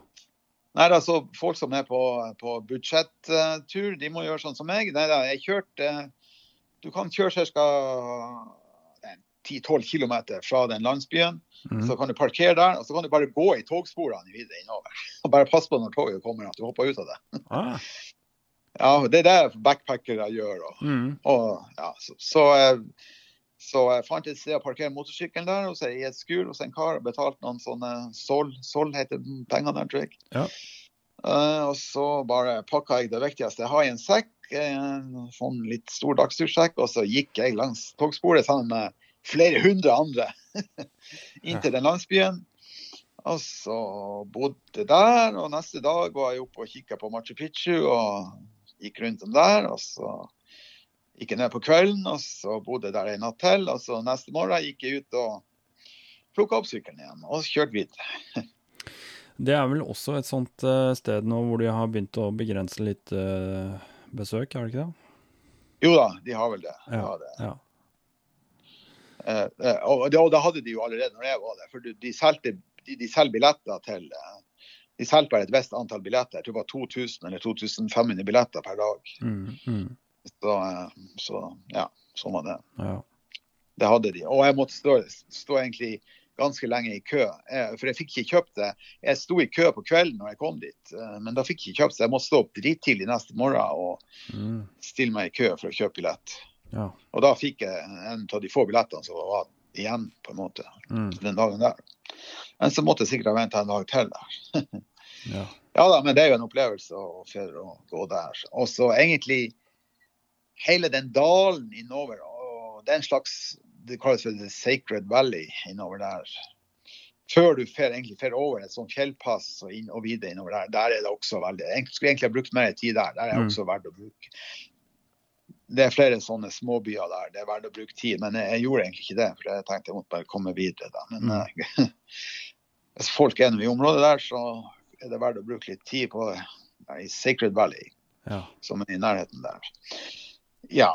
Nei, altså Folk som er på, på budsjettur, de må gjøre sånn som meg. Nei, da, jeg kjørte Du kan kjøre ca. 10-12 km fra den landsbyen. Mm. Så kan du parkere der, og så kan du bare gå i togsporene videre innover. Og bare passe på når toget kommer, at du hopper ut av det. Ah. Ja, Det er det backpackere gjør. Og, Mm. og, ja, så, så, eh, så jeg fant et sted å parkere motorsykkelen der, og så i et skur hos en kar og betalte noen sånne Sol, Sol heter pengene der, tror jeg. Ja. Uh, og så bare pakka jeg det viktigste jeg har i en sekk, en sånn litt stor dagstursekk, og så gikk jeg langs togsporet sammen med flere hundre andre inn til den landsbyen. Og så bodde der, og neste dag var jeg oppe og kikka på Machu Picchu og gikk rundt om der. Og så gikk jeg ned på kvelden, og så bodde jeg der en natt til. Og så neste morgen gikk jeg ut og plukka opp sykkelen igjen og kjørte videre. Det er vel også et sånt eh, sted nå hvor de har begynt å begrense litt eh, besøk, er det ikke det? Jo da, de har vel det. De Ja. har det. Ja. Eh, eh, og, det, og det hadde de jo allerede når jeg var der. For de, solgte, de, de selger billetter til De selger bare et visst antall billetter. Jeg tror det var 2000 eller 2500 billetter per dag. Mm, mm, Så, eh, så ja, sånn var det. ja. Det hadde de. Og jeg måtte stå, stå egentlig ganske lenge i kø. For jeg fikk ikke kjøpt det. Jeg sto i kø på kvelden når jeg kom dit, eh, men da fikk jeg ikke kjøpt det. Jeg måtte stå opp drittidlig neste morgen og Mm, stille meg i kø for å kjøpe billett. ja. Og da fikk jeg en av de få billettene som var igjen, på en måte, Mm, den dagen der. Men så måtte jeg sikkert ha venta en dag til der. ja. Ja da, men det er jo en opplevelse å, å gå der. Og så egentlig hele den dalen innover, og det er en slags det kalles for The Sacred Valley innover der. Før du fer, egentlig fer over et sånt fjellpass og, inn, og videre innover der, der er det også veldig Jeg skulle egentlig ha brukt mer tid der. Der er det Mm. også verdt å bruke. Det er flere sånne småbyer der. Det er verdt å bruke tid. Men jeg, jeg gjorde egentlig ikke det, for jeg tenkte jeg måtte bare komme videre. da. Men Mm. eh, hvis folk er nå i området der, så er det verdt å bruke litt tid på. I Sacred Valley, ja. som er i nærheten der. Ja.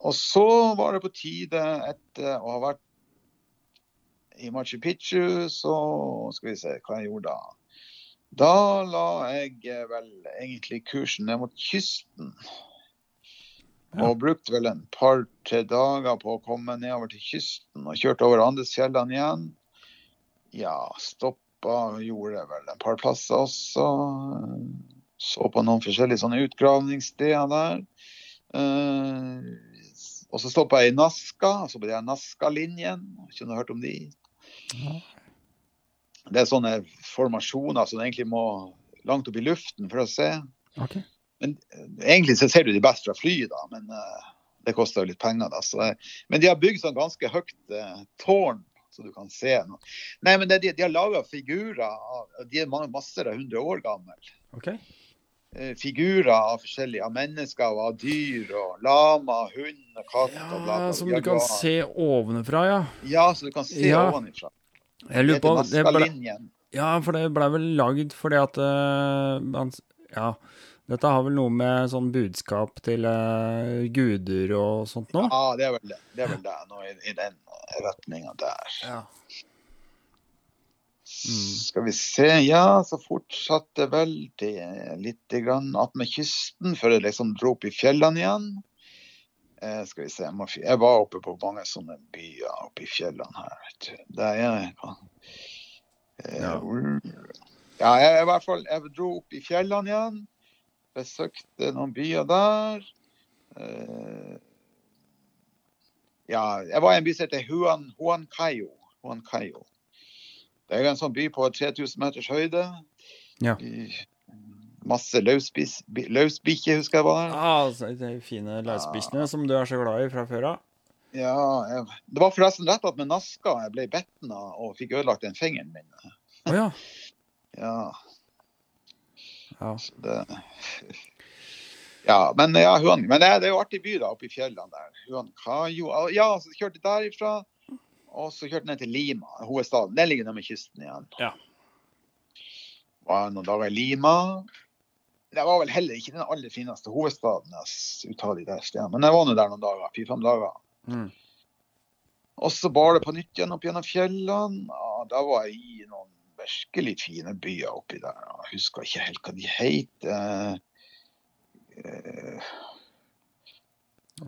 Og så var det på tide, etter å ha vært i Machu Picchu, så skal vi se hva jeg gjorde da. Da la jeg eh, vel egentlig kursen ned mot kysten. Ja. Og brukte vel en par-tre dager på å komme nedover til kysten. Og kjørte over Andesfjellene igjen. Ja, stoppa gjorde vel et par plasser også. Så på noen forskjellige sånne utgravningssteder der. Eh, og så stoppa jeg i Naska, og så ble jeg Naska-linjen. Ikke har hørt om de? Det er sånne formasjoner som du egentlig må langt opp i luften for å se. Okay. Men eh, Egentlig så ser du de best fra fly, da, men uh, det koster jo litt penger. da. Så, men de har bygd sånn ganske høyt uh, tårn, så du kan se noe. Nei, men det, de, de har laga figurer av De er masse hundre år gamle. Ok. Eh, figurer av forskjellige av mennesker og av dyr. og Lama, hund og katt. og bla, bla, Ja, som du kan se ovenfra, ja. Ja, så du kan se Ja. ovenifra. Jeg lurer på Det det ble, Ja, for det blei vel lagd fordi at eh, Ja, dette har vel noe med sånn budskap til uh, guder og sånt nå? Ja, det er vel det. Det er vel det, noe i, i den retninga der. Ja. Mm. Skal vi se, ja, så fortsatte vel det litt grann attmed kysten før jeg liksom dro opp i fjellene igjen. Eh, skal vi se, jeg, må, jeg var oppe på mange sånne byer oppe i fjellene her. vet du. Der er jeg eh, Ja. ja, jeg, i hvert fall, jeg dro opp i fjellene igjen. Besøkte noen byer der. Eh, Ja, jeg var i en by som heter Huan, Huancayo. Huancayo. Det er en sånn by på 3000 meters høyde. Ja. Masse løsbikkjer, husker jeg var der. Ah, altså, de fine løsbikkjene som du er så glad i fra før av. Ja, jeg, det var forresten rett at med Naska jeg ble betten av og fikk ødelagt den fingeren min. Å ja. Ja, ja. det Ja, men ja, men det, det er jo artig by da, oppe i fjellene der. Huancayo. Ja, så kjørte derifra. Og så kjørte jeg ned til Lima, hovedstaden. Den ligger nede med kysten igjen. Ja. Var noen dager i Lima. Det var vel heller ikke den aller fineste hovedstaden jeg uttaler der stedene. Men jeg var nå der noen dager. Fire-fem dager. Mm. Og så bar det på nytt igjen opp gjennom fjellene. Ja, da var jeg i noen virkelig fine byer oppi der. Jeg husker ikke helt hva de het. Eh, eh,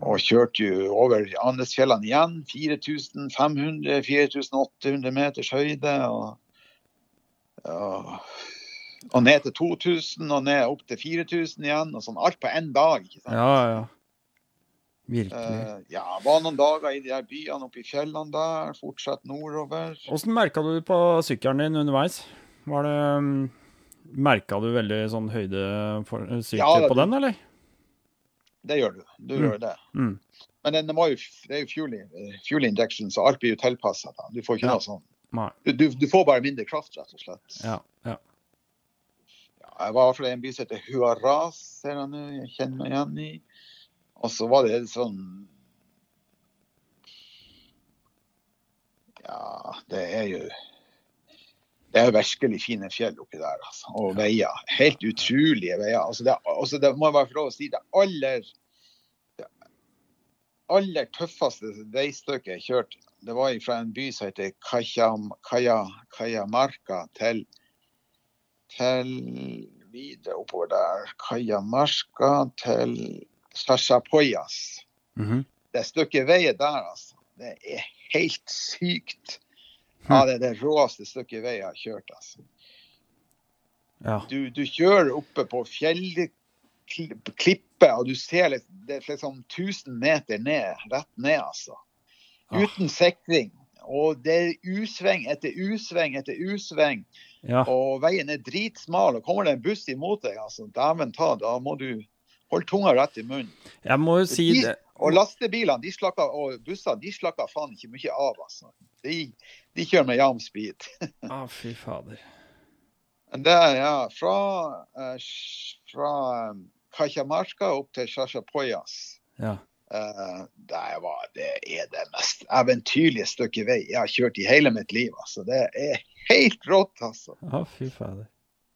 og kjørte jo over Andesfjellene igjen. 4500-4800 meters høyde. Og, og, og ned til 2000 og ned opp til 4000 igjen. og sånn Alt på én dag. ikke sant? Ja, ja. Virkelig. Uh, ja, var noen dager i de her byene oppe i fjellene der. Fortsatt nordover. Åssen merka du på sykkelen din underveis? Var det um, Merka du veldig sånn høydesykkel Ja, det- på den, eller? Det gjør du. Du Mm. gjør det. Mm. Men den jo, det er jo fuel, fuel injection, så alt blir jo tilpassa. Du får ikke Ja. noe sånn. Du, du, du får bare mindre kraft, rett og slett. Ja. ja. Ja, jeg var i en by som heter Huaraz, ser jeg nå. Jeg kjenner meg igjen i. Og så var det sånn Ja, det er jo Det er virkelig fine fjell oppi der, altså. Og veier. Helt utrolige veier. Altså det, altså det må jeg bare få lov å si. Det aller det aller tøffeste veistykket jeg kjørte, det var fra en by som heter Kajam, Kaja, Kajamarka til til videre oppover der. Kajamarka til Sasjapoyas. Mm -hmm. Det stykket vei der, altså. Det er helt sykt. Ja, det er det råeste stykket vei jeg har kjørt, altså. ja. Du, du kjører oppe på fjellklippet, og du ser litt, det er liksom 1000 meter ned, rett ned, altså. Ah. Uten sikring. Og det er usving etter usving etter usving. ja. Og veien er dritsmal, og kommer det en buss imot deg, altså, dæven ta, da må du holde tunga rett i munnen. Jeg må jo si det Og lastebilene de slakker, og bussene de slakker faen ikke mye av, altså. De, de kjører med jam speed. Å, fy fader. Det ja, fra, eh, fra um, Kachamarka opp til Chachapoyas. Ja. Eh, det, var, det er det mest eventyrlige stykket vei jeg har kjørt i hele mitt liv. Altså. Det er helt rått, altså. Å, fy fader.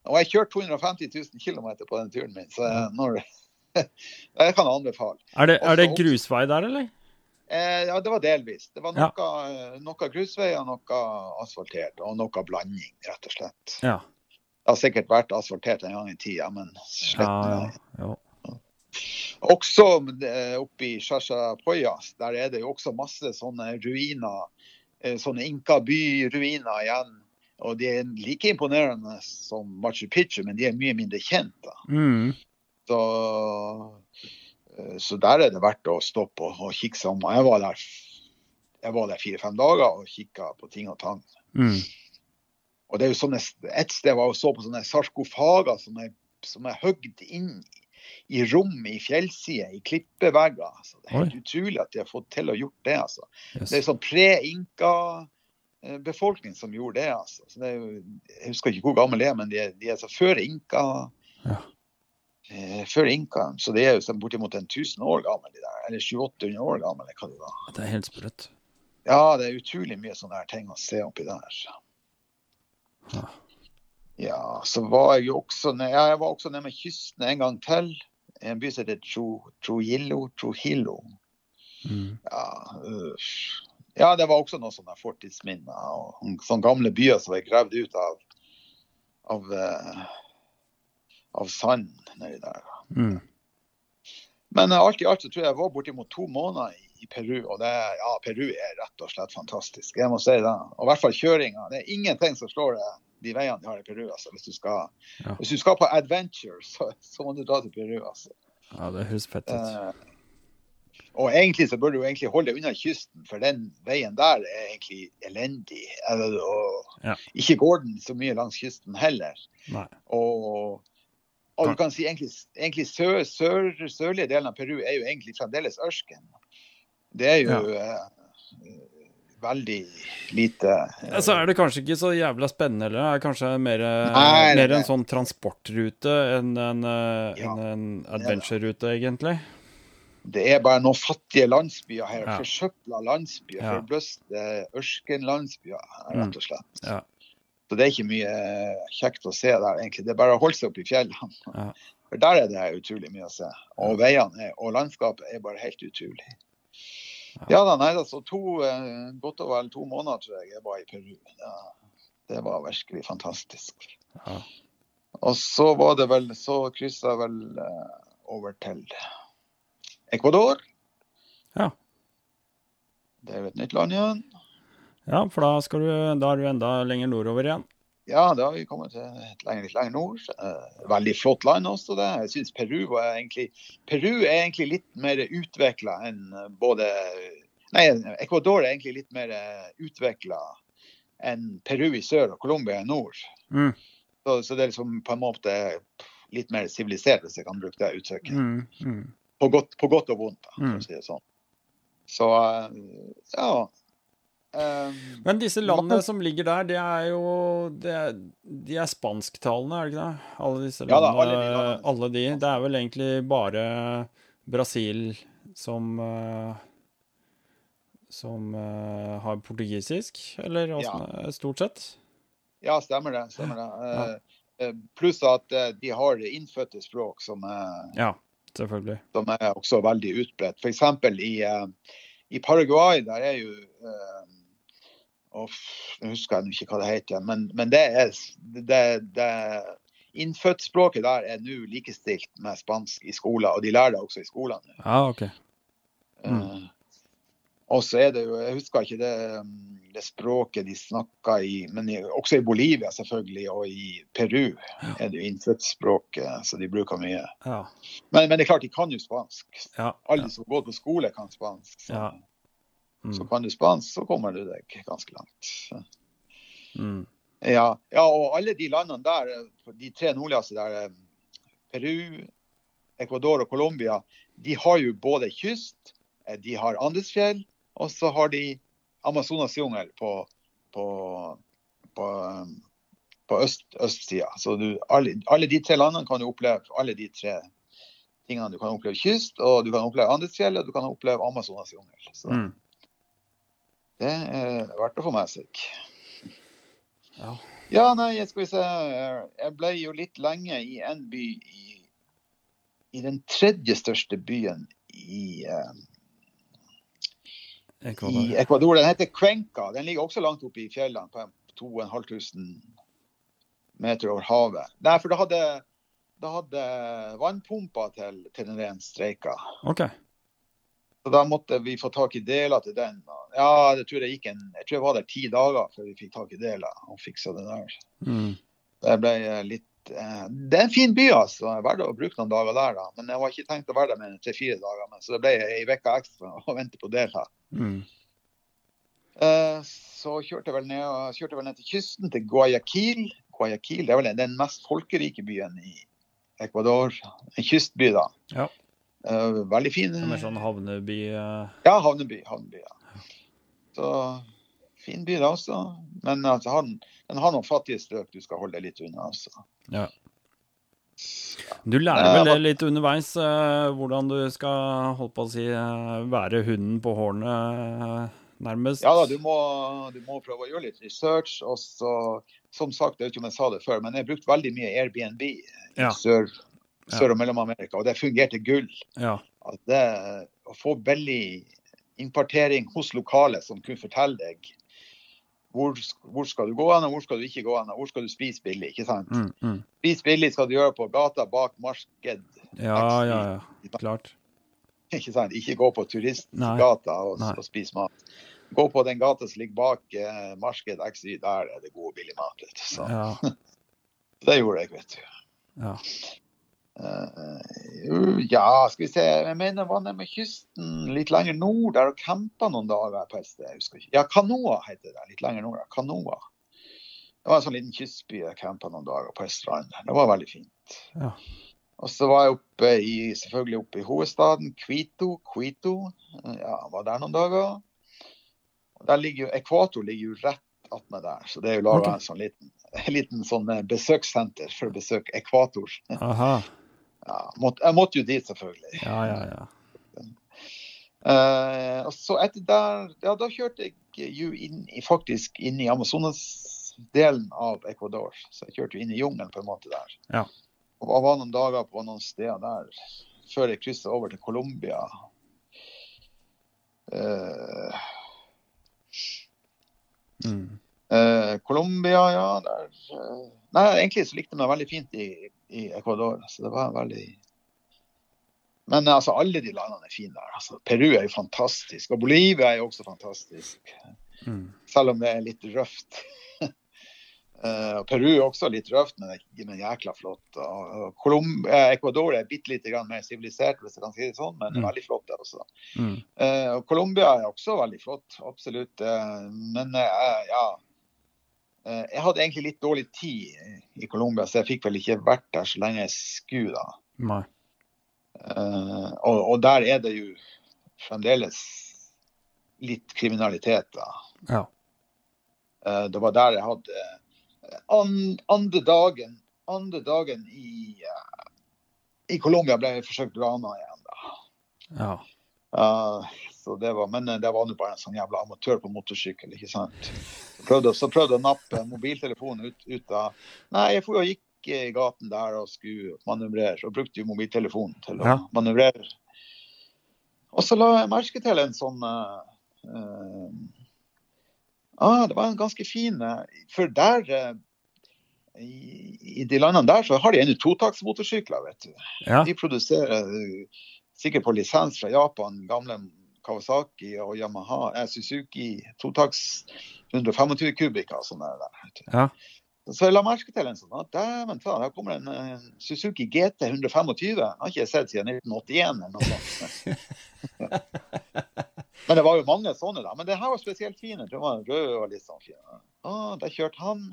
Og jeg kjørte 250 000 km på den turen min, så når, jeg kan anbefale. Er det, er det grusvei der, eller? Eh, ja, det var delvis. Det var Ja. noe, grusvei og noe asfaltert og noe blanding, rett og slett. Ja. Det har sikkert vært asfaltert en gang i tida, men slett Ja, nei. ja. Jo. Også eh, oppe i Chachapoyas, der er det jo også masse sånne ruiner. eh, Sånne inkabyruiner igjen. Og de er like imponerende som Machu Picchu, men de er mye mindre kjent. da. Mm. Så, eh, så der er det verdt å stoppe og, og kikke seg om. Jeg var der, der fire-fem dager og kikka på ting og tang. Mm. Og det er jo sånne, Et sted var jeg og så på sånne sarkofager som er, som er høgd inn i rom i fjellsider, i klippevegger. Altså, det er helt utrolig at de har fått til å gjort det. altså. Yes. Det er sånn pre-inka-befolkning som gjorde det. altså. Så det jo, jeg husker ikke hvor gammel de er, men de er, de er så før inka. Ja. Eh, før inkaen. så det er jo sånn bortimot en 1000 år gammel, de der. Eller 700-800 år gammel. hva det var. Det er helt sprøtt. Ja, det er utrolig mye sånne her ting å se oppi der. Ja. Ja, så var jeg jo også ned, ja, jeg var også nede med kysten en gang til. I en by som heter Trujillo. Trujillo. Mm. Ja, øh, ja, det var også noen sånne fortidsminner. Og sånne gamle byer som er gravd ut av, av, eh, av sand nedi der. Mm. Men eh, alt i alt så tror jeg jeg var bortimot to måneder i, i Peru. Og det, ja, Peru er rett og slett fantastisk. Jeg må si det. Og i hvert fall kjøringa. Det er ingenting som slår det, de veiene de har i Peru. Altså, hvis, du skal, Ja. hvis du skal på adventure, så, så må du dra til Peru. Altså. Ja, det høres fett ut. Eh, Og egentlig så bør du egentlig holde deg unna kysten, for den veien der er egentlig elendig. Eller, og Ja. ikke går den så mye langs kysten heller. Nei. Og, og du kan si egentlig, egentlig sør, sør, sørlige delen av Peru er jo egentlig fremdeles ørken. Det er jo eh, veldig lite uh, Ja, Så er det kanskje ikke så jævla spennende heller. Det er kanskje mer, Nei, mer en sånn transportrute enn en, eh, Ja. en, en adventure-rute, egentlig. Det er bare noen fattige landsbyer her. Ja. Forsøpla landsbyer. Ja. Forbløste ørkenlandsbyer, rett og slett. Ja. Så det er ikke mye eh, kjekt å se der, egentlig. Det er bare å holde seg oppe i fjellene. Ja. For der er det utrolig mye å se. Og veiene og landskapet er bare helt utrolig. Ja da, nei da, så to, eh, godt og vel to måneder tror jeg jeg var i Peru. Ja, det var virkelig fantastisk. Ja. Og så var det vel, så kryssa jeg vel eh, over til Ecuador. Ja. Det er jo et nytt land igjen. Ja, for da, du, da er du enda lenger nordover igjen. Ja, da har vi kommet til et lenger, litt lenger nord. Eh, veldig flott land også, det. Jeg syns Peru var egentlig Peru er egentlig litt mer utvikla enn eh, både Nei, Ecuador er egentlig litt mer utvikla enn Peru i sør og Colombia i nord. Mm. Så, så det er liksom på en måte litt mer sivilisert, hvis jeg kan bruke det uttrykket. Mm. Mm. På, godt, på godt og vondt, for Mm. å si det sånn. Så eh, ja. Um, Men disse landene som ligger der, de er jo det er, De er spansktalende, er det ikke det? Alle disse Ja da, landene. alle de landene. alle de. Det er vel egentlig bare Brasil som eh, Som eh, har portugisisk, eller åssen Ja. stort sett? Ja, stemmer det. stemmer det. Ja. Eh, eh, Pluss at eh, de har innfødte språk som er, Ja, selvfølgelig. som er også veldig utbredt. F.eks. I, eh, i Paraguay, der er jo eh, Nå husker jeg ikke hva det heter, men, men det er det, det Innfødtspråket der er nå likestilt med spansk i skolen, og de lærer det også i skolen. Ah, okay. Mm. Uh, og så er det jo, jeg husker ikke det, um, det språket de snakker i, men i, også i Bolivia selvfølgelig, og i Peru er det jo innfødtspråket, så de bruker mye. Ja. Men, men det er klart, de kan jo spansk. Ja. Alle som går på skole kan spansk. Så, Ja. Så Mm. kan du spansk, så kommer du deg ganske langt. Mm. Ja, ja og alle de landene der, de tre nordligste der, Peru, Ecuador og Colombia, de har jo både kyst, eh, de har Andesfjell, og så har de Amazonasjungel på, på, på, på øst, østsida. Så du, alle, alle de tre landene kan du oppleve alle de tre tingene. Du kan oppleve kyst, og du kan oppleve Andesfjell, og du kan oppleve Amazonasjungel. Så Mm. Det er verdt å få med seg. Ja. Ja, nei, jeg skal vi se. Jeg ble jo litt lenge i en by i, i den tredje største byen i, eh, Ecuador. i Ecuador. Den heter Cuenca. Den ligger også langt oppe i fjellene, på 2500 meter over havet. Nei, for da hadde, da hadde vannpumpa til, til den streika. OK. Så da måtte vi få tak i deler til den. Ja, det tror jeg en Jeg tror jeg var der ti dager før vi fikk tak i deler og fiksa det der. Mm. Det ble eh, litt eh, Det er en fin by, altså. Jeg er verdt å bruke noen dager der, da. Men jeg var ikke tenkt å være der mer enn tre-fire dager. Men så det ble ei uke ekstra å vente på deler. Mm. Eh, så kjørte jeg ned, kjørte jeg vel ned til kysten, til Guayaquil. Guayaquil det er vel den mest folkerike byen i Ecuador. En kystby, da. Ja. Eh, veldig fin. Er mer sånn havneby eh, Ja, havneby. havneby ja. Så fin by da også. Men altså, han, den, har noen fattige strøk du skal holde deg litt unna. Altså. Ja. Du lærer vel det litt underveis, eh, hvordan du skal holdt på å si, eh, være hunden på hårene, eh, nærmest? Ja da, du må, du må prøve å gjøre litt research. Og så, som sagt, jeg vet ikke om jeg sa det før, men jeg har brukt veldig mye Airbnb i Ja. Sør, Ja. Sør- og Mellom-Amerika, og det fungerte gull. Ja. Det, å få billig innpartering hos lokale som kunne fortelle deg hvor, hvor skal du gå hen, og hvor skal du ikke gå hen, og hvor skal du spise billig. ikke sant? Mm, mm. Spise billig skal du gjøre på gata bak marked. ja, ja, ja. Klart. Ikke sant? Ikke gå på turistgata og, og spise mat. Gå på den gata som ligger bak eh, marked XY, der er det god og billig mat. Så Ja. det gjorde jeg, vet du. ja. Uh, ja, skal vi se. Jeg mener var nede med kysten litt lenger nord der og campa noen dager på et sted. Jeg husker ikke. Ja, Kanoa heter det. Litt lenger nord. Kanoa. Det var en sånn liten kystby jeg campa noen dager på ei strand. Det var veldig fint. Ja. Og så var jeg oppe i, selvfølgelig oppe i hovedstaden, Quito. Quito. Ja, var der noen dager. Der ligger jo, Ekvator ligger jo rett attmed der, så det er jo laga okay. en sånn liten, en liten sånn eh, besøkssenter for å besøke ekvator. Aha. Ja, måtte, jeg måtte jo dit, selvfølgelig. Ja, ja, ja. Uh, og så etter der, ja, da kjørte jeg jo inn i, faktisk inn i Amazonas-delen av Ecuador. Så jeg kjørte jo inn i jungelen på en måte der. Ja. Og jeg var noen dager på noen steder der før jeg kryssa over til Colombia. Uh, Mm. uh, Colombia, ja. Der, nei, egentlig så likte jeg meg veldig fint i, i Ecuador. Så det var veldig Men altså, alle de landene er fine der. Altså, Peru er jo fantastisk. Og Bolivia er jo også fantastisk. Mm. Selv om det er litt røft. uh, Peru er også litt røft, men, men jækla flott. Og, og eh, Ecuador er bitte lite grann mer sivilisert, hvis jeg kan si det sånn, men Mm. veldig flott der også. Mm. Uh, og Colombia er også veldig flott, absolutt. Uh, men ja Jeg hadde egentlig litt dårlig tid i Colombia, så jeg fikk vel ikke vært der så lenge jeg skulle. da. Nei. Uh, og, og der er det jo fremdeles litt kriminalitet. da. Ja. Uh, det var der jeg hadde eh, andre dagen andre dagen i, uh, i Colombia ble jeg forsøkt rana igjen. da. Ja. Eh, så det var, men eh, det var nå bare en sånn jævla amatør på motorsykkel. ikke sant? Så prøvde, så prøvde å nappe mobiltelefonen ut, ut av Nei, jeg for gikk i gaten der og skulle manøvrere, og brukte jo mobiltelefonen til å Ja. manøvrere. Og så la jeg merke til en sånn uh, eh, ah, Det var en ganske fin eh, For der uh, i, I de landene der så har de ennå totaktsmotorsykler, vet du. Ja. De produserer uh, sikkert på lisens fra Japan gamle Kawasaki og Yamaha, eh, Suzuki totaks 125 kubikker Sånn sånne der. Ja. Så jeg la merke til en sånn at dæven ta, der kommer en uh, Suzuki GT 125. Den har ikke jeg sett siden 1981 eller noe sånt. Men det var jo mange sånne, da. Men det her var spesielt fine. Den var rød og litt sånn fin. Ah, der kjørte han.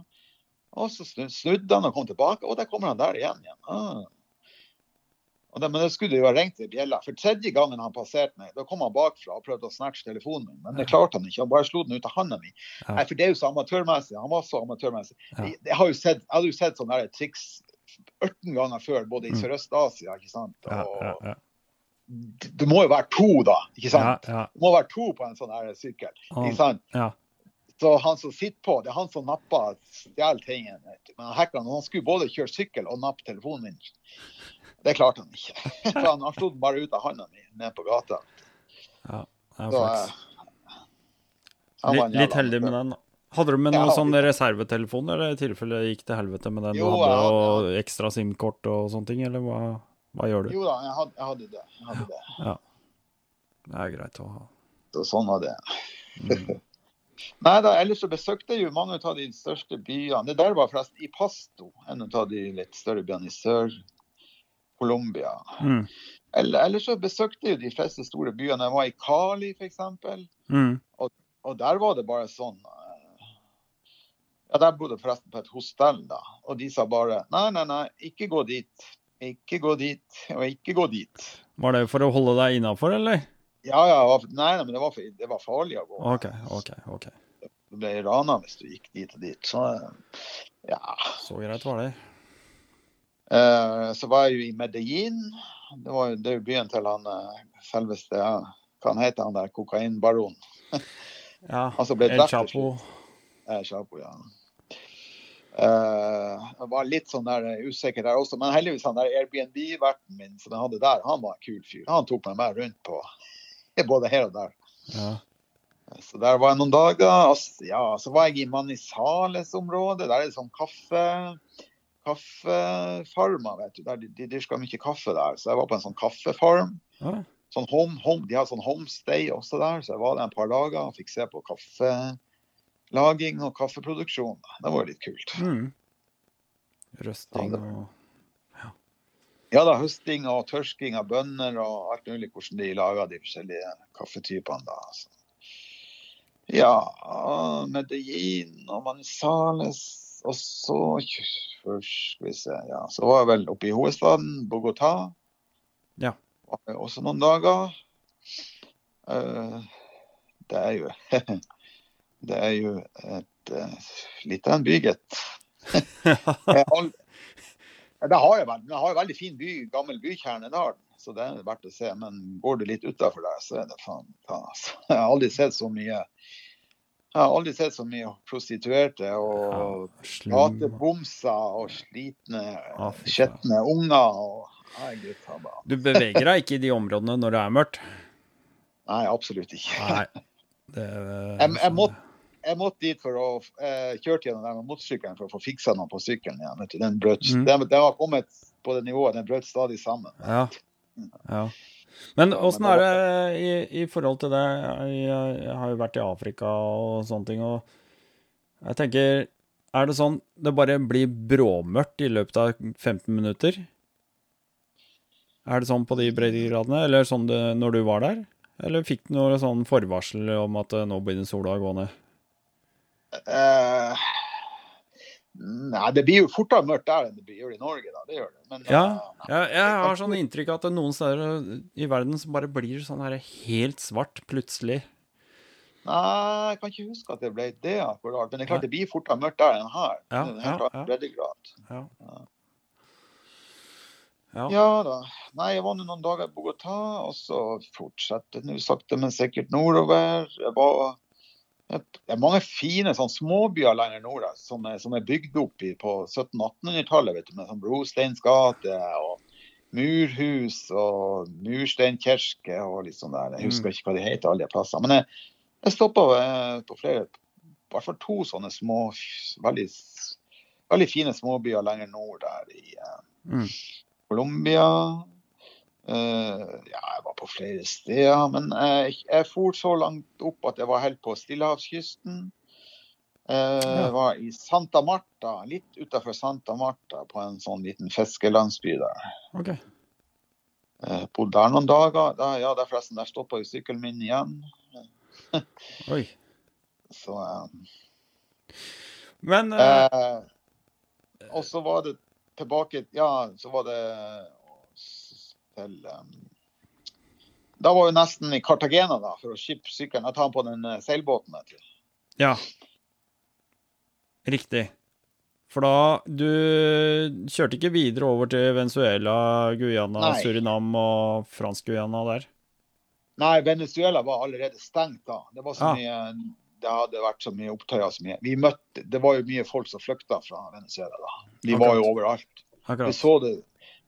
Og så snudde han og kom tilbake, og der kommer han der igjen. igjen. Ah. Det, men det skulle jo ha ringt i bjella. For tredje gangen han passerte meg, da kom han bakfra og prøvde å snatche telefonen min. Men det klarte han ikke. Han bare slo den ut av handa mi. Ja. Nei, for det er jo så amatørmessig. Han var så amatørmessig. Ja. Jeg, jeg, har jo sett, jeg hadde jo sett sånne der triks 18 ganger før, både i Mm. Sørøst-Asia, ikke sant. Og ja, ja. det, må jo være to, da. ikke sant? Det må være to på en sånn her sykkel. Ikke sant? ja. Så han som sitter på, det er han som napper stjeler tingen. vet du. Men hackeren han skulle både kjøre sykkel og nappe telefonen min. Det klarte han ikke. Han, han slo den bare ut av handa mi ned på gata. ja. ja Så, eh, Litt, litt heldig med den. da. Hadde du med Ja, noen sånn vi- reservetelefon, eller i tilfelle det gikk til helvete med den Jo, du hadde, ja, og ekstra SIM-kort og sånne ting, eller hva, hva gjør du? Jo da, jeg hadde, jeg hadde det. Jeg hadde det. Det er greit å ha. Så sånn var det. Mm. Nei da, ellers så besøkte jeg jo mange av de største byene. Det der var forresten i Pasto, en av de litt større byene i Sør-Colombia. Mm. Eller, ellers så besøkte jeg de fleste store byene. Jeg var i Cali f.eks. Mm. Og der var det bare sånn eh, Ja, der bodde forresten på et hostell, da. Og de sa bare nei, nei, nei, ikke gå dit. Ikke gå dit, og ikke gå dit. Var det for å holde deg innafor, eller? Ja, ja, nei, nei, men det var, det var farlig å gå. OK, OK. ok. Du ble rana hvis du gikk dit og dit. Så ja. Så greit var det. Eh, så var jeg jo i Medellin. Det, var, det er jo byen til han eh, selveste ja, Hva han heter han der kokainbaron? Ja. El Chapo. El Chapo, ja. Eh, jeg var litt sånn der usikker der også, men heldigvis han der Airbnb-verten min som jeg hadde der, han var en kul fyr. Han tok meg med rundt på både her og der. Ja. Så der var jeg noen dager. Ja, så var jeg i Manizales-området. Der er det sånn kaffe kaffefarmer, vet du. Der de, de dyrker mye kaffe der. Så jeg var på en sånn kaffefarm. Ja. Sånn home, home, de har sånn homestay også der, så jeg var der en par dager og fikk se på kaffelaging og kaffeproduksjon. Det var jo litt kult. Mm. Røsting Ja, og Ja da, høsting og tørsking av bønner og alt mulig hvordan de lager de forskjellige kaffetypene. da. Altså. Ja, Medellin og Manizales. Og så først skal vi se, ja, så var jeg vel oppe i hovedstaden, Bogotá. Ja. Også noen dager. Uh, det er jo Det er jo et uh, litt av en by, gitt. Det har jo veldig, har jo veldig fin by, gammel bykjerne der, så det er verdt å se. Men går du litt utafor der, så er det faen ta, altså. Jeg har aldri sett så mye jeg har aldri sett så mye prostituerte og gatebomser og slitne, skjetne unger. og herregud, Du beveger deg ikke i de områdene når det er mørkt? Nei, absolutt ikke. Nei, det, jeg, jeg, måtte, jeg måtte dit for å eh, kjøre gjennom den motorsykkelen for å få fiksa noe på sykkelen igjen. Den, brøt, mm. den, den var kommet på det nivået, den brøt stadig sammen. Ja. ja. Men åssen er det i, i, forhold til det? Jeg, har jo vært i Afrika og sånne ting, og jeg tenker Er det sånn det bare blir bråmørkt i løpet av 15 minutter? Er det sånn på de breddegradene, eller sånn det når du var der? Eller fikk du noe sånn forvarsel om at nå begynner sola å gå ned? Uh, nei, det blir jo fortere mørkt der enn det gjør i Norge. da, det gjør det. Men, ja, uh, ja, jeg har sånn inntrykk at det er noen steder i verden som bare blir sånn her helt svart plutselig. Nei, jeg kan ikke huske at det ble det akkurat. Men det er klart det blir fortere mørkt der enn her. Ja, ja. Ja. Ja. ja. da. Nei, jeg var nå noen dager i Bogotá, og så fortsetter nå sakte, men sikkert nordover. Jeg var det er mange fine sånn, småbyer lenger nord som er, som er bygd opp i, på 1700-1800-tallet. med sånn Brosteins gate og murhus og mursteinkirke og litt sånn der. Jeg husker mm. ikke hva de heter, alle de plassene. Men jeg, jeg stoppa på flere, i hvert fall to sånne små, veldig, veldig fine småbyer lenger nord der i eh, mm. Colombia. Uh, ja, jeg var på flere steder, men jeg, jeg for så langt opp at jeg var helt på Stillehavskysten. Uh, ja. Var i Santa Marta, litt utafor Santa Marta, på en sånn liten fiskelandsby der. Okay. Uh, bodde der noen dager. Da, ja, der forresten, der stoppa jo sykkelen min igjen. Oi. Så Men Og så var det tilbake Ja, så var det til um, Da var vi nesten i Cartagena da, for å skippe sykkelen. Jeg tar den på den uh, seilbåten. Til. Ja. Riktig. For da Du kjørte ikke videre over til Venezuela, Guyana, Nei. Surinam og Fransk-Guyana der? Nei, Venezuela var allerede stengt da. Det var så ah. mye det hadde vært så mye opptøyer. Så mye. Vi møtte, det var jo mye folk som flykta fra Venezuela. da. De Akkurat. var jo overalt. Akkurat. Vi så det.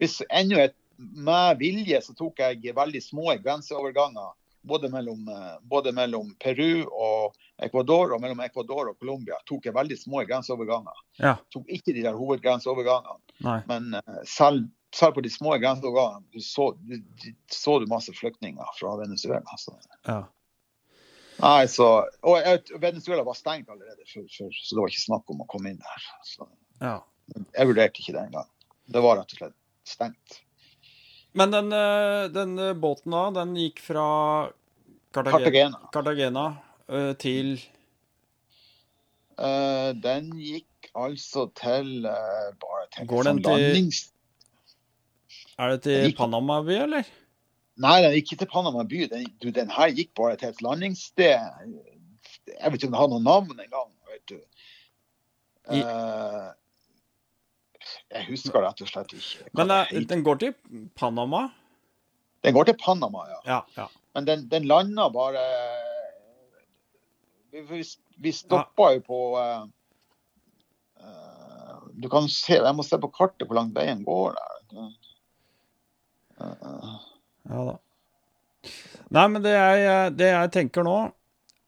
Hvis enda et med vilje så tok jeg veldig små grenseoverganger. Både mellom, eh, både mellom, Peru og Ecuador og mellom Ecuador og Colombia tok jeg veldig små grenseoverganger. Ja. Tok ikke de der hovedgrenseovergangene. Nei. Men uh, selv, selv, på de små grenseovergangene så, så du masse flyktninger fra Venezuela. Så. Ja. Nei, så, og Venezuela var stengt allerede, for, for, så det var ikke snakk om å komme inn der. Ja. Jeg vurderte ikke det engang. Det var rett og slett stengt. Men den, eh, den eh, båten da, den gikk fra Cartagena, Cartagena uh, til uh, Den gikk altså til uh, bare Går den til landings... Er det til gikk... Panama by, eller? Nei, den gikk ikke til Panama by. Den, du, den her gikk bare til et landingssted. Jeg vet ikke om den har noe navn engang. vet du. I... Jeg husker rett og slett ikke. Men det, den går til Panama? Den går til Panama, ja. ja, ja. Men den, den landa bare Vi, vi stoppa jo på uh, Du kan se Jeg må se på kartet hvor langt veien går der. ja da. Nei, men det jeg, det jeg tenker nå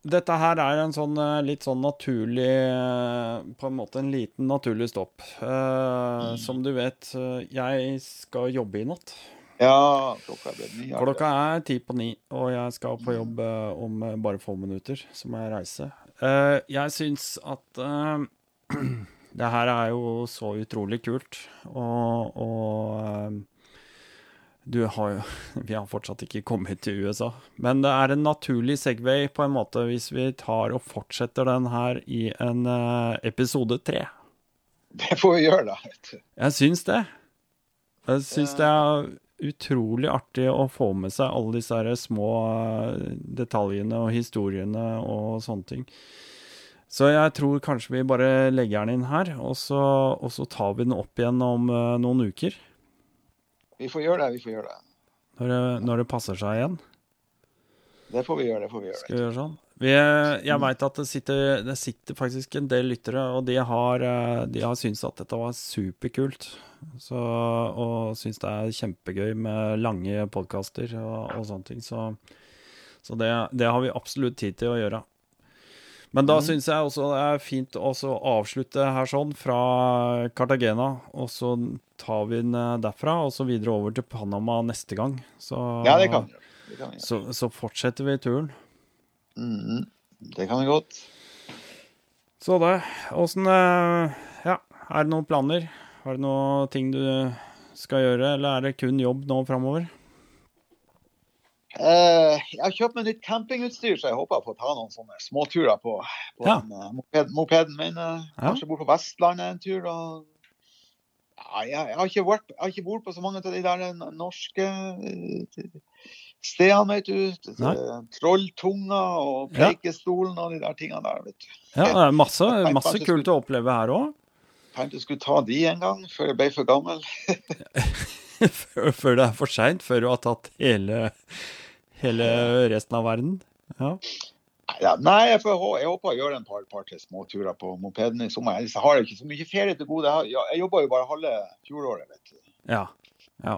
dette her er en sånn eh, litt sånn naturlig eh, På en måte en liten naturlig stopp. Uh, som du vet, jeg skal jobbe i natt. Ja, klokka er ni. Klokka er ti på ni, og jeg skal på jobb uh, om bare få minutter. Så må jeg reise. Uh, jeg syns at det her er jo så utrolig kult, og, og har jo Vi har fortsatt ikke kommet til USA. Men det er en naturlig Segway på en måte hvis vi tar og fortsetter den her i en uh, episode tre. Det får vi gjøre, da. Jeg syns det. Jeg syns det er utrolig artig å få med seg alle disse her små uh, detaljene og historiene og sånne ting. Så jeg tror kanskje vi bare legger den inn her, og så, og så tar vi den opp igjen om noen uker. Vi får gjøre det. vi får gjøre det. Når det, når det passer seg igjen. Det får vi gjøre. det får vi gjøre. Skal vi gjøre sånn? Vi, jeg veit at det sitter, det sitter, faktisk en del lyttere, og de har, de har syntes at dette var superkult. Så, og syns det er kjempegøy med lange podkaster og, og, sånne ting. Så, så det, det, har vi absolutt tid til å gjøre. Men da mm. syns jeg også det er fint å avslutte her sånn, fra Cartagena. Og så tar vi den eh, derfra, og så videre over til Panama neste gang. Så, ja, det kan vi gjøre. Så, så, fortsetter vi turen. Mm, det kan vi godt. Så det. Åssen eh, Ja, er det noen planer? Har du noen ting du skal gjøre, eller er det kun jobb nå framover? Uh, jeg har kjøpt meg nytt campingutstyr, så jeg håper jeg får ta noen sånne småturer på, på ja. den, uh, moped, mopeden min. Uh, ja. Kanskje bort på Vestlandet en tur. Og, ja, jeg, jeg, har ikke vært, jeg har ikke vært på så mange av de der norske stedene, vet du. Trolltunga og Preikestolen og de der tingene der. vet du. Ja, det er masse, masse kult å oppleve her òg. Tenkte jeg skulle ta de en gang, før jeg ble for gammel. før, det er for seint? Før du har tatt hele, hele resten av verden? Ja. Ja, nei, jeg, får, jeg, håper å gjøre en par, par til småturer på mopeden i sommer. Jeg har ikke så mye ferie til gode. Jeg, jeg jobber jo bare halve fjoråret, vet du. Ja, ja.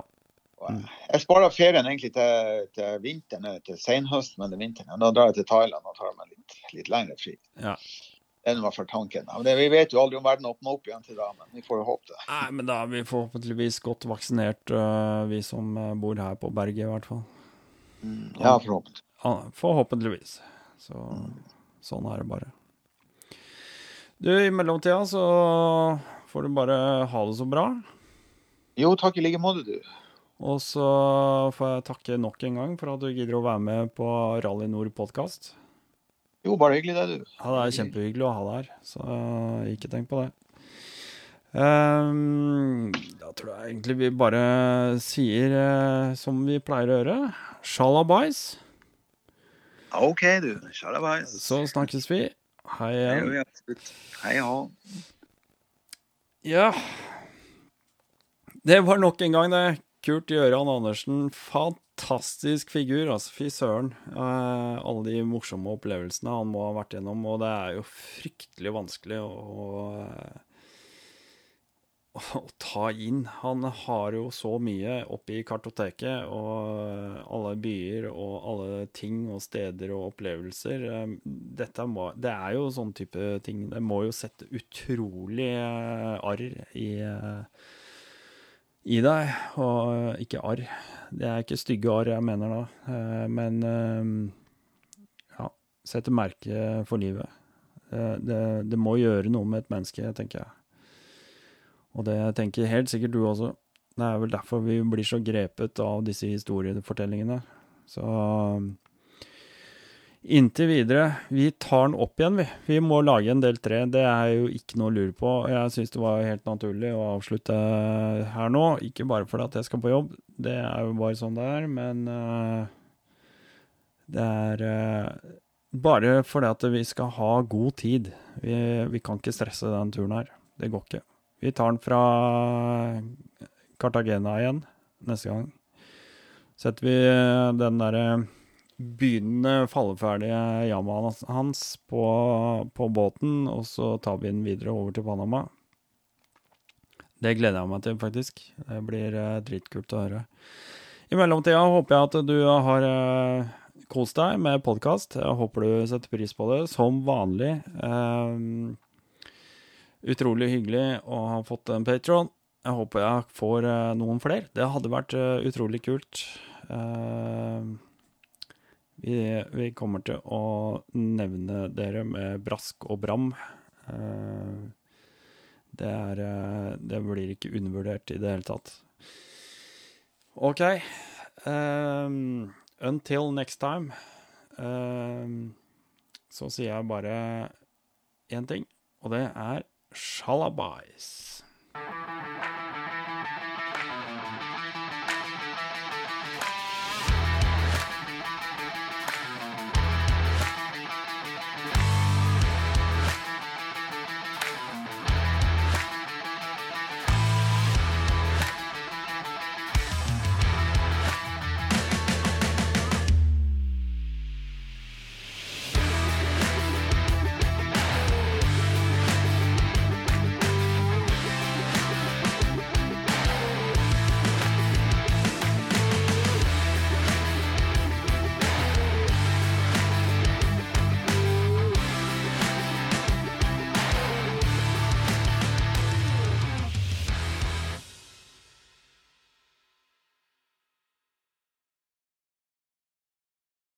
Mm. Jeg sparer ferien egentlig til, til vinteren, til senhøsten eller vinteren. Da drar jeg til Thailand og tar meg litt, litt lengre fri. Ja. Det er for tanken. Det, vi vet jo aldri om verden åpner opp igjen til da, men vi får jo håpe det. Nei, men da er vi forhåpentligvis godt vaksinert, uh, vi som eh, bor her på berget, i hvert fall. Mm, ja, forhåpentligvis. Forhåpentligvis. Så sånn er det bare. Du, i mellomtida så får du bare ha det så bra. Jo, takk i like måte, du. Og så får jeg takke nok en gang for at du gidder å være med på Rally Nord podkast. Jo, bare hyggelig det, du. Ja, det er kjempehyggelig å ha deg her, så ikke tenk på det. Um, da tror jeg egentlig vi bare sier uh, som vi pleier å gjøre. Shalabais. OK, du. Shalabais. Så snakkes vi. Hei igjen. Hei ha. Ja. Det var nok en gang, det. Kurt Gjøran Andersen. Fantastisk fantastisk figur, altså. Fy søren. Uh, alle de morsomme opplevelsene han må ha vært gjennom. Og det er jo fryktelig vanskelig å, å, å ta inn. Han har jo så mye oppi kartoteket, og alle byer og alle ting og steder og opplevelser. Uh, dette må, det er jo sånn type ting. Det må jo sette utrolig uh, arr i i deg, og ikke arr. Det er ikke stygge arr jeg mener da, eh, men eh, ja, sette merke for livet. Det, det, må gjøre noe med et menneske, tenker jeg. Og det tenker helt sikkert du også. Det er vel derfor vi blir så grepet av disse historiefortellingene. Så Inntil videre. Vi tar den opp igjen, vi. Vi må lage en del tre. Det er jo ikke noe å lure på. Jeg syns det var helt naturlig å avslutte her nå. Ikke bare fordi at jeg skal på jobb, det er jo bare sånn det er, men uh, det er uh, bare fordi at vi skal ha god tid. Vi, vi, kan ikke stresse den turen her. Det går ikke. Vi tar den fra Cartagena igjen neste gang. Setter vi den derre begynnende falleferdige Yamahaen hans på, på, båten, og så tar vi den videre over til Panama. Det gleder jeg meg til, faktisk. Det blir uh, dritkult å høre. I mellomtida håper jeg at du har uh, kost deg med podkast. Håper du setter pris på det, som vanlig. Um, utrolig hyggelig å ha fått en patron. Jeg håper jeg får noen flere. Det hadde vært utrolig kult. Uh, vi, vi, kommer til å nevne dere med brask og bram. Eh, det, er, eh, det blir ikke undervurdert i det hele tatt. OK. Um, until next time, um, så sier jeg bare én ting, og det er shalabais.